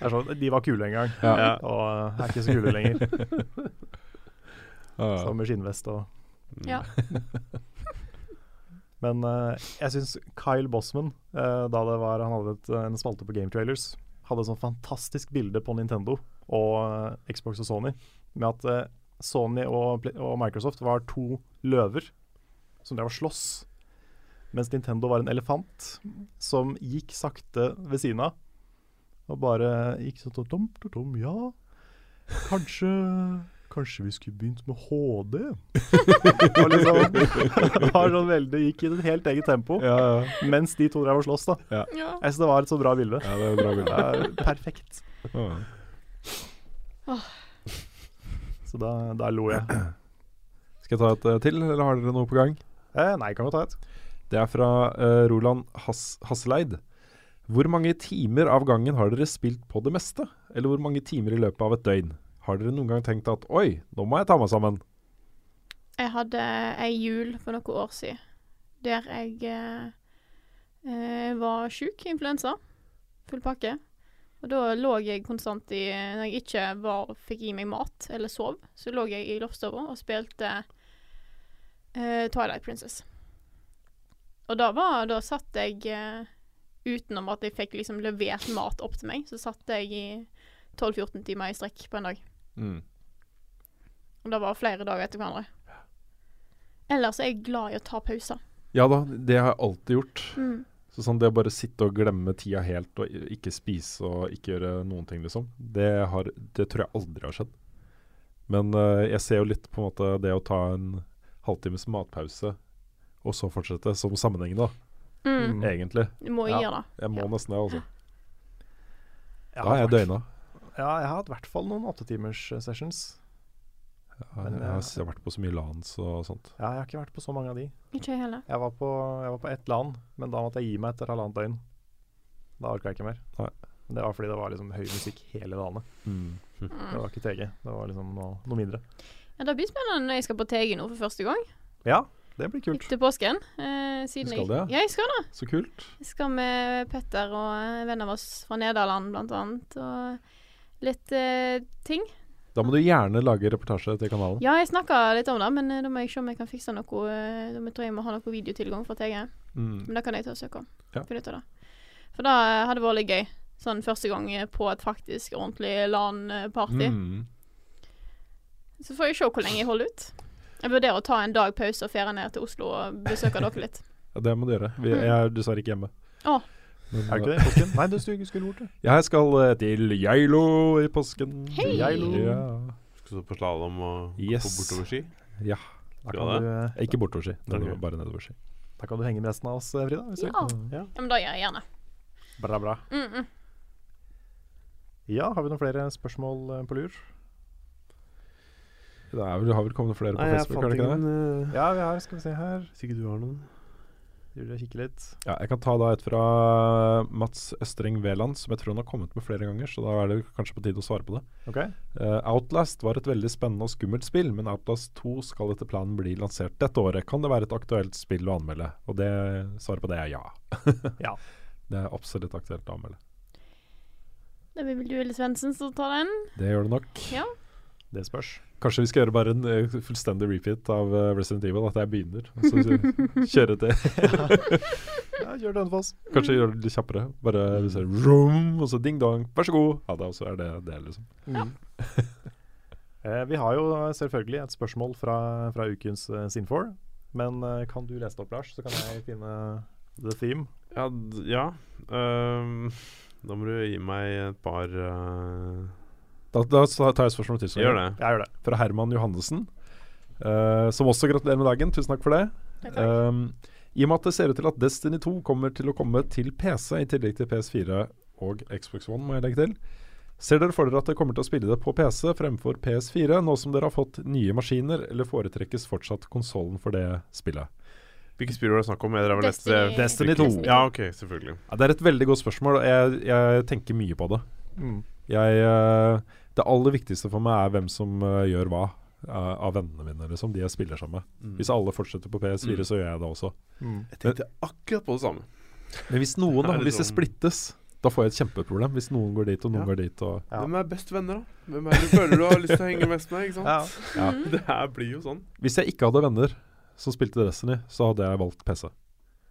Det er sånn, de var kule en gang,
Ja.
Og eh, er ikke så kule lenger.
Ja.
Så med skinnvest og
Ja.
Men uh, jeg syns Kyle Bossman, uh, da det var, han hadde et, en spalte på Game Trailers, hadde et sånn fantastisk bilde på Nintendo og eh, Xbox og Sony, med at eh, Sony og, og Microsoft var to løver som drev og sloss, mens Nintendo var en elefant som gikk sakte ved siden av. Og bare gikk sånn tom, tom, tom, ja, kanskje Kanskje vi skulle begynt med HD? og liksom, det var sånn veldig, gikk i et helt eget tempo,
Ja, ja.
mens de to drev og sloss. da.
ja.
Jeg synes det var et så bra bilde.
ja, det er et bra
Det er perfekt.
Ja.
Så da, da lo jeg.
Skal jeg ta et eh, til, eller har dere noe på gang?
Eh, nei, kan vi ta et?
Det er fra uh, Roland Has Hasseleid. Hvor mange timer av gangen har dere spilt på det meste? Eller hvor mange timer i løpet av et døgn? Har dere noen gang tenkt at oi, nå må jeg ta meg sammen?
Jeg hadde ei jul for noen år siden der jeg eh, eh, var sjuk, influensa. Full pakke. Og da lå jeg konstant i Når jeg ikke var, fikk i meg mat eller sov, så lå jeg i loftstua og spilte eh, Twilight Princess. Og da var Da satt jeg eh, Utenom at jeg fikk liksom levert mat opp til meg, så satt jeg i 12-14 timer i strekk på en dag.
Mm.
Og det var flere dager etter hverandre. Ellers er jeg glad i å ta pauser.
Ja da, det har jeg alltid gjort.
Mm.
Så sånn det å bare sitte og glemme tida helt og ikke spise og ikke gjøre noen ting, liksom, det, har, det tror jeg aldri har skjedd. Men uh, jeg ser jo litt på en måte det å ta en halvtimes matpause og så fortsette som sammenheng, da,
Mm.
egentlig.
Du må
Ja.
gjøre det.
Jeg må
Ja.
nesten det, altså.
Jeg
Da er jeg døgna.
Ja, jeg har hatt i hvert fall noen åttetimers eh, sessions.
Ja, jeg,
jeg-
har, jeg har vært på så mye LANs og sånt.
Ja, jeg har ikke vært på så mange av de.
Ikke heller.
Jeg var på, jeg var på ett land, men da måtte jeg gi meg etter halvannet døgn. Da orka jeg ikke mer.
Nei.
Men det var fordi det var liksom høy musikk hele dagene.
Mm.
Det var ikke TG. Det var liksom noe, noe mindre.
Ja, det blir spennende når jeg skal på TG nå for første gang.
Ja, det blir kult.
Etter påsken. Eh, siden
Du skal det, ja?
Ja, jeg skal det.
Så kult.
Jeg skal med Petter og en venn av oss fra Nederland, blant annet. Og litt uh, ting.
Da må du gjerne lage reportasje til kanalen.
Ja, jeg snakka litt om det, men eh, da må jeg se om jeg kan fikse noe eh, Da må- tror jeg jeg må ha noe videotilgang fra TG.
Mm.
Men det kan jeg ta og søke om.
Ja.
For da hadde det. For det hadde vært litt gøy. Sånn første gang på et faktisk ordentlig LAN-party.
Mm.
Så får jeg se hvor lenge jeg holder ut. Jeg vurderer å ta en dag pause og ferie ned til Oslo og besøke dere litt.
Ja, det må du gjøre. Vi,
Mm.
jeg er dessverre ikke hjemme.
Å.
Men,
Er det ikke
eh,
det i påsken? Nei, du skulle skulle gjort det.
Jeg skal eh, til Geilo i påsken.
Hei!
Geilo.
Ja.
Skal du på slalåm og
Yes.
på bortoverski?
ja.
Da
Skal
kan,
det?
du, eh,
Ikke bortoverski, nedover,
Ok.
bare nedoverski.
da kan du henge med resten av oss, eh, Frida. Hvis du
Ja.
vil.
ja, men da gjør jeg gjerne.
Bra, bra.
Mm -mm.
Ja, har vi noen flere spørsmål eh, på lur?
Det er vel, har vel kommet flere på
Nei, jeg
Facebook? er
fant
det ikke det?
ingen uh,
Ja, vi har Skal vi se her.
Hvis ikke du har noen.
Driver og kikker litt.
Ja, jeg kan ta da et fra Mats Østreng Veland, som jeg tror han har kommet med flere ganger. Så da er det kanskje på tide å svare på det.
Okay.
Uh, Outlast var et veldig spennende og skummelt spill, men Outlast 2 skal etter planen bli lansert dette året. Kan det være et aktuelt spill å anmelde? Og det svaret på det er ja.
Ja.
Det er absolutt aktuelt å anmelde.
Det blir vel du, Ville Svendsen, som tar den.
Det gjør det nok.
Ja.
Det spørs.
Kanskje vi skal gjøre bare en eh, fullstendig repeat av eh, Resident Evil, at jeg begynner. Og så kjøre til.
Ja, gjør det, Hønefoss.
Kanskje gjøre det litt kjappere. Bare du ser vroom, og så ding dong, vær så god. Ja, det, og så er det det, liksom.
Mm. eh, vi har jo selvfølgelig et spørsmål fra, fra ukens uh, Sinfor. Men uh, kan du lese det opp, Lars, så kan jeg finne the theme.
Ja, d ja. Um, da må du gi meg et par uh,
Da, da tar jeg spørsmålet til. så
Gjør det.
Jeg gjør det.
Fra Herman Johannessen, uh, som også gratulerer med dagen. Tusen takk for det.
Takk.
Um, I og med at det ser ut til at Destiny 2 kommer til å komme til PC i tillegg til PS4 og Xbox One, må jeg legge til. Ser dere for dere at dere kommer til å spille det på PC fremfor PS4, nå som dere har fått nye maskiner, eller foretrekkes fortsatt konsollen for det spillet?
Hvilke spill var det snakk om? er leste
Destiny-
Destiny 2.
Ja, OK, selvfølgelig.
Ja, det er et veldig godt spørsmål, og jeg, jeg tenker mye på det.
Mm.
Jeg, eh, det aller viktigste for meg er hvem som uh, gjør hva uh, av vennene mine, liksom, de jeg spiller sammen med.
Mm.
Hvis alle fortsetter på PS4,
Mm.
så gjør jeg det også.
Mm.
Jeg tenkte akkurat på det samme.
Men hvis noen da, hvis det
sånn-
splittes, da får jeg et kjempeproblem. Hvis noen går dit, og noen
Ja.
går dit. Og,
Ja.
Hvem er best venner, da? Hvem er det du føler du har lyst til å henge mest med? ikke sant?
Ja.
ja.
Det her blir jo sånn.
Hvis jeg ikke hadde venner som spilte Destiny, så hadde jeg valgt PC.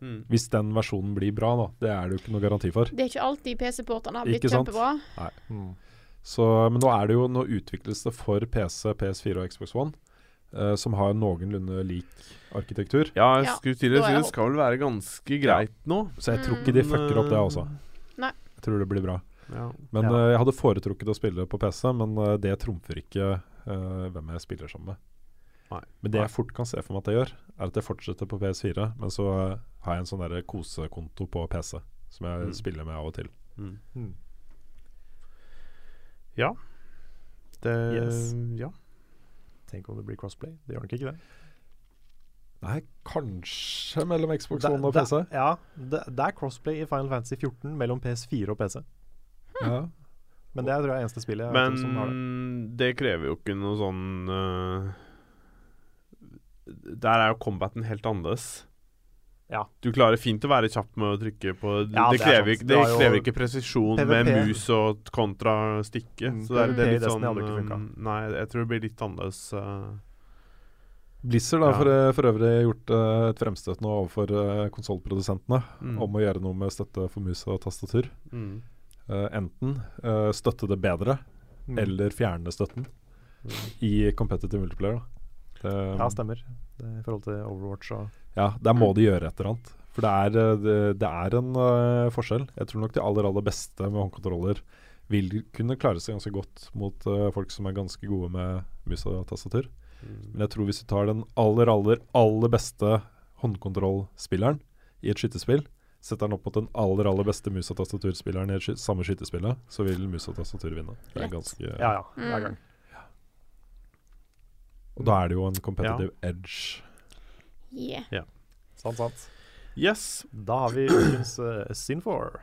Mm.
Hvis den versjonen blir bra, da. Det er det jo ikke noe garanti for.
Det er ikke alltid PC-portene har blitt
Ikke sant?
Mm.
Så, men nå er det jo Nå utvikles det for PC, PS4 og Xbox One, Uh, som har noenlunde lik arkitektur.
Ja, jeg skulle til å si det skal vel være ganske greit nå.
Så jeg tror ikke de fucker opp det, altså.
Nei.
Jeg tror det blir bra.
Ja.
Men
Ja.
eh, jeg hadde foretrukket å spille på PC, men uh, det trumfer ikke eh, hvem jeg spiller sammen med.
Nei.
Men det jeg fort kan se for meg at jeg gjør, er at jeg fortsetter på PS4, men så har jeg en sånn kosekonto på PC som jeg
Mm.
spiller med av og til.
Mm. Ja. Det
Yes.
Ja.
Tenk om det blir crossplay. Det gjør nok ikke det.
Nei, kanskje mellom Xbox One og
det-
PC.
Ja, det, det er crossplay i Final Fantasy 14 mellom PS4 og PC.
Ja.
Men det er tror jeg eneste spillet jeg vet som har det.
Men det krever jo ikke noe sånn uh, Der er jo combaten helt annerledes.
Ja.
Du klarer fint å være kjapp med å trykke på
Ja,
Det,
det er
krever,
Du
det krever ikke presisjon med mus og kontra stikke.
Mm,
så det er, det er litt sånn
funket.
øh, Nei, jeg tror det blir litt annerledes. øh.
Blizzard har
Ja.
for, for øvrig gjort uh, et fremstøt nå overfor uh, konsollprodusentene
Mm.
om å gjøre noe med støtte for mus og tastatur.
Mm.
Uh, enten eh, støtte det bedre,
Mm.
eller fjerne støtten i competitive multiplayer. Da. Det,
Ja, stemmer. Det, I forhold til Overwatch og
ja, der må de gjøre et eller annet. For det er, eh, det, det er en uh, forskjell. Jeg tror nok de aller aller beste med håndkontroller vil kunne klare seg ganske godt mot uh, folk som er ganske gode med mus og tastatur.
Mm.
Men jeg tror hvis du tar den aller, aller, aller beste håndkontrollspilleren i et skytterspill, setter den opp mot den aller, aller beste mus- og tastaturspilleren i et sky samme skytterspillet, så vil mus og tastatur vinne. Det er ganske,
Ja ja, hver
Mm.
gang.
Og da er det jo en competitive edge.
Yeah.
Sant, sant.
Yes.
Da har vi ukens uh, Sin4.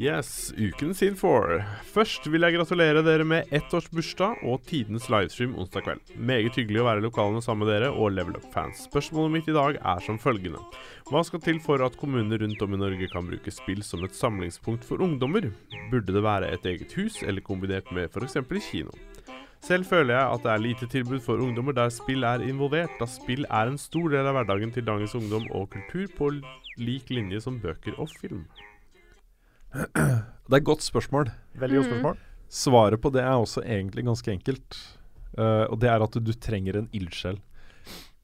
Yes, uken sin for. Først vil jeg gratulere dere med ettårsbursdag og tidenes livestream onsdag kveld. Meget hyggelig å være i lokalene sammen med dere og Level Up-fans. Spørsmålet mitt i dag er som følgende. Hva skal til for at kommuner rundt om i Norge kan bruke spill som et samlingspunkt for ungdommer? Burde det være et eget hus, eller kombinert med f.eks. kino? Selv føler jeg at det er lite tilbud for ungdommer der spill er involvert, da spill er en stor del av hverdagen til dagens ungdom og kultur på lik linje som bøker og film.
Det er et godt spørsmål.
Veldig godt
Mm.
spørsmål.
Svaret på det er også egentlig ganske enkelt. Uh, og det er at du, du trenger en ildsjel.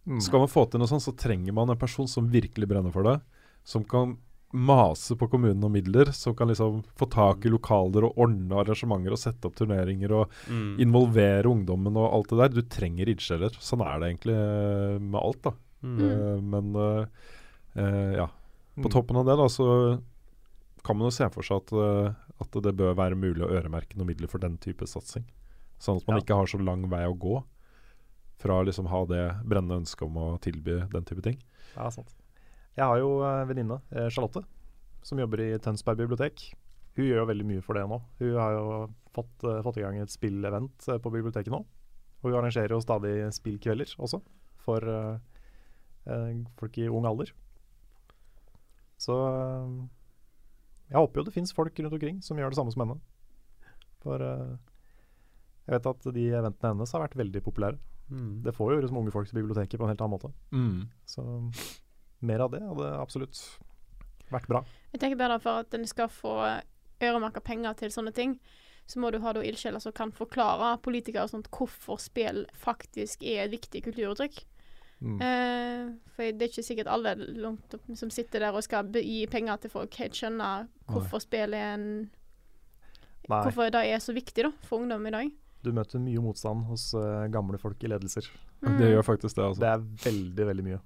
Mm.
Skal man få til noe sånt, så trenger man en person som virkelig brenner for det. Som kan mase på kommunen om midler. Som kan liksom få tak i lokaler og ordne arrangementer og sette opp turneringer og
Mm.
involvere ungdommen og alt det der. Du trenger ildsjeler. Sånn er det egentlig eh, med alt, da.
Mm.
Uh, men uh, eh, ja. På
Mm.
toppen av det, da, så kan man jo se for seg at, eh, at det bør være mulig å øremerke noen midler for den type satsing. Sånn at man
Ja.
ikke har så lang vei å gå fra å liksom ha det brennende ønsket om å tilby den type ting.
Ja, sant. Jeg har jo en venninne, eh, Charlotte, som jobber i Tønsberg bibliotek. Hun gjør jo veldig mye for det nå. Hun har jo fått, eh, fått i gang et spillevent eh, på biblioteket nå. Og hun arrangerer jo stadig spillkvelder også, for eh, eh, folk i ung alder. Så eh, jeg håper jo det fins folk rundt omkring som gjør det samme som henne. For uh, jeg vet at de eventene hennes har vært veldig populære.
Mm.
Det får jo liksom unge folk til biblioteket på en helt annen måte. Så mer av det hadde absolutt vært bra.
Jeg tenker bare for at en skal få øremerka penger til sånne ting, så må du ha ildsjeler som kan forklare politikere og sånt hvorfor spill faktisk er et viktig kulturuttrykk.
Mm.
Eh, for det er ikke sikkert alle langt opp som sitter der og skal be- gi penger til folk, helt skjønner hvorfor spill er en
Nei,
Hvorfor det er så viktig da, for ungdom i dag.
du møter mye motstand hos uh, gamle folk i ledelser.
Mm.
Det gjør faktisk det, altså.
Det er veldig, veldig mye.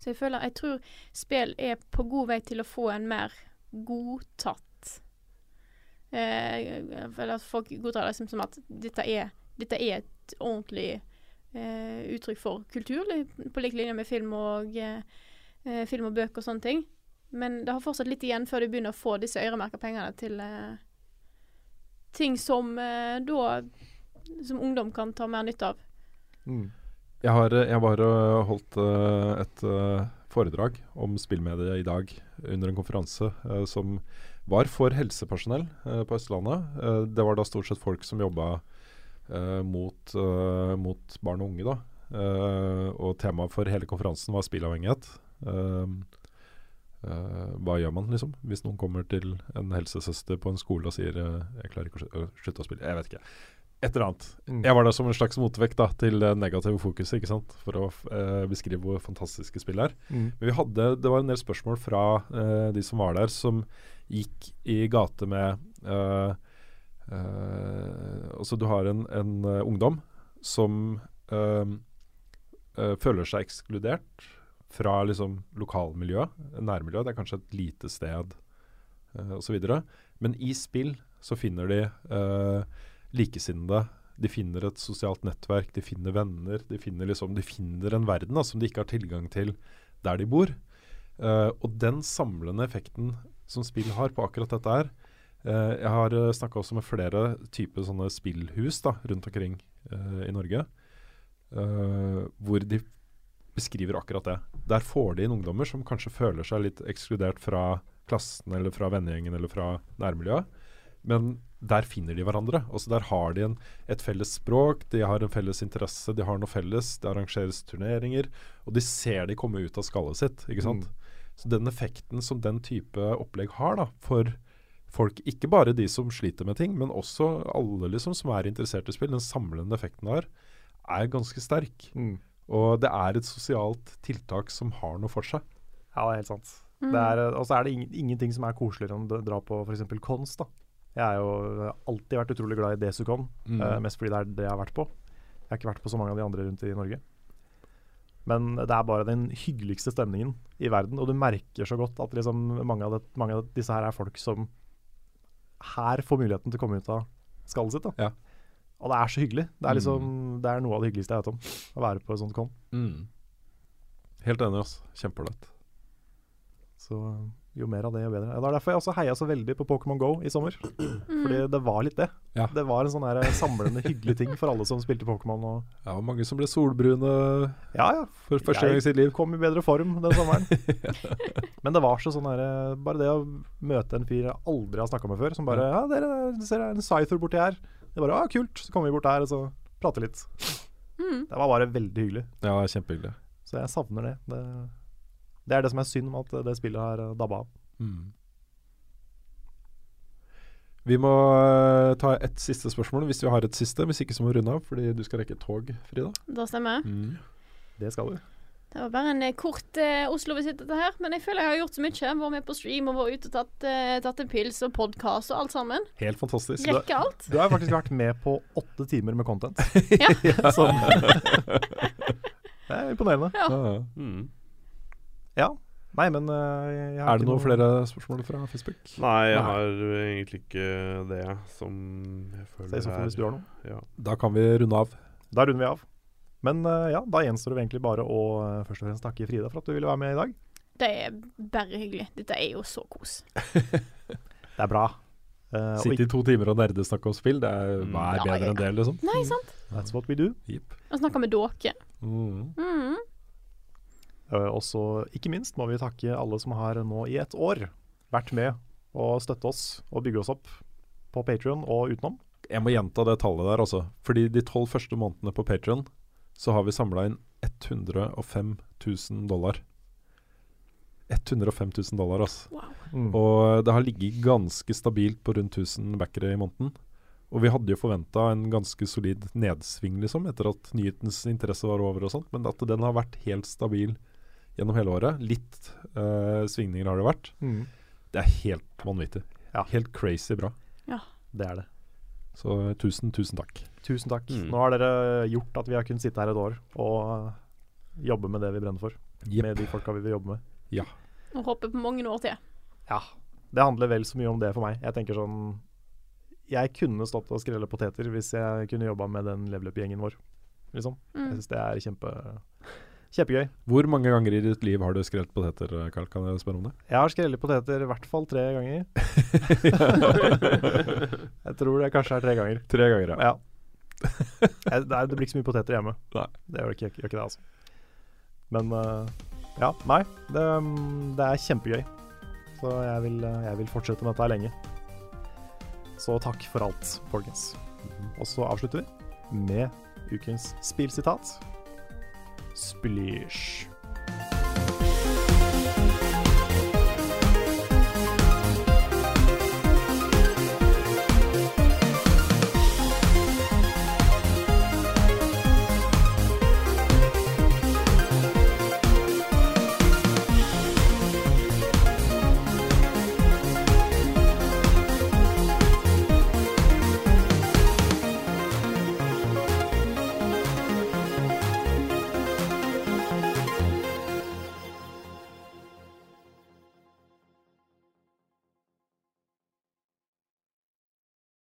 Så jeg føler Jeg tror spill er på god vei til å få en mer godtatt eh, Eller at folk godtar det som, som at dette er, dette er et ordentlig uttrykk for kultur, på lik linje med film og, eh, eh, film og bøker og sånne ting. Men det har fortsatt litt igjen før de begynner å få disse øremerka pengene til eh, ting som eh, da Som ungdom kan ta mer nytte av.
Mm.
Jeg har, jeg har holdt eh, et eh, foredrag om spillmediet i dag under en konferanse eh, som var for helsepersonell eh, på Østlandet. Eh, det var da stort sett folk som jobba eh, mot, eh, mot barn og unge, da. Eh, og temaet for hele konferansen var spillavhengighet. Uh, eh, hva gjør man, liksom? Hvis noen kommer til en helsesøster på en skole og sier uh, 'jeg klarer ikke å slutte å spille'. Jeg vet ikke. Et eller annet.
Mm.
Jeg var der som en slags motvekt da, til det negative fokuset, ikke sant? for å uh, beskrive hvor fantastiske spill er.
Mm.
Men vi hadde, det var en del spørsmål fra eh, de som var der, som gikk i gate med eh, eh, Altså, du har en, en eh, ungdom som eh, føler seg ekskludert fra liksom lokalmiljøet, nærmiljøet. Det er kanskje et lite sted uh, osv. Men i spill så finner de uh, likesinnede. De finner et sosialt nettverk, de finner venner. De finner, liksom, de finner en verden da, som de ikke har tilgang til der de bor. Uh, og den samlende effekten som spill har på akkurat dette her Jeg har uh, snakka også med flere typer sånne spillhus da, rundt omkring eh, i Norge. eh, hvor de beskriver akkurat det. Der får de inn ungdommer som kanskje føler seg litt ekskludert fra klassen eller fra vennegjengen eller fra nærmiljøet. Men der finner de hverandre. Også der har de en, et felles språk, de har en felles interesse, de har noe felles. Det arrangeres turneringer, og de ser de komme ut av skallet sitt. ikke sant? Så den effekten som den type opplegg har da, for folk, ikke bare de som sliter med ting, men også alle liksom som er interessert i spill, den samlende effekten har er ganske sterk.
Mm.
Og det er et sosialt tiltak som har noe for seg.
Ja, det er helt sant.
Mm.
Og så er det ing ingenting som er koseligere enn å dra på f.eks. Kons. da. Jeg har jo alltid vært utrolig glad i Desicon,
Mm.
uh, mest fordi det er det jeg har vært på. Jeg har ikke vært på så mange av de andre rundt i Norge. Men det er bare den hyggeligste stemningen i verden, og du merker så godt at liksom mange, av det, mange av disse her er folk som her får muligheten til å komme ut av skallet sitt. da.
Ja.
Og det er så hyggelig. Det er liksom, det er noe av det hyggeligste jeg vet om, å være på et sånt con.
Mm. Helt enig, altså. Kjempeålreit.
Så jo mer av det, jo bedre. Det er derfor jeg også heia så veldig på Pokémon Go i sommer.
Mm.
Fordi det var litt det.
Ja.
Det var en sånn her samlende, hyggelig ting for alle som spilte Pokémon. Og
Ja, og mange som ble solbrune
ja, ja.
for første gang i sitt liv.
Kom i bedre form den sommeren. Men det var så sånn her Bare det å møte en fyr jeg aldri har snakka med før, som bare Ja, dere ser jeg en Scyther borti her. Det bare Ja, kult. Så kommer vi bort der og så prater litt.
Mm.
Det var bare veldig hyggelig.
Ja, kjempehyggelig.
Så jeg savner det. Det, det er det som er synd med at det spillet har dabba av.
Mm. Vi må eh, ta et siste spørsmål, hvis vi har et siste. Hvis ikke så må vi runde av, fordi du skal rekke et tog, Frida.
Da stemmer.
Mm.
Det skal du.
Det var bare en eh, kort uh, Oslo-visitt, dette her. Men jeg føler jeg har gjort så mye. Vært med på stream og vært ute og tatt, uh, tatt en pils og podkast og alt sammen.
Helt fantastisk.
Rekke alt.
Du har faktisk vært med på åtte timer med content.
Ja.
sånn. Det er imponerende.
Ja.
Ja, ja.
Mm.
Ja. Nei, men eh, jeg har
Er det noen
noe-
flere spørsmål fra Facebook?
Nei, jeg
Nei.
har egentlig ikke det som jeg føler
Se så hvis du har noe.
Ja.
Da kan vi runde av.
Da runder vi av. Men eh, ja, da gjenstår det egentlig bare å eh, først og fremst takke Frida for at du ville være med i dag.
Det er bare hyggelig. Dette er jo så kos.
Det er bra. Uh,
Sitte i to timer og nerde snakke om spill, det er,
Mm.
hva er bedre
ja.
enn det, liksom?
Nei, sant?
That's what we do.
Yep.
Å snakke med dere.
Mm.
Mm.
Eh, og så ikke minst må vi takke alle som har nå i et år vært med og støtte oss og bygge oss opp på Patrion og utenom.
Jeg må gjenta det tallet der, altså. Fordi de tolv første månedene på Patrion så har vi samla inn 105 000 dollar. 105 000 dollar, altså.
Wow.
Mm.
Og det har ligget ganske stabilt på rundt 1000 backere i måneden. Og vi hadde jo forventa en ganske solid nedsving, liksom, etter at nyhetens interesse var over og sånt, men at den har vært helt stabil gjennom hele året. Litt uh, svingninger har det vært.
Mm.
Det er helt vanvittig.
Ja.
Helt crazy bra.
Det er det.
Så eh, tusen, tusen takk.
Tusen takk.
Mm.
Nå har dere gjort at vi har kunnet sitte her et år og eh, jobbe med det vi brenner for. Med de folka vi vil jobbe med.
Og håper på mange år til.
Ja. Det handler vel så mye om det for meg. Jeg tenker sånn Jeg kunne stått og skrelle poteter hvis jeg kunne jobba med den level up-gjengen vår. Liksom. Jeg
Mm.
syns det er kjempe kjempegøy.
Hvor mange ganger i ditt liv har du skrelt poteter, Karl? Kan jeg spørre om det?
Jeg har skrellet poteter i hvert fall tre ganger. jeg tror det kanskje er tre ganger.
Tre ganger,
Ja. Jeg, det, er, det blir ikke så mye poteter hjemme.
Nei.
Det gjør ikke, gjør ikke det, altså. Men uh, ja, nei. Det, det er kjempegøy. Så jeg vil, eh, jeg vil fortsette med dette her lenge. Så takk for alt, folkens. Og så avslutter vi med ukens spillsitat. Splish.